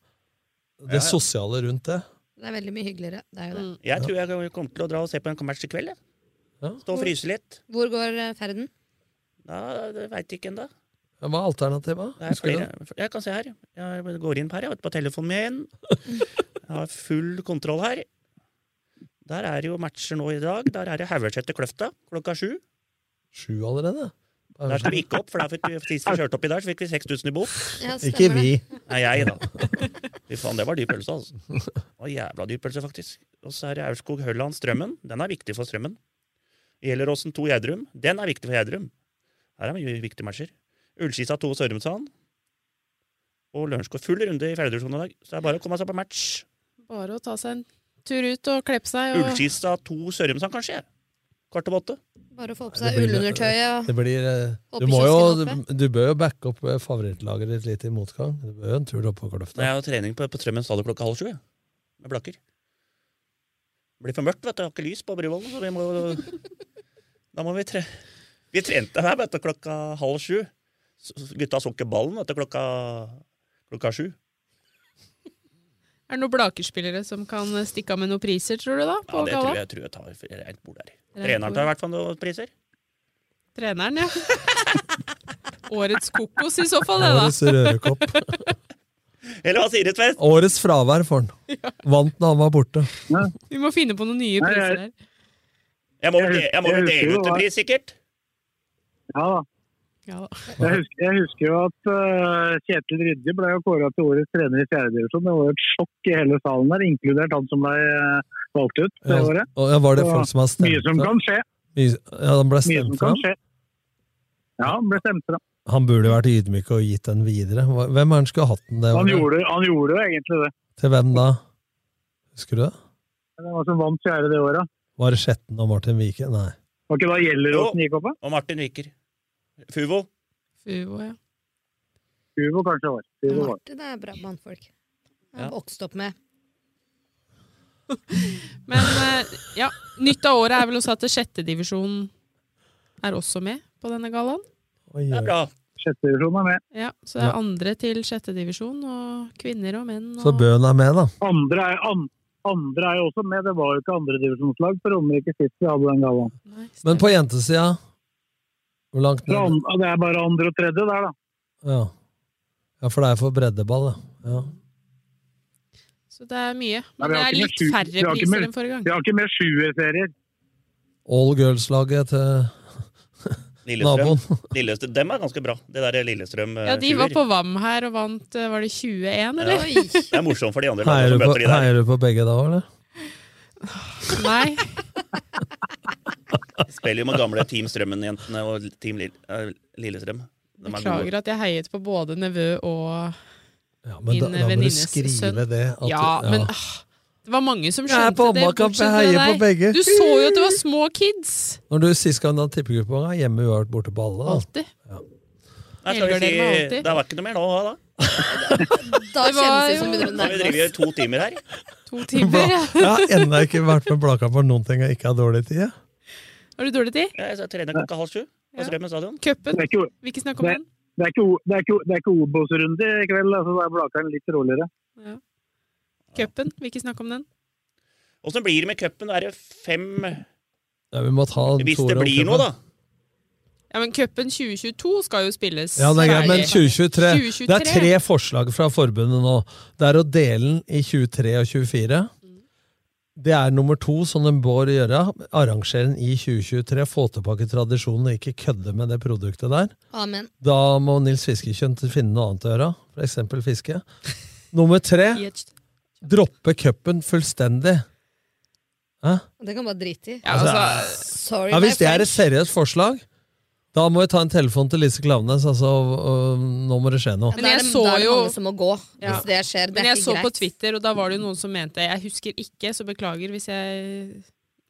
Det
Ja, ja.
sosiale rundt det.
Det er veldig mye hyggeligere. Det er jo det.
Jeg tror jeg kommer til å dra og se på en match i kveld. Ja. Stå og fryse litt.
Hvor går eh, ferden?
Ja, det veit ikke ennå.
Hva er alternativet?
Det er flere. Jeg kan se her. Jeg går inn her, jeg vet på telefonen min. Jeg har full kontroll her. Der er det jo matcher nå i dag. Der er det Haugeseter Kløfta klokka sju.
Sju allerede?
Der skal vi ikke opp, for der fikk vi, sist vi kjørte opp i dag, så fikk vi 6000 i bot.
Ja,
Ikke vi.
Nei, jeg, da. Fy faen, det var dyp pølse, altså. Det var jævla dyp pølse, faktisk. Og så er det Aurskog-Hølland Strømmen. Den er viktig for Strømmen. Gjelleråsen 2 Gjerdrum. Den er viktig for Gjerdrum. Her er mye viktige matcher. Ullskisa 2 Sørumsand. Og Lørenskog. Full runde i fjerdedivisjon i dag, så det er bare å komme seg på match.
Bare å ta seg en tur ut og kleppe seg. Og...
Ullskisa 2 Sørumsand, kanskje? Kvart over åtte.
Bare å få på seg ullundertøyet.
Det blir, eh, du, må jo,
kiosken
du bør jo backe opp eh, favorittlaget ditt litt i motgang. Du bør jo en tur opp på Kløfta.
Jeg har trening på, på Trømmen stadion klokka halv sju. Med blakker. Det blir for mørkt, vet du. Jeg har ikke lys på Bryvollen, så vi må Da må vi tre... Vi trente her vet du, klokka halv sju. Gutta så ikke ballen etter klokka, klokka sju.
Er det noen Blaker-spillere som kan stikke av med noen priser, tror du da? På
Ja, det tror
jeg,
jeg, tror jeg tar rent bord der.
Rent
Treneren tar i hvert fall noen priser.
Treneren, ja. Årets kokos i så fall, det, da.
Årets rørekopp.
Eller hva sier du, Tvedt?
Årets fravær for han. Vant når han var borte.
Vi må finne på noen nye priser her.
Jeg må vel
husker
dele ut en pris, sikkert?
Ja da.
Ja.
Jeg husker, jeg husker jo at uh, Kjetil Rydje ble jo kåra til årets trener i fjerdedivisjon. Det var jo et sjokk i hele salen der, inkludert han som ble eh, valgt ut det
Ja,
året.
og ja, var det folk som har stemt
Mye som kan skje.
Mye, ja, han ble stemt
skje. Ja, han ble stemt fra.
Han burde vært ydmyk og gitt den videre. Hvem er han skulle hatt den det
Han gjorde, han gjorde jo egentlig det.
Til hvem da? Husker du det?
Det var som vant fjerde det året.
Var det Skjetten og Martin Viker? Nei.
Var ikke da Gjelleråsen gikk opp?
Og Martin Viker. Fuvo.
Fuvo, ja.
Fuvo kanskje var. Fuvo var.
Martin er bra mannfolk. Jeg
Ja.
har vokst opp med.
Men eh, ja, nytt av året er vel også at sjettedivisjon er også med på denne gallaen.
Det er bra.
Sjettedivisjon er med.
Ja, så det er andre til sjettedivisjon, og kvinner og menn. Og...
Så Bøen er med, da.
Andre er, an, andre er jo også med. Det var jo ikke andredivisjonslag på Romerike sist vi hadde den gallaen.
Men på jentesida Hvor langt ned?
an- Det er bare andre og tredje der, da.
Ja. ja, for det er for breddeball, ja. ja.
Så det er mye. Men det er litt færre priser enn forrige gang.
Vi har ikke med sjuerserier.
All girls-laget til
Lillestrøm. Lillestrøm. Dem er ganske bra. Det der Lillestrøm eh,
Ja, de var på VAM her og vant eh, Var det 21, eller?
Ja. Det er morsomt for de andre
Heier du,
som
på,
møter de der.
heier du på begge da, eller?
Nei.
Spiller jo med gamle Team Strømmen-jentene og Team Lille eh, Lillestrøm. De er.
Beklager at jeg heiet på både nevø og
Ja, men
min
da, da må du
venninnes
skrive
sønn.
det. at
ja,
du-
men ah, det var mange som
Jeg er
skjønte
på
det. bortsett
jeg heier på begge.
Du så jo at det var små kids!
Når du sist gang du hadde tippegruppe, var hjemme uavgjort borte på alle. Da.
Alltid.
Nei, skal vi si, det var ikke noe mer nå, da.
Da
Det var
kjennes det
jo-
som vi begynner å
vi
driver
drevet to timer her.
To timer. ja.
Jeg har ennå ikke vært med Bladkamp for noen ting jeg ikke har dårlig tid.
Har du dårlig tid?
Jeg trener klokka halv sju på
Ja.
Strømmen stadion.
Cupen?
Det er ikke,
snakke om den?
det er ikke, ikke, ikke Obos-runde i kveld. altså Da er Blakeren litt roligere.
Ja. Cupen? Vi ikke snakke om den?
Åssen blir det med cupen? Er det fem
Ja, vi må ta
Hvis det blir noe, da?
Ja, men Cupen 2022 skal jo spilles
Ja, det er greit, men 2023
2023.
Det er tre forslag fra forbundet nå. Det er å dele den i 23 og 24. Det er nummer to som den bør gjøre. Arrangere den i 2023. Få tilbake tradisjonen og ikke kødde med det produktet der.
Amen.
Da må Nils Fiskekjønn finne noe annet å gjøre. Eksempel fiske. Nummer tre droppe cupen fullstendig. Hæ?
Det kan bare drite i.
Ja,
altså,
Sorry,
Ja, hvis det er et seriøst forslag, da må jeg ta en telefon til Lise Klaveness. Altså, og, nå må det skje noe.
Men
jeg så jo-
mange som må gå,
Ja.
hvis det skjer.
Men jeg så på. Twitter, og da var det jo noen som mente Jeg husker ikke, så beklager hvis jeg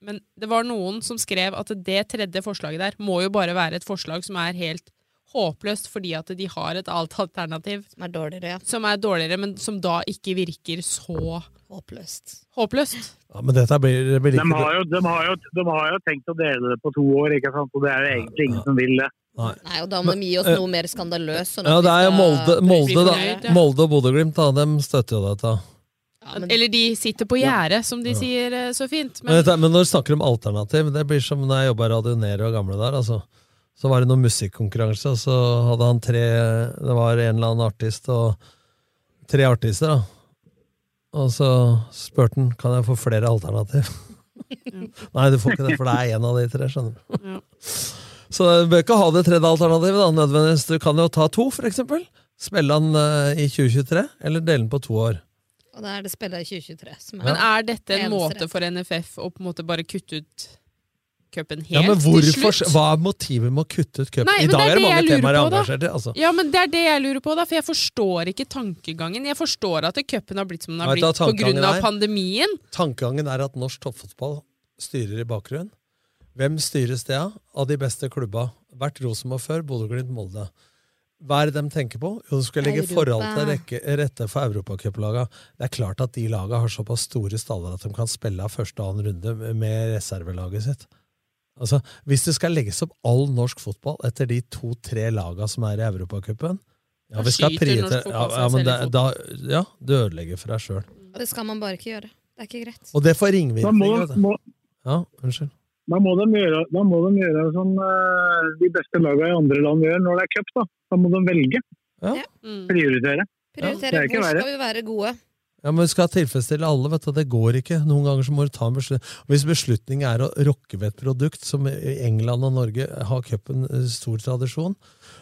Men det var noen som skrev at det tredje forslaget der må jo bare være et forslag som er helt håpløst fordi at de har et alt alternativ
som er dårligere, ja.
som er dårligere men som da ikke virker så
Håpløst.
håpløst.
Ja, men dette blir, det blir
De har, jo, de, har jo, de har jo tenkt å dele det på to år, ikke sant? og det er jo egentlig ingen som vil det.
Nei.
Nei, og da må de gi oss
eh,
noe mer skandaløst. Sånn
Ja, det er jo Molde, Molde, da.
ja.
Molde og Bodø-Glimt, de støtter jo dette.
Eller de sitter på gjerdet, som de sier eh, så fint.
Men, Men, men når du snakker om alternativ, det blir som når jeg jobba i Radio Nero og gamle der. altså. Så var det noen musikkonkurranse, og så hadde han tre Det var en eller annen artist og tre artister, da. Og så spurte han kan jeg få flere alternativ. Nei, du får ikke det, for det er én av de tre. skjønner du. Så du bør ikke ha det tredje alternativet. da, nødvendigvis. Du kan jo ta to, for eksempel. Spille den uh, i 2023, eller dele den på to år.
Og da er det spillet i 2023 som er
Men er dette en måte for NFF å på en måte bare kutte ut cupen helt
Ja, men
til
hvorfor,
slutt?
Hva er motivet med å kutte ut cupen? I dag
er
det
det
mange temaer jeg er
på,
engasjert i. altså.
Ja, men Det er det jeg lurer på, da, for jeg forstår ikke tankegangen. Jeg forstår at cupen har blitt som den har blitt på grunn av
er?
pandemien.
Tankegangen er at norsk toppfotball styrer i bakgrunnen. Hvem styres det av? Av de beste klubba. Vært Rosenborg før, Bodø-Glimt, Molde. Hva er det de tenker på? Jo, de skal legge
Europa.
forhold til rekke, rette for europacuplaga. Det er klart at de laga har såpass store staller at de kan spille av første og annen runde med reservelaget sitt. Altså, Hvis det skal legges opp all norsk fotball etter de to-tre laga som er i Europacupen ja,
Da
vi skal
skyter
prioritere-
norsk fotball
ja, ja, men det, da, ja, du ødelegger for deg sjøl.
Det skal man bare ikke gjøre. Det er ikke greit.
Og det får
må,
ringvirkninger.
må,
Ja, unnskyld.
da må de gjøre, da må de gjøre som uh, de beste lagene i andre land gjør når det er cup. Da Da må de velge.
Mm.
Prioritere.
Prioritere
Det er
hvor skal vi være gode.
Ja, men Vi skal tilfredsstille alle. vet du. Det går ikke. Noen ganger så må du ta en beslutning. Hvis beslutningen er å rokke ved et produkt, som i England og Norge har cupen eh, stor tradisjon,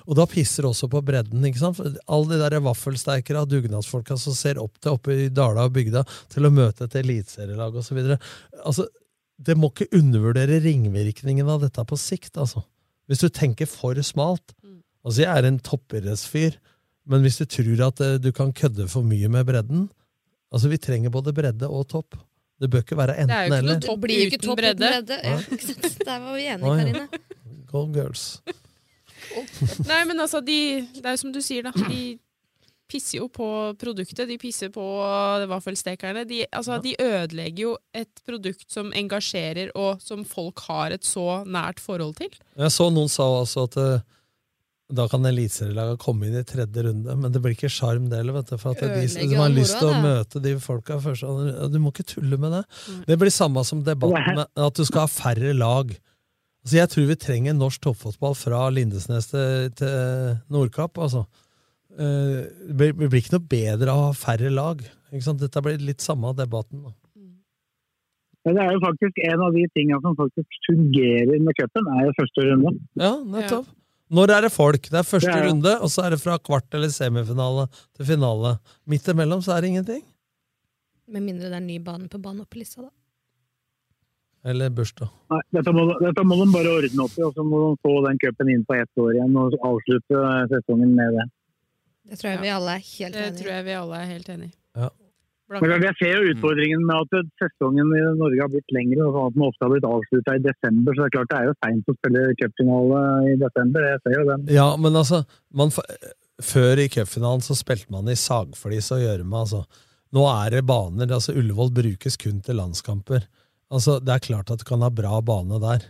og da pisser også på bredden. ikke sant? Alle de der vaffelsteikere og dugnadsfolka som ser opp til oppe i Dala og bygda til å møte et eliteserielag osv. Altså, det må ikke undervurdere ringvirkningen av dette på sikt. altså. Hvis du tenker for smalt. Altså, Jeg er en toppidrettsfyr, men hvis du tror at eh, du kan kødde for mye med bredden Altså, Vi trenger både bredde og topp. Det bør ikke være
Det er jo ikke noe topp
blir jo ikke
uten
topp uten
bredde.
bredde. Ja. Der var vi enige,
Å, ja.
Karine.
Go girls.
Nei, men altså, de, det er jo som du sier, da. De pisser jo på produktet. De pisser på vaffelstekerne. De, altså, de ødelegger jo et produkt som engasjerer, og som folk har et så nært forhold til.
Jeg så noen sa altså at eh, da kan eliteserielaget komme inn i tredje runde, men det blir ikke sjarm det heller. vet du, For at de,
er
de har
all
lyst til å møte de folka først. Du må ikke tulle med det. Det blir samme som debatten med at du skal ha færre lag. Altså, jeg tror vi trenger norsk toppfotball fra Lindesnes til, til Nordkapp. altså. Eh, Det blir, ikke noe bedre av å ha færre lag. Ikke sant? Dette blir litt samme debatten. da.
Men det er jo faktisk en av de tingene som faktisk fungerer med cupen, er jo første runde.
Ja, nettopp. Når er det folk? Det er første
Det er-
runde, og så er det fra kvart eller semifinale til finale. Midt imellom så er det ingenting.
Med mindre det er ny bane på banen oppe i lista, da.
Eller bursdag.
Nei, dette, må, dette må de bare ordne opp i, og så må de få den cupen inn på ett år igjen og avslutte sesongen med det.
Det tror jeg vi alle er helt
Det tror jeg vi alle er helt enig i.
Ja.
Men Jeg ser jo utfordringen med at sesongen i Norge har blitt lengre, og sånn at den ofte har blitt avslutta i desember. Så det er klart det er jo seint å spille cupfinale i desember. Jeg ser jo den.
Ja, men altså man, Før i cupfinalen så spilte man i sagflis og gjørme. Altså. Nå er det baner. altså Ullevål brukes kun til landskamper. Altså, Det er klart at du kan ha bra bane der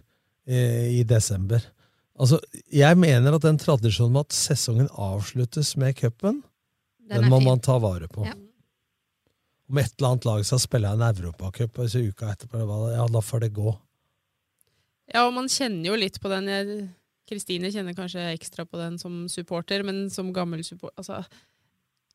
i, i desember. Altså, Jeg mener at den tradisjonen med at sesongen avsluttes med cupen,
Den
den, må
fin.
man ta vare på.
Ja.
Om et eller annet lag skal spille en europacup og uka etterpå, ja, da får det gå.
Ja, og man kjenner jo litt på den. Kristine kjenner kanskje ekstra på den som supporter, men som gammel supporter altså,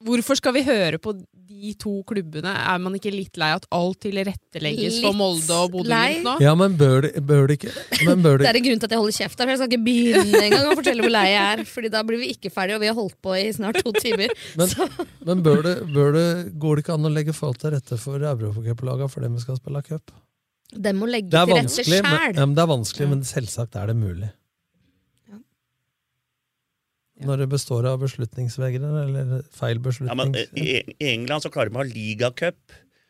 Hvorfor skal vi høre på de to klubbene? Er man ikke litt lei at alt tilrettelegges for Molde og Bodø-Glimt nå?
Ja, men bør det, bør det ikke men bør
Det er en grunn til at jeg holder kjeft. her, for Jeg skal ikke begynne engang å fortelle hvor lei jeg er. Fordi da blir vi ikke ferdige, og vi har holdt på i snart to timer.
Men,
Så
men bør det, bør det, går det ikke an å legge forhold til rette for europacuplaga for dem vi skal spille cup?
Det må legge
Det er
til rette
vanskelig, men,
sjæl.
ja, men, det er vanskelig, men selvsagt er det mulig. Når det består av beslutningsvegrere, eller feil
Ja, men
beslutning.
eh, I England så klarer de å ha ligacup.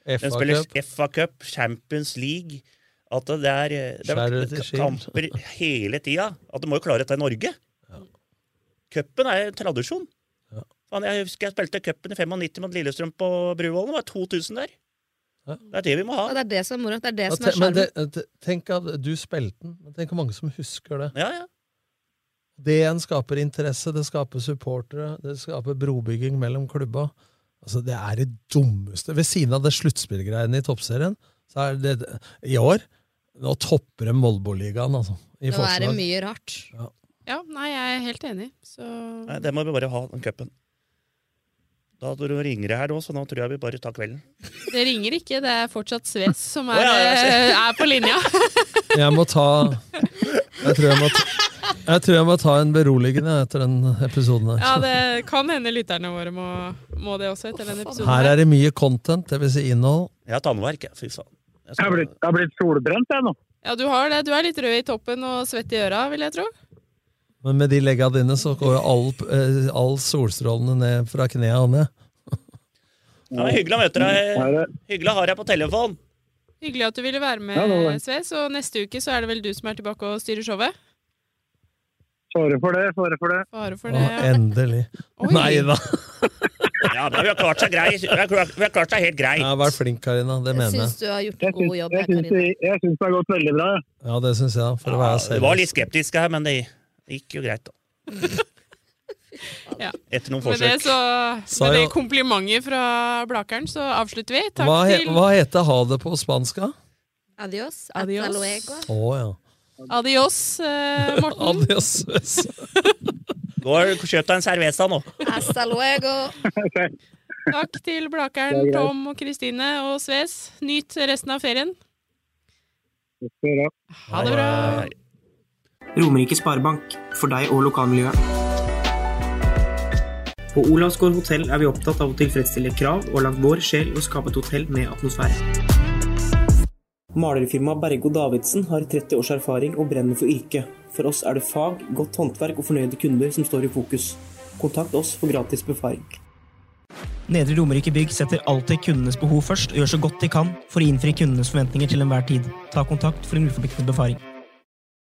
De
FA
spiller
Cup.
FA Cup, Champions League At det er, eh, det er kamper hele tida. At du må jo klare dette i Norge. Cupen er tradisjon. Ja. jeg husker jeg spilte cupen i 95 mot Lillestrøm på Bruvollen. Det var 2000 der. Det er det vi må ha.
Ja, det er det som er moro. Det er det som er sjarmen.
tenk at du spilte den, tenk hvor mange som husker det.
Ja, ja.
Det igjen skaper interesse, det skaper supportere, det skaper brobygging mellom klubba. Altså, det er det dummeste. Ved siden av det sluttspillgreiene i toppserien, så er det i år Nå topper de Molbo-ligaen, altså. I
Nå er det mye rart.
Ja, nei, jeg er helt enig. Så
Nei, det må vi bare ha, den cupen. Da ringer det her nå, så nå tror jeg vi bare tar kvelden.
det ringer ikke. Det er fortsatt Sves som er,
ja, ja,
eh, er på linja.
Jeg må ta Jeg tror jeg må ta, jeg tror jeg må ta en beroligende etter den episoden her.
Ja, det kan hende lytterne våre må, må det også etter den episoden.
Her er det mye content, det vil si innhold.
Jeg har tannverk, jeg. Fy faen.
Jeg har blitt, jeg har blitt solbrent, jeg nå.
Ja, du har det. Du er litt rød i toppen og svett i øra, vil jeg tro.
Men med de legga dine så går jo all, eh, all solstrålene ned fra knea og ned.
Ja, men hyggelig å møte deg. Hyggelig å ha deg på telefon.
Hyggelig at du ville være med,
Ja, Så.
Sves. Og neste uke så er det vel du som er tilbake og styrer showet?
Fare for det, fare for det.
Fare for det, ja.
endelig.
Oi.
Nei da.
Ja, da, vi har klart seg grei. Vi har klart, vi har klart seg helt
greit. Ja, Vær flink, Karina. Det
Jeg
mener
syns
jeg.
du har gjort en god jobb.
jeg
her,
syns,
Karina.
jeg syns det har gått veldig bra.
Ja, det syns jeg. For å være
seriøs. Du
var
litt skeptisk her, men det gikk jo greit, da.
Ja.
Etter noen
Med det,
forsøk.
så, med det komplimentet fra Blakeren, så avslutter vi. Takk
Hva, he,
til
hva heter ha det på spansk?
Adios.
Adios.
Hasta luego.
Å ja.
Adios, eh, Morten.
Adios.
Gå og kjøp deg en cerveza nå.
Hasta luego.
Takk til Blakeren,
er.
Tom og Kristine og Sves. Nyt resten av ferien. Ha det bra.
Romerike Sparebank, for deg og lokalmiljøet. På Olavsgård hotell er vi opptatt av å tilfredsstille krav og har vår sjel og skape et hotell med atmosfære. Malerfirmaet Bergo Davidsen har 30 års erfaring og brenner for yrket. For oss er det fag, godt håndverk og fornøyde kunder som står i fokus. Kontakt oss for gratis befaring. Nedre Romerike Bygg setter alltid kundenes behov først og gjør så godt de kan for å innfri kundenes forventninger til enhver tid. Ta kontakt for en uforpliktende befaring.